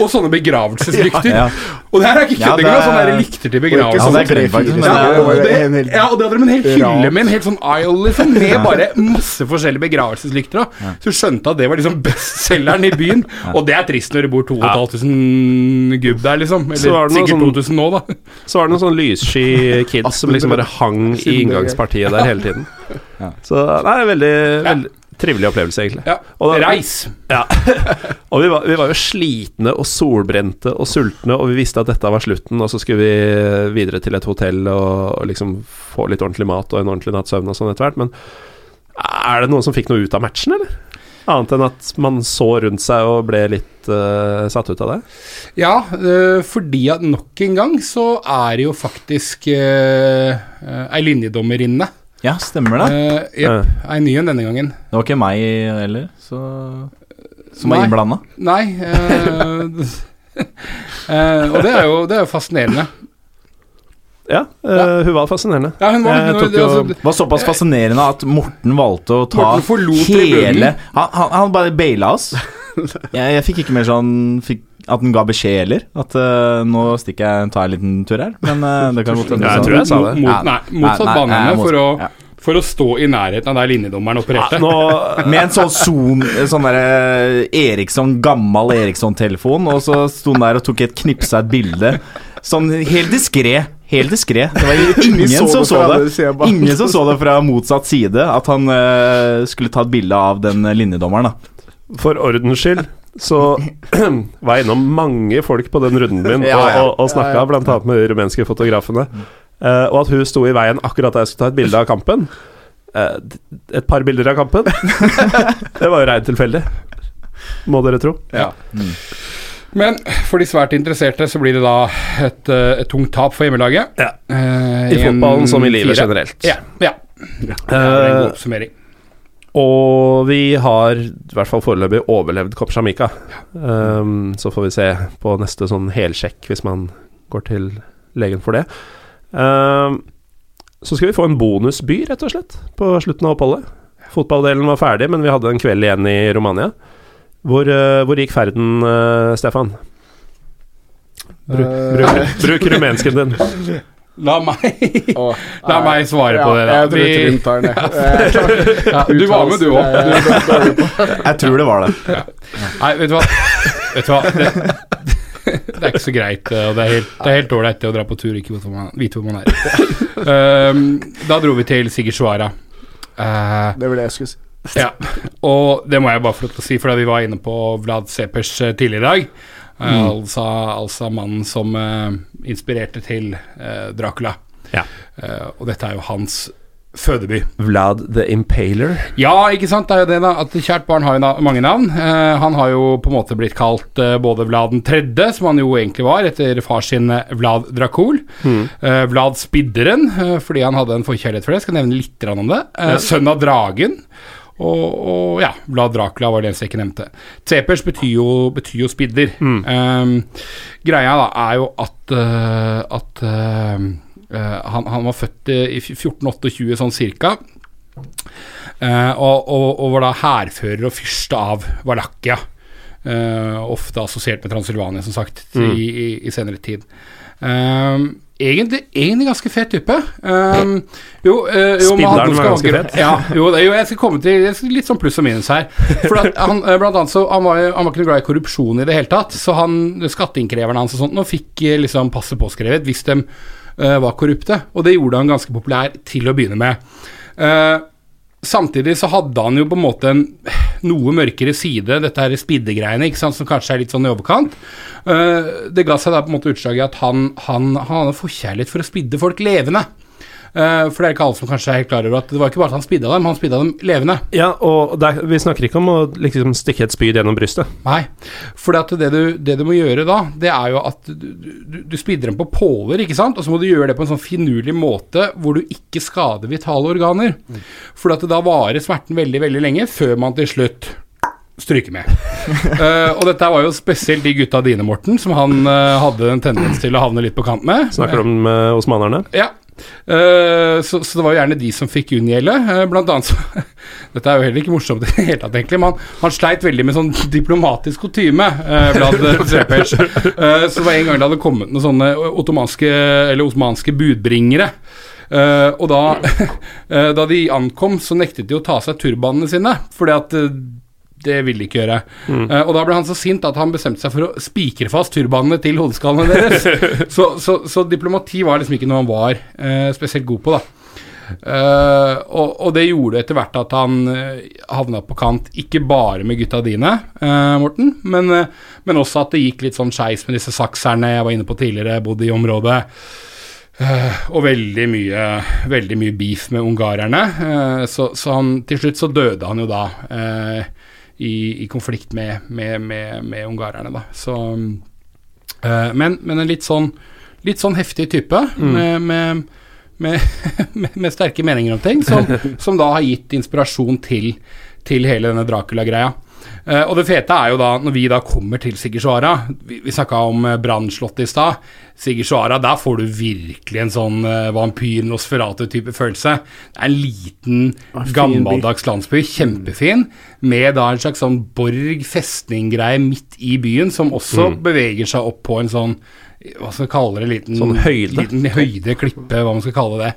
Speaker 3: og sånne begravelseslykter.
Speaker 4: Ja, ja.
Speaker 3: Og det her er ikke
Speaker 4: Ja, det er-
Speaker 3: sånne der lykter til
Speaker 2: Det
Speaker 3: begravelse.
Speaker 2: sånn
Speaker 4: det er
Speaker 2: ja,
Speaker 4: det er-
Speaker 2: det var
Speaker 3: det,
Speaker 2: en hel
Speaker 3: ja, og det hadde de en hel hylle med en helt sånn aisle liksom, med bare masse forskjellige begravelseslykter. da. Så du skjønte at det var liksom bestselgeren i byen. Og det er trist når det bor 2500 gubb der, liksom. Eller sikkert
Speaker 1: sånn-
Speaker 3: 2000 nå, da.
Speaker 1: Så var det noen sånn lyssky kids som liksom bare hang i inngangspartiet der hele tiden. Så nei, veldig, veldig trivelig opplevelse, egentlig.
Speaker 3: Ja,
Speaker 1: da-
Speaker 3: Reis.
Speaker 1: Ja. og vi var, vi var jo slitne og solbrente og sultne, og vi visste at dette var slutten, og så skulle vi videre til et hotell og, og liksom få litt ordentlig mat og en ordentlig natts søvn og sånn etter hvert. Men er det noen som fikk noe ut av matchen, eller? Annet enn at man så rundt seg og ble litt uh, satt ut av det?
Speaker 3: Ja, øh, fordi at nok en gang så er det jo faktisk øh, øh, ei linjedommerinne.
Speaker 4: Ja, stemmer det.
Speaker 3: Uh, Jepp. Ei ny en denne gangen.
Speaker 4: Det var ikke meg heller, så som var
Speaker 3: Nei.
Speaker 4: innblanda.
Speaker 3: Nei øh, uh, Og det er jo, det er jo fascinerende.
Speaker 1: Ja, eh, hun var fascinerende.
Speaker 3: Ja, hun var, hun, det,
Speaker 1: jo-
Speaker 3: altså,
Speaker 4: var såpass fascinerende at Morten valgte å ta hele han, han, han bare baila oss. Jeg, jeg fikk ikke mer sånn fikk, At den ga beskjed heller. At uh, nå stikker jeg tar en liten tur her. Men uh, det kan godt hende
Speaker 1: Ja, jeg tror jeg sa det.
Speaker 3: Mot, nei, motsatt
Speaker 4: nei, nei, nei,
Speaker 3: for, å,
Speaker 4: ja.
Speaker 3: for å stå i nærheten av der linjedommeren
Speaker 1: Ja, nå,
Speaker 4: Med en sånn zoom Sånn der Eriksson, gammel Eriksson-telefon, og så sto han der og tok et knipsa et bilde. Sånn helt diskré. Helt diskré. Det var ingen
Speaker 2: så
Speaker 4: som så det.
Speaker 2: bak.
Speaker 4: Ingen som så det fra motsatt side, at han uh, skulle ta et bilde av den linjedommeren. da
Speaker 1: For ordens skyld så var jeg innom mange folk på den runden min
Speaker 4: Ja,
Speaker 1: og,
Speaker 4: ja.
Speaker 1: og, og snakka blant annet med de rumenske fotografene. Uh, og at hun sto i veien akkurat da jeg skulle ta et bilde av kampen. Uh, et par bilder av kampen. det var jo reint tilfeldig, må dere tro.
Speaker 3: Ja. Men for de svært interesserte så blir det da et, eh, et tungt tap for hjemmelaget.
Speaker 1: Ja. I fotballen som i livet
Speaker 3: fire.
Speaker 1: generelt.
Speaker 3: Ja. ja. Det er en god oppsummering.
Speaker 1: Og vi har i hvert fall foreløpig overlevd Kopp Jamaica. Um, så får vi se på neste sånn helsjekk hvis man går til legen for det. Um, så skal vi få en bonusby, rett og slett, på slutten av oppholdet. Fotballdelen var ferdig, men vi hadde en kveld igjen i Romania. Hvor, uh, hvor gikk ferden, uh, Stefan? Bruk, bruk, bruk rumensken din.
Speaker 3: La meg,
Speaker 2: oh,
Speaker 3: la meg svare
Speaker 2: ja,
Speaker 3: på det. da.
Speaker 2: Jeg tror
Speaker 3: Vi-
Speaker 2: ikke tar den, jeg.
Speaker 3: ja, du var med, du òg.
Speaker 4: Jeg tror det var det.
Speaker 3: Nei, vet du hva. Vet du hva? Det, det er ikke så greit, eh, og det er helt, det ålreit å dra på tur og ikke vite hvor man, er. Um, da dro vi til Sigurdsvara. Uh,
Speaker 2: Det var det jeg skulle si.
Speaker 3: ja, og det må jeg bare få lov til å si, fordi vi var inne på Vlad Cepers eh, tidligere i dag. Eh, altså, altså mannen som eh, inspirerte til eh, Dracula.
Speaker 1: Ja.
Speaker 3: Og dette er jo hans fødeby.
Speaker 1: Vlad the Impaler.
Speaker 3: Ja, ikke sant. Det er jo det, da. At kjært barn har jo mange navn. Eh, han har jo på en måte blitt kalt eh, både Vlad den tredje, som han jo egentlig var, etter far sin Vlad Dracul. Eh, Vlad Spidderen, fordi han hadde en forkjærlighet for det. Jeg skal nevne litt om det. Sønn av dragen. Og, og ja, Vlad Dracula var det eneste jeg ikke nevnte. Tsepers betyr jo, betyr jo spidder. Um, greia da er jo at, uh, at uh, han, han var født i 1428 sånn cirka. Uh, og, og, og var da hærfører og fyrste av Valakia. Uh, ofte assosiert med Transylvania, som sagt,
Speaker 1: Mm.
Speaker 3: i, i, i senere tid. Um, egentlig, egentlig ganske fet type. Um, jo, uh, jo Spilleren
Speaker 1: var ganske fet.
Speaker 3: Ja, jo, jo, jeg skal komme til litt sånn pluss og minus her. For at han, eh, blant annet så, han, var, han var ikke noe glad i korrupsjon i det hele tatt, så han, skatteinnkreverne hans og sånt nå fikk eh, liksom passet påskrevet hvis de uh, var korrupte, og det gjorde han ganske populær til å begynne med. Eh, Samtidig så hadde han jo på en måte en noe mørkere side, dette her spiddegreiene, ikke sant, som kanskje er litt sånn i overkant. Eh, det ga seg da på en måte utslag i at han, han, han hadde forkjærlighet for å spidde folk levende. Eh, for det er ikke alle som kanskje er helt klar over at det var ikke bare at han spidda dem, han spidda dem levende.
Speaker 1: Ja, og det er, vi snakker ikke om å liksom stikke et spyd gjennom brystet.
Speaker 3: Nei, for det, det, du, det du må gjøre da, det er jo at du, du, du spidder dem på påler, ikke sant? Og så må du gjøre det på en sånn finurlig måte hvor du ikke skader vitale organer. For at da varer smerten veldig, veldig lenge før man til slutt stryker med. uh, og dette var jo spesielt de gutta dine, Morten, som han uh, hadde en tendens til å havne litt på kant med.
Speaker 1: Snakker du om uh, osmanerne?
Speaker 3: Ja. Eh, så, så det var jo gjerne de som fikk unngjelde. Uh, blant annet så Dette er jo heller ikke morsomt i det hele tatt, egentlig. Man, man sleit veldig med sånn diplomatisk kutyme uh, blant uh, Trepers. Så det var en gang det hadde kommet noen sånne ottomanske Eller osmanske budbringere. Og da, da de ankom, så nektet de å ta av seg turbanene sine, fordi at det ville de ikke gjøre. Eh, og da ble han så sint at han bestemte seg for å spikre fast turbanene til hodeskallene deres. så, så, så diplomati var liksom ikke noe han var uh, spesielt god på, da. Uh, og, og det gjorde etter hvert at han uh, havna på kant, ikke bare med gutta dine, Morten, men, men også at det gikk litt sånn skeis med disse sakserne jeg var inne på tidligere, bodde i området. Uh, og veldig mye, veldig mye beef med ungarerne. Uh, så, så han, til slutt så døde han jo da eh, i, i konflikt med, med, med, med ungarerne, da. Så eh, men, men en litt sånn, litt sånn heftig type med, med, med, med, med sterke meninger om ting, som, som da har gitt inspirasjon til, til hele denne Dracula-greia. Eh, og det fete er jo da, når vi da kommer til Sigurdsvara Vi, vi snakka om uh, brannslottet i stad. Sigurdsvara, der får du virkelig en sånn uh, vampyr Nosferatu-type følelse. Det er en liten, gammeldags landsby, kjempefin, med da en slags sånn borg festning-greie midt i byen, som også beveger seg opp på en sånn hva skal vi kalle det, liten
Speaker 1: Sånn høyde.
Speaker 3: Liten høyde, klippe, hva man skal kalle det.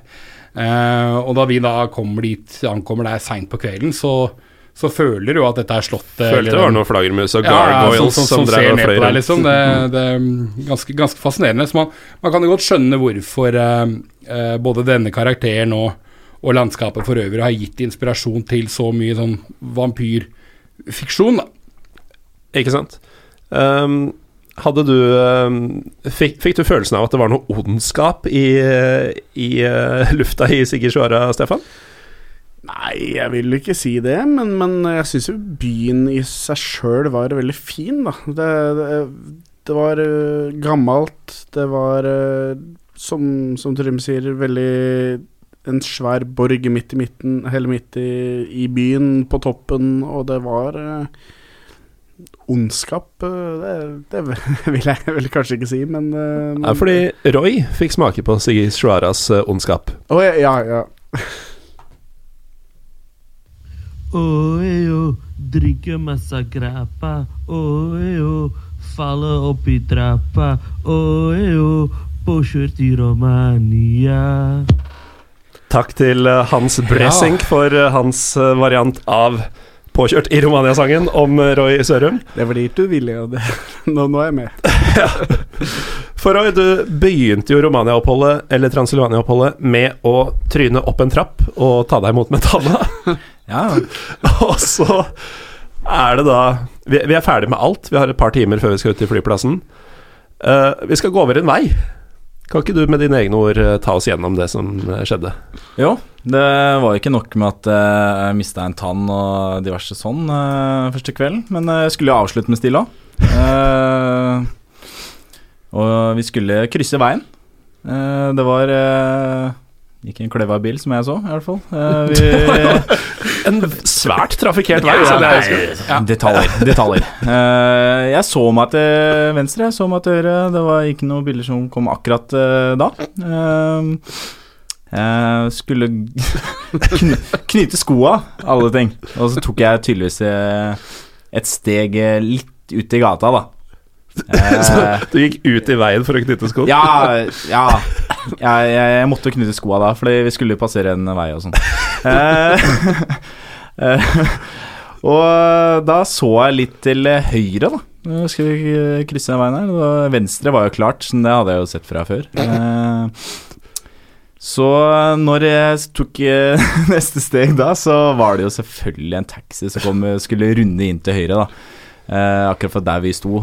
Speaker 3: Uh, og da vi da kommer dit, ankommer der seint på kvelden, så, så føler du at dette er slottet
Speaker 1: Følte
Speaker 3: eller
Speaker 1: det var noen flaggermus og
Speaker 3: gargoyles ja, som, som,
Speaker 1: som,
Speaker 3: som
Speaker 1: drev og fløy rundt.
Speaker 3: liksom. Det, det er ganske, ganske fascinerende. Så man, man kan jo godt skjønne hvorfor uh, uh, både denne karakteren og, og landskapet for øvrig har gitt inspirasjon til så mye sånn vampyrfiksjon, da.
Speaker 1: Ikke sant? Um, hadde du um, fikk, fikk du følelsen av at det var noe ondskap i, i uh, lufta i Sigurd Sigurdsvara, Stefan?
Speaker 2: Nei, jeg vil ikke si det, men, men jeg syns jo byen i seg sjøl var veldig fin, da. Det, det, det var eh, gammelt, det var uh, som, som Trym sier, veldig en svær borg midt i midten, hele midt i, i byen, på toppen, og det var uh, ondskap. eh, det, det vil jeg vel kanskje ikke si, men, uh,
Speaker 1: Ja, fordi Roy fikk smake på Sigurdsvaras Shuaras ondskap.
Speaker 2: Å, ja, ja, ja.
Speaker 5: Oi, drikke masse grappa. Oeo, falle opp i trappa. Oeo, påkjørt i Romania.
Speaker 1: Takk til uh, Hans Bressink for uh, hans uh, variant av Påkjørt i Romania-sangen om Roy Sørum.
Speaker 2: Det var dit du ville, og det, nå, nå er jeg med.
Speaker 1: For Roy, du begynte jo Romania-oppholdet, eller Transylvania-oppholdet, med å tryne opp en trapp og ta deg imot metallet.
Speaker 4: Ja,
Speaker 1: og så er det da vi, vi er ferdig med alt. Vi har et par timer før vi skal ut til flyplassen. Uh, vi skal gå over en vei. Kan ikke du med dine egne ord eh, ta oss gjennom det som eh, skjedde?
Speaker 4: Jo, det var ikke nok med at jeg mista en tann og diverse sånn uh, første kvelden, men jeg skulle jo avslutte med stille òg. og vi skulle krysse veien. Uh, det var Ikke en kløva bil, som jeg så, i hvert fall. Vi,
Speaker 1: En svært trafikkert vei. Ja, det er,
Speaker 4: Detaljer. detaljer. Uh, jeg så meg til venstre, jeg så meg til høyre. Det var ikke noen bilder som kom akkurat uh, da. Uh, jeg skulle kn knyte skoa, alle ting. Og så tok jeg tydeligvis et steg litt ut i gata, da.
Speaker 1: så du gikk ut i veien for å knytte sko?
Speaker 4: ja, ja. Jeg, jeg, måtte knytte skoa da, fordi vi skulle passere en vei og sånn. Eh, eh, og da så jeg litt til høyre, da. Nå skal vi krysse den veien her. Venstre var jo klart, så det hadde jeg jo sett fra før. Eh, så når jeg tok eh, neste steg da, så var det jo selvfølgelig en taxi som kom, skulle runde inn til høyre, da. Eh, akkurat fra der vi sto.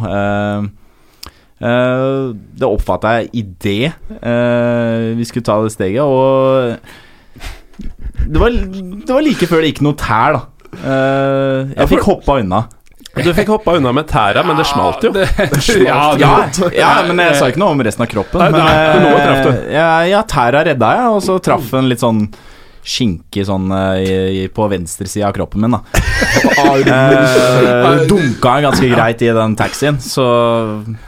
Speaker 4: Eh, eh, det oppfatta jeg idet det vi skulle ta det steget, og det var, det var like før det gikk noe tær, da. Eh, jeg fikk hoppa unna.
Speaker 1: Du fikk hoppa unna med tæra, men det smalt jo.
Speaker 3: ja,
Speaker 4: Ja, ja, men jeg sa ikke noe om resten av kroppen.
Speaker 1: Nei,
Speaker 4: Men,
Speaker 1: nei, du.
Speaker 4: eh, ja, ja, tæra redda jeg, og så traff en litt sånn skinke sånn eh, i, i, på venstre side av kroppen min, da. Eh, dunka ganske greit i den taxien, så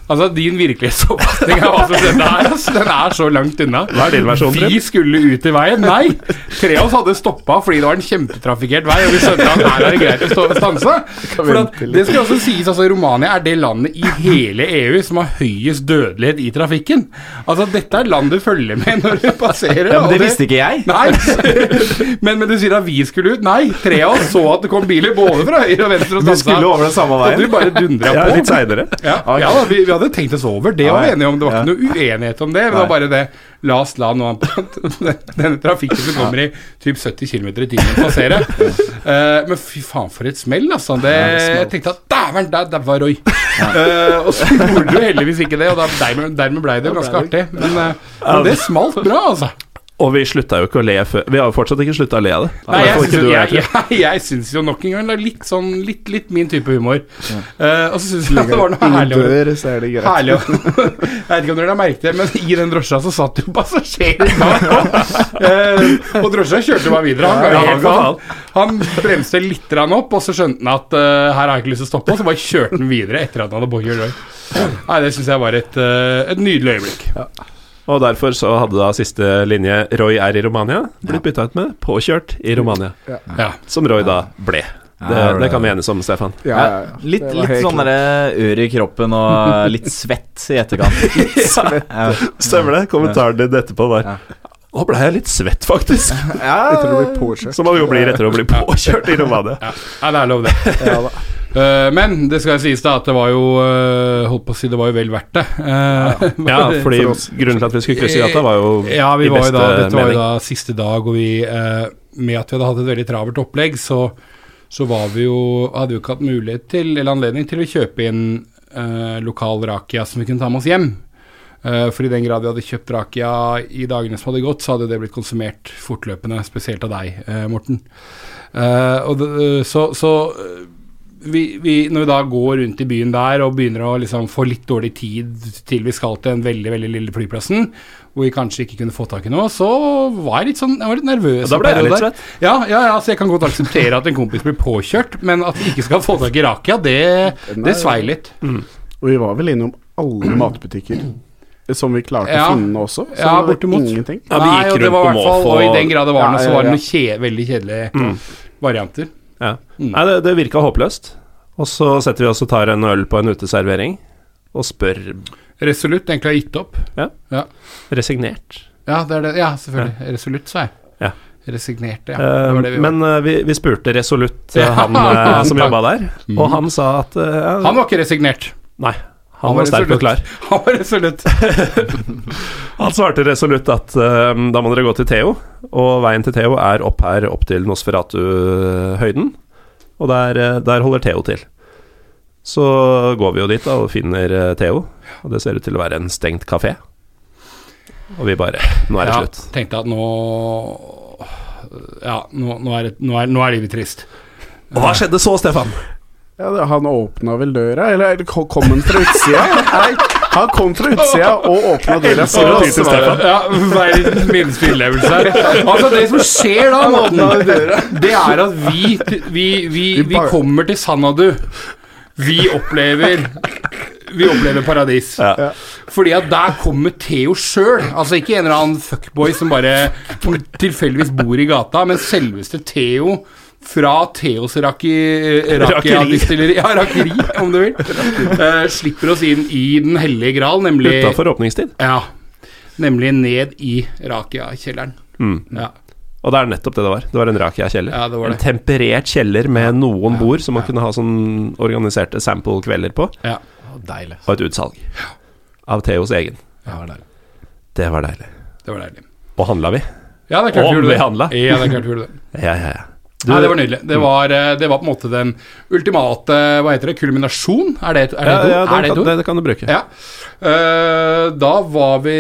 Speaker 3: Altså, din virkelighetsoppfatning av hva som skjedde her, altså, den er så langt unna.
Speaker 1: Hva er din versjon,
Speaker 3: Vi skulle ut i veien. Nei! Tre av oss hadde stoppa fordi det var en kjempetrafikkert vei, og vi skjønte at her er det greit å stå, stanse. For at, det skal også sies, altså Romania er det landet i hele EU som har høyest dødelighet i trafikken. Altså, dette er land du følger med når du passerer.
Speaker 4: Ja, men
Speaker 3: og
Speaker 4: det visste ikke jeg.
Speaker 3: Nei, men, men du sier at vi skulle ut. Nei, tre av oss så at det kom biler både fra høyre og venstre og
Speaker 4: Vi skulle over den samme
Speaker 3: Og du
Speaker 4: veien.
Speaker 3: bare dundra
Speaker 1: Ja,
Speaker 3: på.
Speaker 1: litt seinere.
Speaker 3: Ja, ja da, vi, vi hadde tenkt oss over. Det var vi
Speaker 4: Ja, ja.
Speaker 3: enige om. Det var ikke noe uenighet om det. Men det var bare det La oss la noe annet denne trafikken som kommer i typ 70 km i timen passere. Uh, men fy faen, for et smell, altså. Det, jeg tenkte at dæven, der, der var Roy. Uh, og så gjorde du heldigvis ikke det, og da, dermed, dermed ble det ganske artig. Men, uh, men det smalt bra, altså.
Speaker 1: Og vi slutta jo ikke å le før Vi har jo fortsatt ikke slutta å le av det.
Speaker 3: Nei, jeg, syns-
Speaker 1: du
Speaker 3: jeg,
Speaker 1: jeg,
Speaker 3: jeg, jeg syns jo nok en gang det er litt sånn Litt, litt min type humor. Eh, og så syns jeg at det var noe herlig over
Speaker 2: dør, så er det greit.
Speaker 3: Herlig. Jeg vet ikke om dere har merket det, men i den drosja så satt jo passasjerer bak. Eh, og drosja kjørte bare videre. Han,
Speaker 1: Ja, han
Speaker 3: han bremste litt opp, og så skjønte han at uh, her har jeg ikke lyst til å stoppe, og så bare kjørte han videre etter at han hadde påkjørt Roy. Nei, Det syns jeg var et, et nydelig øyeblikk.
Speaker 1: Og derfor så hadde da siste linje Roy er i Romania blitt bytta ut med påkjørt i Romania.
Speaker 3: Ja.
Speaker 1: Som Roy da ble. Det, det kan vi enes om, Stefan.
Speaker 2: Ja, ja, ja.
Speaker 4: Litt, litt sånn ør i kroppen og litt svett i etterkant. svett.
Speaker 1: Stemmer det. Kommentaren din etterpå var Nå ble jeg litt svett, faktisk.
Speaker 2: Etter å bli påkjørt.
Speaker 1: Som man jo blir etter å bli påkjørt i Romania.
Speaker 3: Ja, ja, det er lov, det. Eh, men det skal sies da at det var jo uh, Holdt på å si det var jo vel verdt det. Uh,
Speaker 1: Ja, fordi
Speaker 2: For
Speaker 1: grunnen til at vi skulle krysse gata, var jo
Speaker 3: Ja, vi
Speaker 1: i
Speaker 3: var jo
Speaker 1: beste
Speaker 3: da, dette var jo da siste dag, og vi Med at vi hadde hatt et veldig travelt opplegg, så, så var vi jo Hadde vi jo ikke hatt mulighet til, eller anledning til å kjøpe inn lokal rakia som vi kunne ta med oss hjem. For i den grad vi hadde kjøpt rakia i dagene som hadde gått, så hadde det blitt konsumert fortløpende, spesielt av deg, Morten. Uh, og det, så så vi, vi, når vi da går rundt i byen der og begynner å liksom få litt dårlig tid til vi skal til den veldig veldig lille flyplassen, hvor vi kanskje ikke kunne få tak i noe, så var jeg litt sånn Jeg var litt nervøs.
Speaker 1: Da ble jeg litt
Speaker 3: svett. Ja, ja, ja, så jeg kan godt akseptere at en kompis blir påkjørt, men at vi ikke skal få tak i rakia, det, det svei litt.
Speaker 2: Og vi var vel innom alle matbutikker som vi klarte
Speaker 3: Ja.
Speaker 2: å finne også. Så
Speaker 3: Ja, bortimot.
Speaker 2: ingenting.
Speaker 1: Ja, vi gikk rundt på
Speaker 3: i
Speaker 1: måfå.
Speaker 3: Og i den grad det var
Speaker 2: Ja,
Speaker 3: noe, så var det
Speaker 2: ja.
Speaker 3: noen kje, veldig kjedelige varianter.
Speaker 1: Ja.
Speaker 3: Mm.
Speaker 1: Nei, det, det virka håpløst. Og så setter vi oss og tar en øl på en uteservering og spør
Speaker 3: Resolutt egentlig har gitt opp.
Speaker 1: resignert.
Speaker 3: Ja, det er det. Ja, selvfølgelig. Resolutt, sa jeg.
Speaker 1: Ja.
Speaker 3: Resignerte, ja.
Speaker 1: Eh,
Speaker 3: Det det vi
Speaker 1: men eh, vi, vi spurte resolutt eh,
Speaker 3: Ja,
Speaker 1: han eh, som jobba der,
Speaker 3: Mhm.
Speaker 1: og han sa at eh, ja,
Speaker 3: Han var ikke resignert.
Speaker 1: Nei, han var sterk og klar.
Speaker 3: Han var resolutt.
Speaker 1: Han svarte resolutt at uh, da må dere gå til Theo, og veien til Theo er opp her, opp til Nosferatu-høyden, og der, eh, der holder Theo til. Så går vi jo dit da og finner eh, Theo, og det ser ut til å være en stengt kafé. Og vi bare Nå er det
Speaker 3: ja,
Speaker 1: slutt.
Speaker 3: Tenkte at nå Ja, nå, nå, er, det, nå, er, nå er livet trist.
Speaker 1: Og hva skjedde så, Stefan?
Speaker 2: Ja, han åpna vel døra, eller kom han fra utsida? Nei, Han kom fra utsida og åpna døra.
Speaker 3: Ja, verdens minste innlevelse. Altså, det som skjer da, Morten, det er at vi, vi, vi, vi kommer til Sanadu. Vi opplever Vi opplever paradis.
Speaker 1: Ja.
Speaker 3: Fordi at der kommer Theo sjøl. Altså ikke en eller annen fuckboy som bare tilfeldigvis bor i gata, men selveste Theo fra Theos raki, Rakia-distilleri Ja, rakeri, om du vil. uh, slipper oss inn i Den hellige gral, nemlig
Speaker 1: Utafor åpningstid.
Speaker 3: Ja. Nemlig ned i Rakia-kjelleren.
Speaker 1: Mm.
Speaker 3: Ja.
Speaker 1: Og det er nettopp det det var. Det var en Rakia-kjeller.
Speaker 3: Ja, det var
Speaker 1: En temperert kjeller med noen bord som man kunne ha sånn organiserte sample-kvelder på,
Speaker 3: Ja.
Speaker 4: Deilig.
Speaker 1: og et utsalg. Av Theos egen.
Speaker 4: Det var deilig.
Speaker 1: Det var deilig.
Speaker 3: Det var deilig.
Speaker 1: Og handla vi?
Speaker 3: Ja, det er klart vi gjorde
Speaker 1: vi
Speaker 3: det. Ja, det er klart vi gjorde det.
Speaker 1: Ja, ja, ja.
Speaker 3: Nei, det var nydelig. Det var, eh, det var på en måte den ultimate Hva heter det? Kulminasjon? Er det et, er det
Speaker 1: ja,
Speaker 3: ord?
Speaker 1: ja
Speaker 3: er det
Speaker 1: det, kan, det, det kan du bruke.
Speaker 3: Ja. Uh, da var vi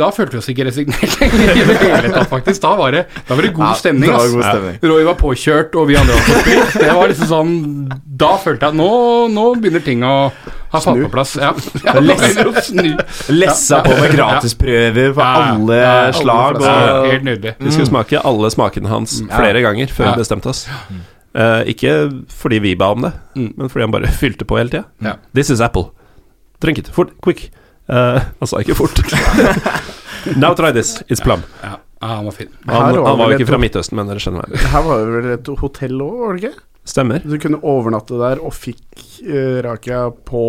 Speaker 3: Da følte vi oss ikke resignert lenger i det hele tatt, faktisk. Da var det, da var det god stemning.
Speaker 4: det var god stemning.
Speaker 3: Roy var påkjørt, og vi andre var på spill. Det var liksom sånn Da følte jeg at nå, nå begynner ting å ha falt på plass. Ja.
Speaker 4: Lessa på med gratisprøver på
Speaker 3: Ja,
Speaker 4: alle
Speaker 3: ja, alle
Speaker 4: slag.
Speaker 3: Ja,
Speaker 4: Og,
Speaker 3: Helt nydelig.
Speaker 1: Vi skulle smake alle smakene hans flere ganger før
Speaker 3: Ja.
Speaker 1: vi bestemte oss. Uh, ikke fordi vi ba om det,
Speaker 3: Mm.
Speaker 1: men fordi han bare fylte på hele tida. This is apple. Drink it. Fort. Quick. Uh, han sa ikke fort. Now try this. It's plum.
Speaker 3: Ja, ja, han var fin.
Speaker 1: Han, han var jo ikke fra Midtøsten, men dere skjønner meg.
Speaker 2: Her var det vel et hotell òg, var det ikke?
Speaker 1: Stemmer.
Speaker 2: Du kunne overnatte der og fikk uh, Rakia på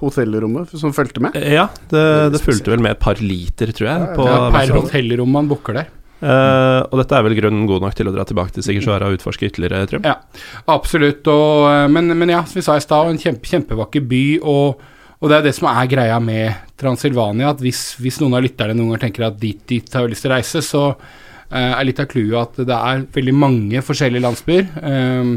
Speaker 2: hotellrommet som fulgte med.
Speaker 1: Ja, det, det fulgte vel med et par liter, tror jeg. På
Speaker 3: Ja, per hotellrom man booker der.
Speaker 1: Uh, og dette er vel grunnen god nok til å dra tilbake til Sigersvara og utforske ytterligere, Trym?
Speaker 3: Ja, absolutt. Og, eh, men, men ja, som vi sa i stad, en kjempe, kjempevakker by. Og, og det er det som er greia med Transilvania, at hvis, hvis noen av lytterne noen ganger tenker at dit, dit har vi lyst til å reise, så uh, er litt av clouet at det er veldig mange forskjellige landsbyer. Eh,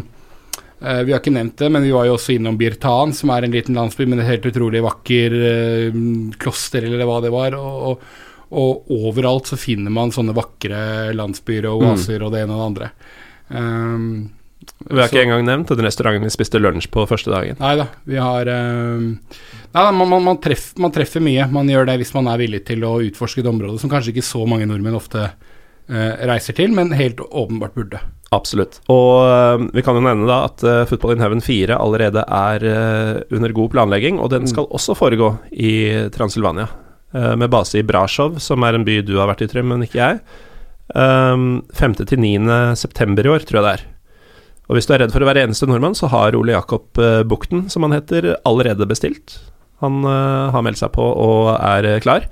Speaker 3: vi har ikke nevnt det, men vi var jo også innom Birtan, som er en liten landsby, men et helt utrolig vakker eh, kloster, eller hva det var. og, og og overalt så finner man sånne vakre landsbyer og oaser og det ene og det andre. Um,
Speaker 1: Vi har
Speaker 3: så-
Speaker 1: ikke engang nevnt den restauranten vi spiste lunsj på første dagen.
Speaker 3: Nei da, vi har um, Nei da, man, man, man, treff, man treffer mye. Man gjør det hvis man er villig til å utforske et område som kanskje ikke så mange nordmenn ofte uh, reiser til, men helt åpenbart burde.
Speaker 1: Absolutt. Og øh, vi kan jo nevne da at uh, Football in Heaven 4 allerede er øh, under god planlegging, og den skal også foregå i Transilvania. øh, med base i Brasov, som er en by du har vært i, Trym, men ikke jeg. Um, 5. til 9. september i år, tror jeg det er. Og hvis du er redd for å være eneste nordmann, så har Ole Jakob Bukten, som han heter, allerede bestilt. Han har meldt seg på og er klar.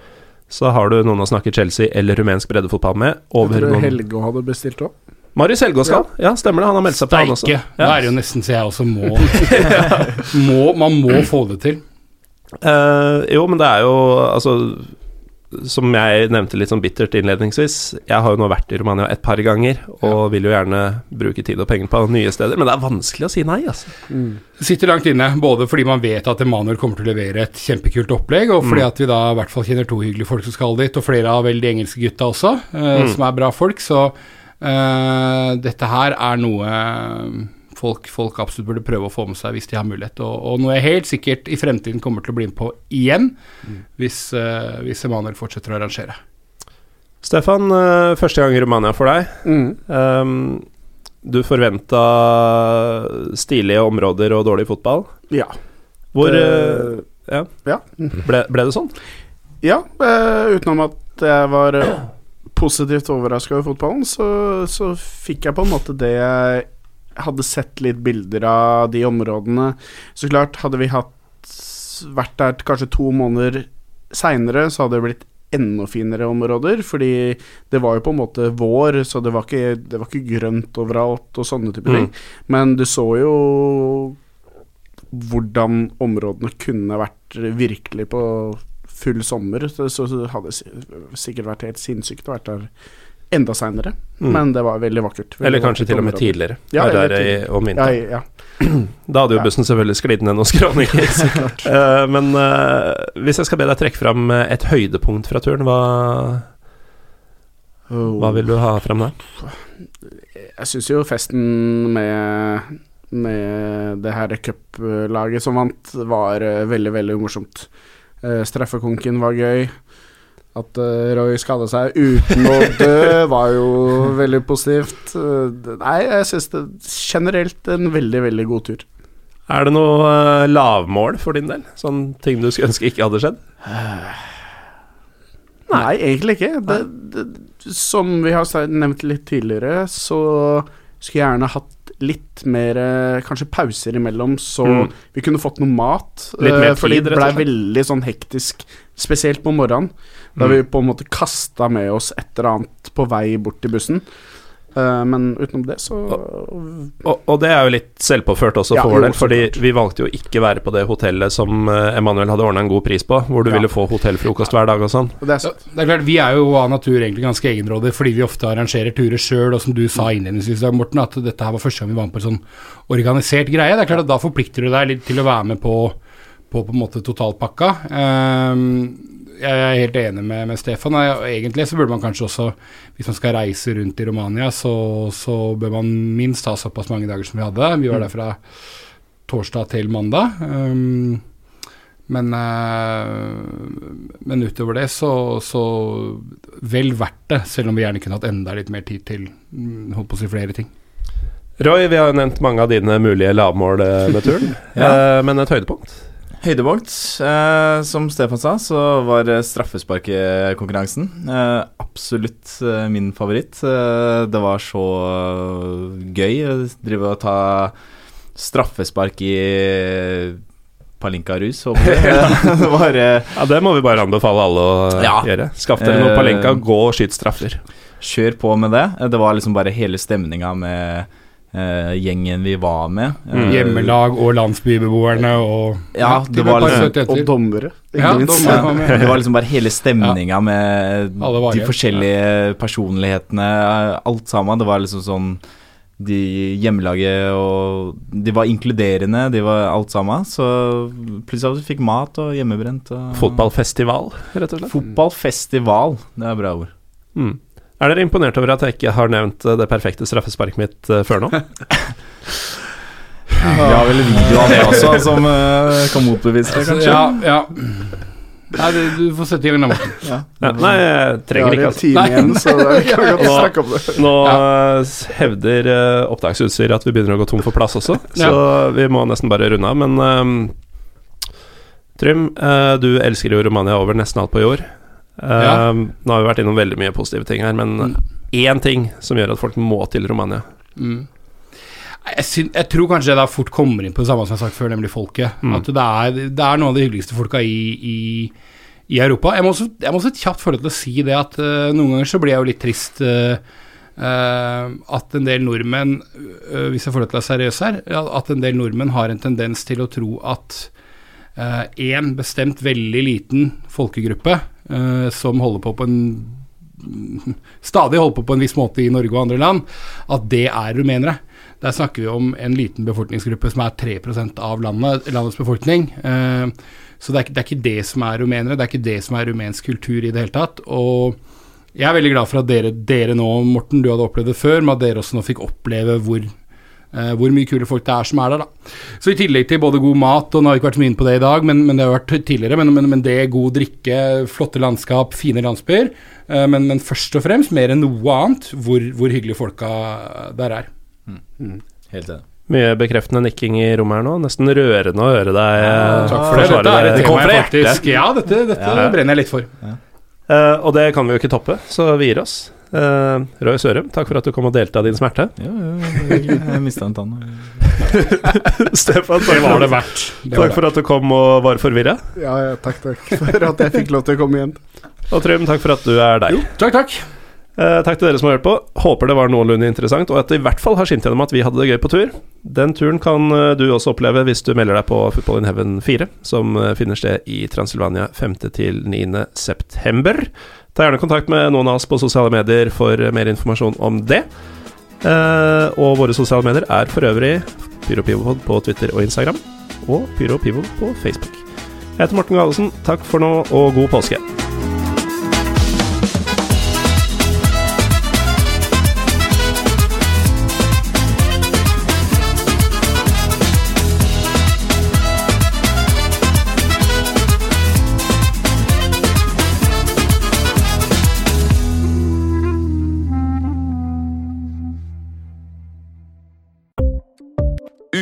Speaker 1: Så har du noen å snakke Chelsea eller rumensk breddefotball med.
Speaker 2: Jeg tror Helge hadde bestilt òg.
Speaker 1: Marius Helgaas skal. Ja. stemmer det. Han har meldt seg på, han også.
Speaker 3: Ja. Da
Speaker 1: Ja.
Speaker 3: er det jo nesten så jeg også må, må Man må få det til.
Speaker 1: Uh, jo, men det er jo altså Som jeg nevnte litt sånn bittert innledningsvis, jeg har jo nå vært i Romania et par ganger og vil jo gjerne bruke tid og penger på nye steder, men det er vanskelig å si nei, altså.
Speaker 3: Mm. sitter langt inne, både fordi man vet at Emanuel kommer til å levere et kjempekult opplegg, og fordi at vi da i hvert fall kjenner to hyggelige folk som skal dit, og flere av veldig engelske gutta også, eh, som er bra folk. Så dette her er noe folk, folk absolutt burde prøve å få med seg hvis de har mulighet, og, og noe jeg helt sikkert i fremtiden kommer til å bli med på igjen, hvis, eh, hvis Emanuel fortsetter å arrangere.
Speaker 1: Stefan, eh, første gang i Romania for deg.
Speaker 2: Mm.
Speaker 1: Um, du forventa stilige områder og dårlig fotball.
Speaker 2: Ja.
Speaker 1: Hvor
Speaker 2: Det-
Speaker 1: eh, ja.
Speaker 2: ja.
Speaker 1: Ble, ble det sånn?
Speaker 2: Ja, eh, utenom at jeg var eh, positivt overraska over fotballen, så, så fikk jeg på en måte det jeg hadde sett litt bilder av de områdene. Så klart, hadde vi hatt vært der kanskje to måneder seinere, så hadde det blitt enda finere områder, fordi det var jo på en måte vår, så det var ikke, det var ikke grønt overalt og sånne type
Speaker 1: Mm.
Speaker 2: ting. Men du så jo hvordan områdene kunne vært virkelig på full sommer, så, så hadde det sikkert vært helt sinnssykt å vært der enda seinere.
Speaker 1: Mm.
Speaker 2: Men det var veldig vakkert. Veldig
Speaker 1: Eller kanskje
Speaker 2: vakkert
Speaker 1: til og med tidligere.
Speaker 2: Ja, eller tidligere.
Speaker 1: om vinteren.
Speaker 2: ja.
Speaker 1: Da hadde jo bussen selvfølgelig sklidd ned noen skråninger. Eh, men uh, hvis jeg skal be deg trekke fram eh, et høydepunkt fra turen, hva, hva vil du ha fram der?
Speaker 2: Jeg syns jo festen med, med det her cuplaget som vant, var veldig, veldig morsomt. Eh, straffekonken var gøy. At uh, Roy skada seg uten å dø, var jo veldig positivt. Uh, nei, jeg syns det generelt en veldig, veldig god tur.
Speaker 1: Er det noe lavmål for din del? Sånn ting du skulle ønske ikke hadde skjedd?
Speaker 2: Nei, egentlig ikke. Det, det, som vi har nevnt litt tidligere, så skulle jeg gjerne hatt litt mer eh, Kanskje pauser imellom, så
Speaker 1: Mm.
Speaker 2: vi kunne fått noe mat.
Speaker 1: Litt mer
Speaker 2: tid, fordi det blei veldig sånn hektisk, spesielt på morgenen. Da
Speaker 1: Mm.
Speaker 2: vi på en måte kasta med oss et eller annet på vei bort til bussen. Eh, men utenom det, så
Speaker 1: Og, og det er jo litt selvpåført også
Speaker 2: Ja,
Speaker 1: for vår del, fordi vi valgte jo ikke være på det hotellet som eh, Emanuel hadde ordna en god pris på, hvor du
Speaker 2: Ja.
Speaker 1: ville få hotellfrokost hver dag og sånn.
Speaker 2: det er.
Speaker 3: Det er klart, Vi er jo av natur egentlig ganske egenrådige fordi vi ofte arrangerer turer sjøl, og som du sa innledningsvis, Dag Morten, at dette her var første gang vi var med på en sånn organisert greie. Det er klart at Da forplikter du deg litt til å være med på på, på en måte totalpakka. Ehm, jeg er helt enig med, med Stefan. og Egentlig så burde man kanskje også, hvis man skal reise rundt i Romania, så, så bør man minst ha såpass mange dager som vi hadde. Vi var der fra torsdag til mandag. Um, men, eh, men utover det så, så vel verdt det, selv om vi gjerne kunne hatt enda litt mer tid til mm, holdt på å si flere ting.
Speaker 1: Roy, vi har jo nevnt mange av dine mulige lavmål eh, med turen,
Speaker 4: Ja.
Speaker 1: Eh, men et høydepunkt?
Speaker 4: Høydepunkt. Eh, som Stefan sa, så var straffesparkkonkurransen eh, absolutt eh, min favoritt. Eh, det var så eh, gøy å drive og ta straffespark i Palinka-rus, håper jeg. det var eh,
Speaker 1: Ja, Det må vi bare anbefale alle å
Speaker 4: Ja.
Speaker 1: gjøre. Skaff dere noe Palinka, gå og skyt straffer.
Speaker 4: Kjør på med det. Det var liksom bare hele stemninga med gjengen vi var med.
Speaker 1: Mm.
Speaker 4: Eh,
Speaker 3: Hjemmelag og landsbybeboerne og
Speaker 4: Ja, det var liksom-
Speaker 2: Og dommere,
Speaker 3: Ja, dommere.
Speaker 4: Det var liksom bare hele stemninga med de forskjellige personlighetene, alt sammen. Det var liksom sånn De hjemmelaget og De var inkluderende, de var alt sammen. Så plutselig vi fikk mat og hjemmebrent. Og
Speaker 1: Fotballfestival, rett og slett.
Speaker 4: Fotballfestival, det er bra ord.
Speaker 1: Mm. Er dere imponert over at jeg ikke har nevnt eh, det perfekte straffesparket mitt eh, før nå?
Speaker 4: Vi har vel video av det også, som uh, kan motbevise det, kanskje.
Speaker 3: Ja, ja. Nei, du, får sette i gang, da, Morten.
Speaker 1: Ja, nei, jeg trenger ikke altså.
Speaker 2: time igjen, så det er ikke å snakke om det.
Speaker 1: Nå eh, hevder eh, opptaksutstyr at vi begynner å gå tom for plass også, så vi må nesten bare runde av. Men um, Trym, eh, du elsker jo Romania over nesten alt på jord.
Speaker 3: Ja.
Speaker 1: Ehm, Nå har vi vært innom veldig mye positive ting her, men én ting som gjør at folk må til Romania.
Speaker 3: Mm. Jeg, synes, jeg tror kanskje jeg da fort kommer inn på det samme som jeg har sagt før, nemlig folket.
Speaker 1: Mm.
Speaker 3: At det er, det er noen av de hyggeligste folka i, i, i Europa. Jeg må, også, jeg må også et kjapt forhold til å si det at uh, noen ganger så blir jeg jo litt trist Uh, uh, at en del nordmenn, hvis jeg får lov til å være seriøs her, at en del nordmenn har en tendens til å tro at én bestemt veldig liten folkegruppe som holder på på en stadig holder på på en viss måte i Norge og andre land, at det er rumenere. Der snakker vi om en liten befolkningsgruppe som er 3 av landet, landets befolkning. Eh, så det er, ikke, det er ikke det som er rumenere, det er ikke det som er rumensk kultur i det hele tatt. Og jeg er veldig glad for at dere, dere nå, Morten, du hadde opplevd det før, men at dere også nå fikk oppleve hvor, eh, hvor mye kule folk det er som er der, da. Så i tillegg til både god mat, og nå har vi ikke vært så mye inne på det i dag, men, men det har vært tidligere, men, men, men det, god drikke, flotte landskap, fine landsbyer, eh, men, men først og fremst, mer enn noe annet, hvor, hvor hyggelige folka der er.
Speaker 4: Helt enig.
Speaker 1: Mye bekreftende nikking i rommet her nå. Nesten rørende å høre deg Ja,
Speaker 3: Takk for det. Dette er et tema jeg faktisk Ja, dette, dette
Speaker 1: Ja.
Speaker 3: brenner jeg litt for.
Speaker 1: Eh, og det kan vi jo ikke toppe, så vi gir oss. Uh, Roy Sørum, takk for at du kom og delte av din smerte.
Speaker 4: Ja, ja. Jeg mista en tann.
Speaker 1: Stefan,
Speaker 3: Det
Speaker 1: takk,
Speaker 3: var det verdt. Det var
Speaker 1: takk for at du kom og var forvirra.
Speaker 2: Ja, ja, takk, takk for at jeg fikk lov til å komme igjen.
Speaker 1: Og Trym, takk for at du er deg.
Speaker 3: Jo, Takk, takk.
Speaker 1: Uh, takk til dere som har hørt på. Håper det var noenlunde interessant, og at det i hvert fall har skint gjennom at vi hadde det gøy på tur. Den turen kan eh, du også oppleve hvis du melder deg på Football in Heaven 4, som eh, finner sted i Transylvania 5. til 9. september. Ta gjerne kontakt med noen av oss på sosiale medier for mer informasjon om det. Uh, og våre sosiale medier er for øvrig PyroPivopod på Twitter og Instagram, og PyroPivo på Facebook. Jeg heter Morten Galesen. Takk for nå, og god påske.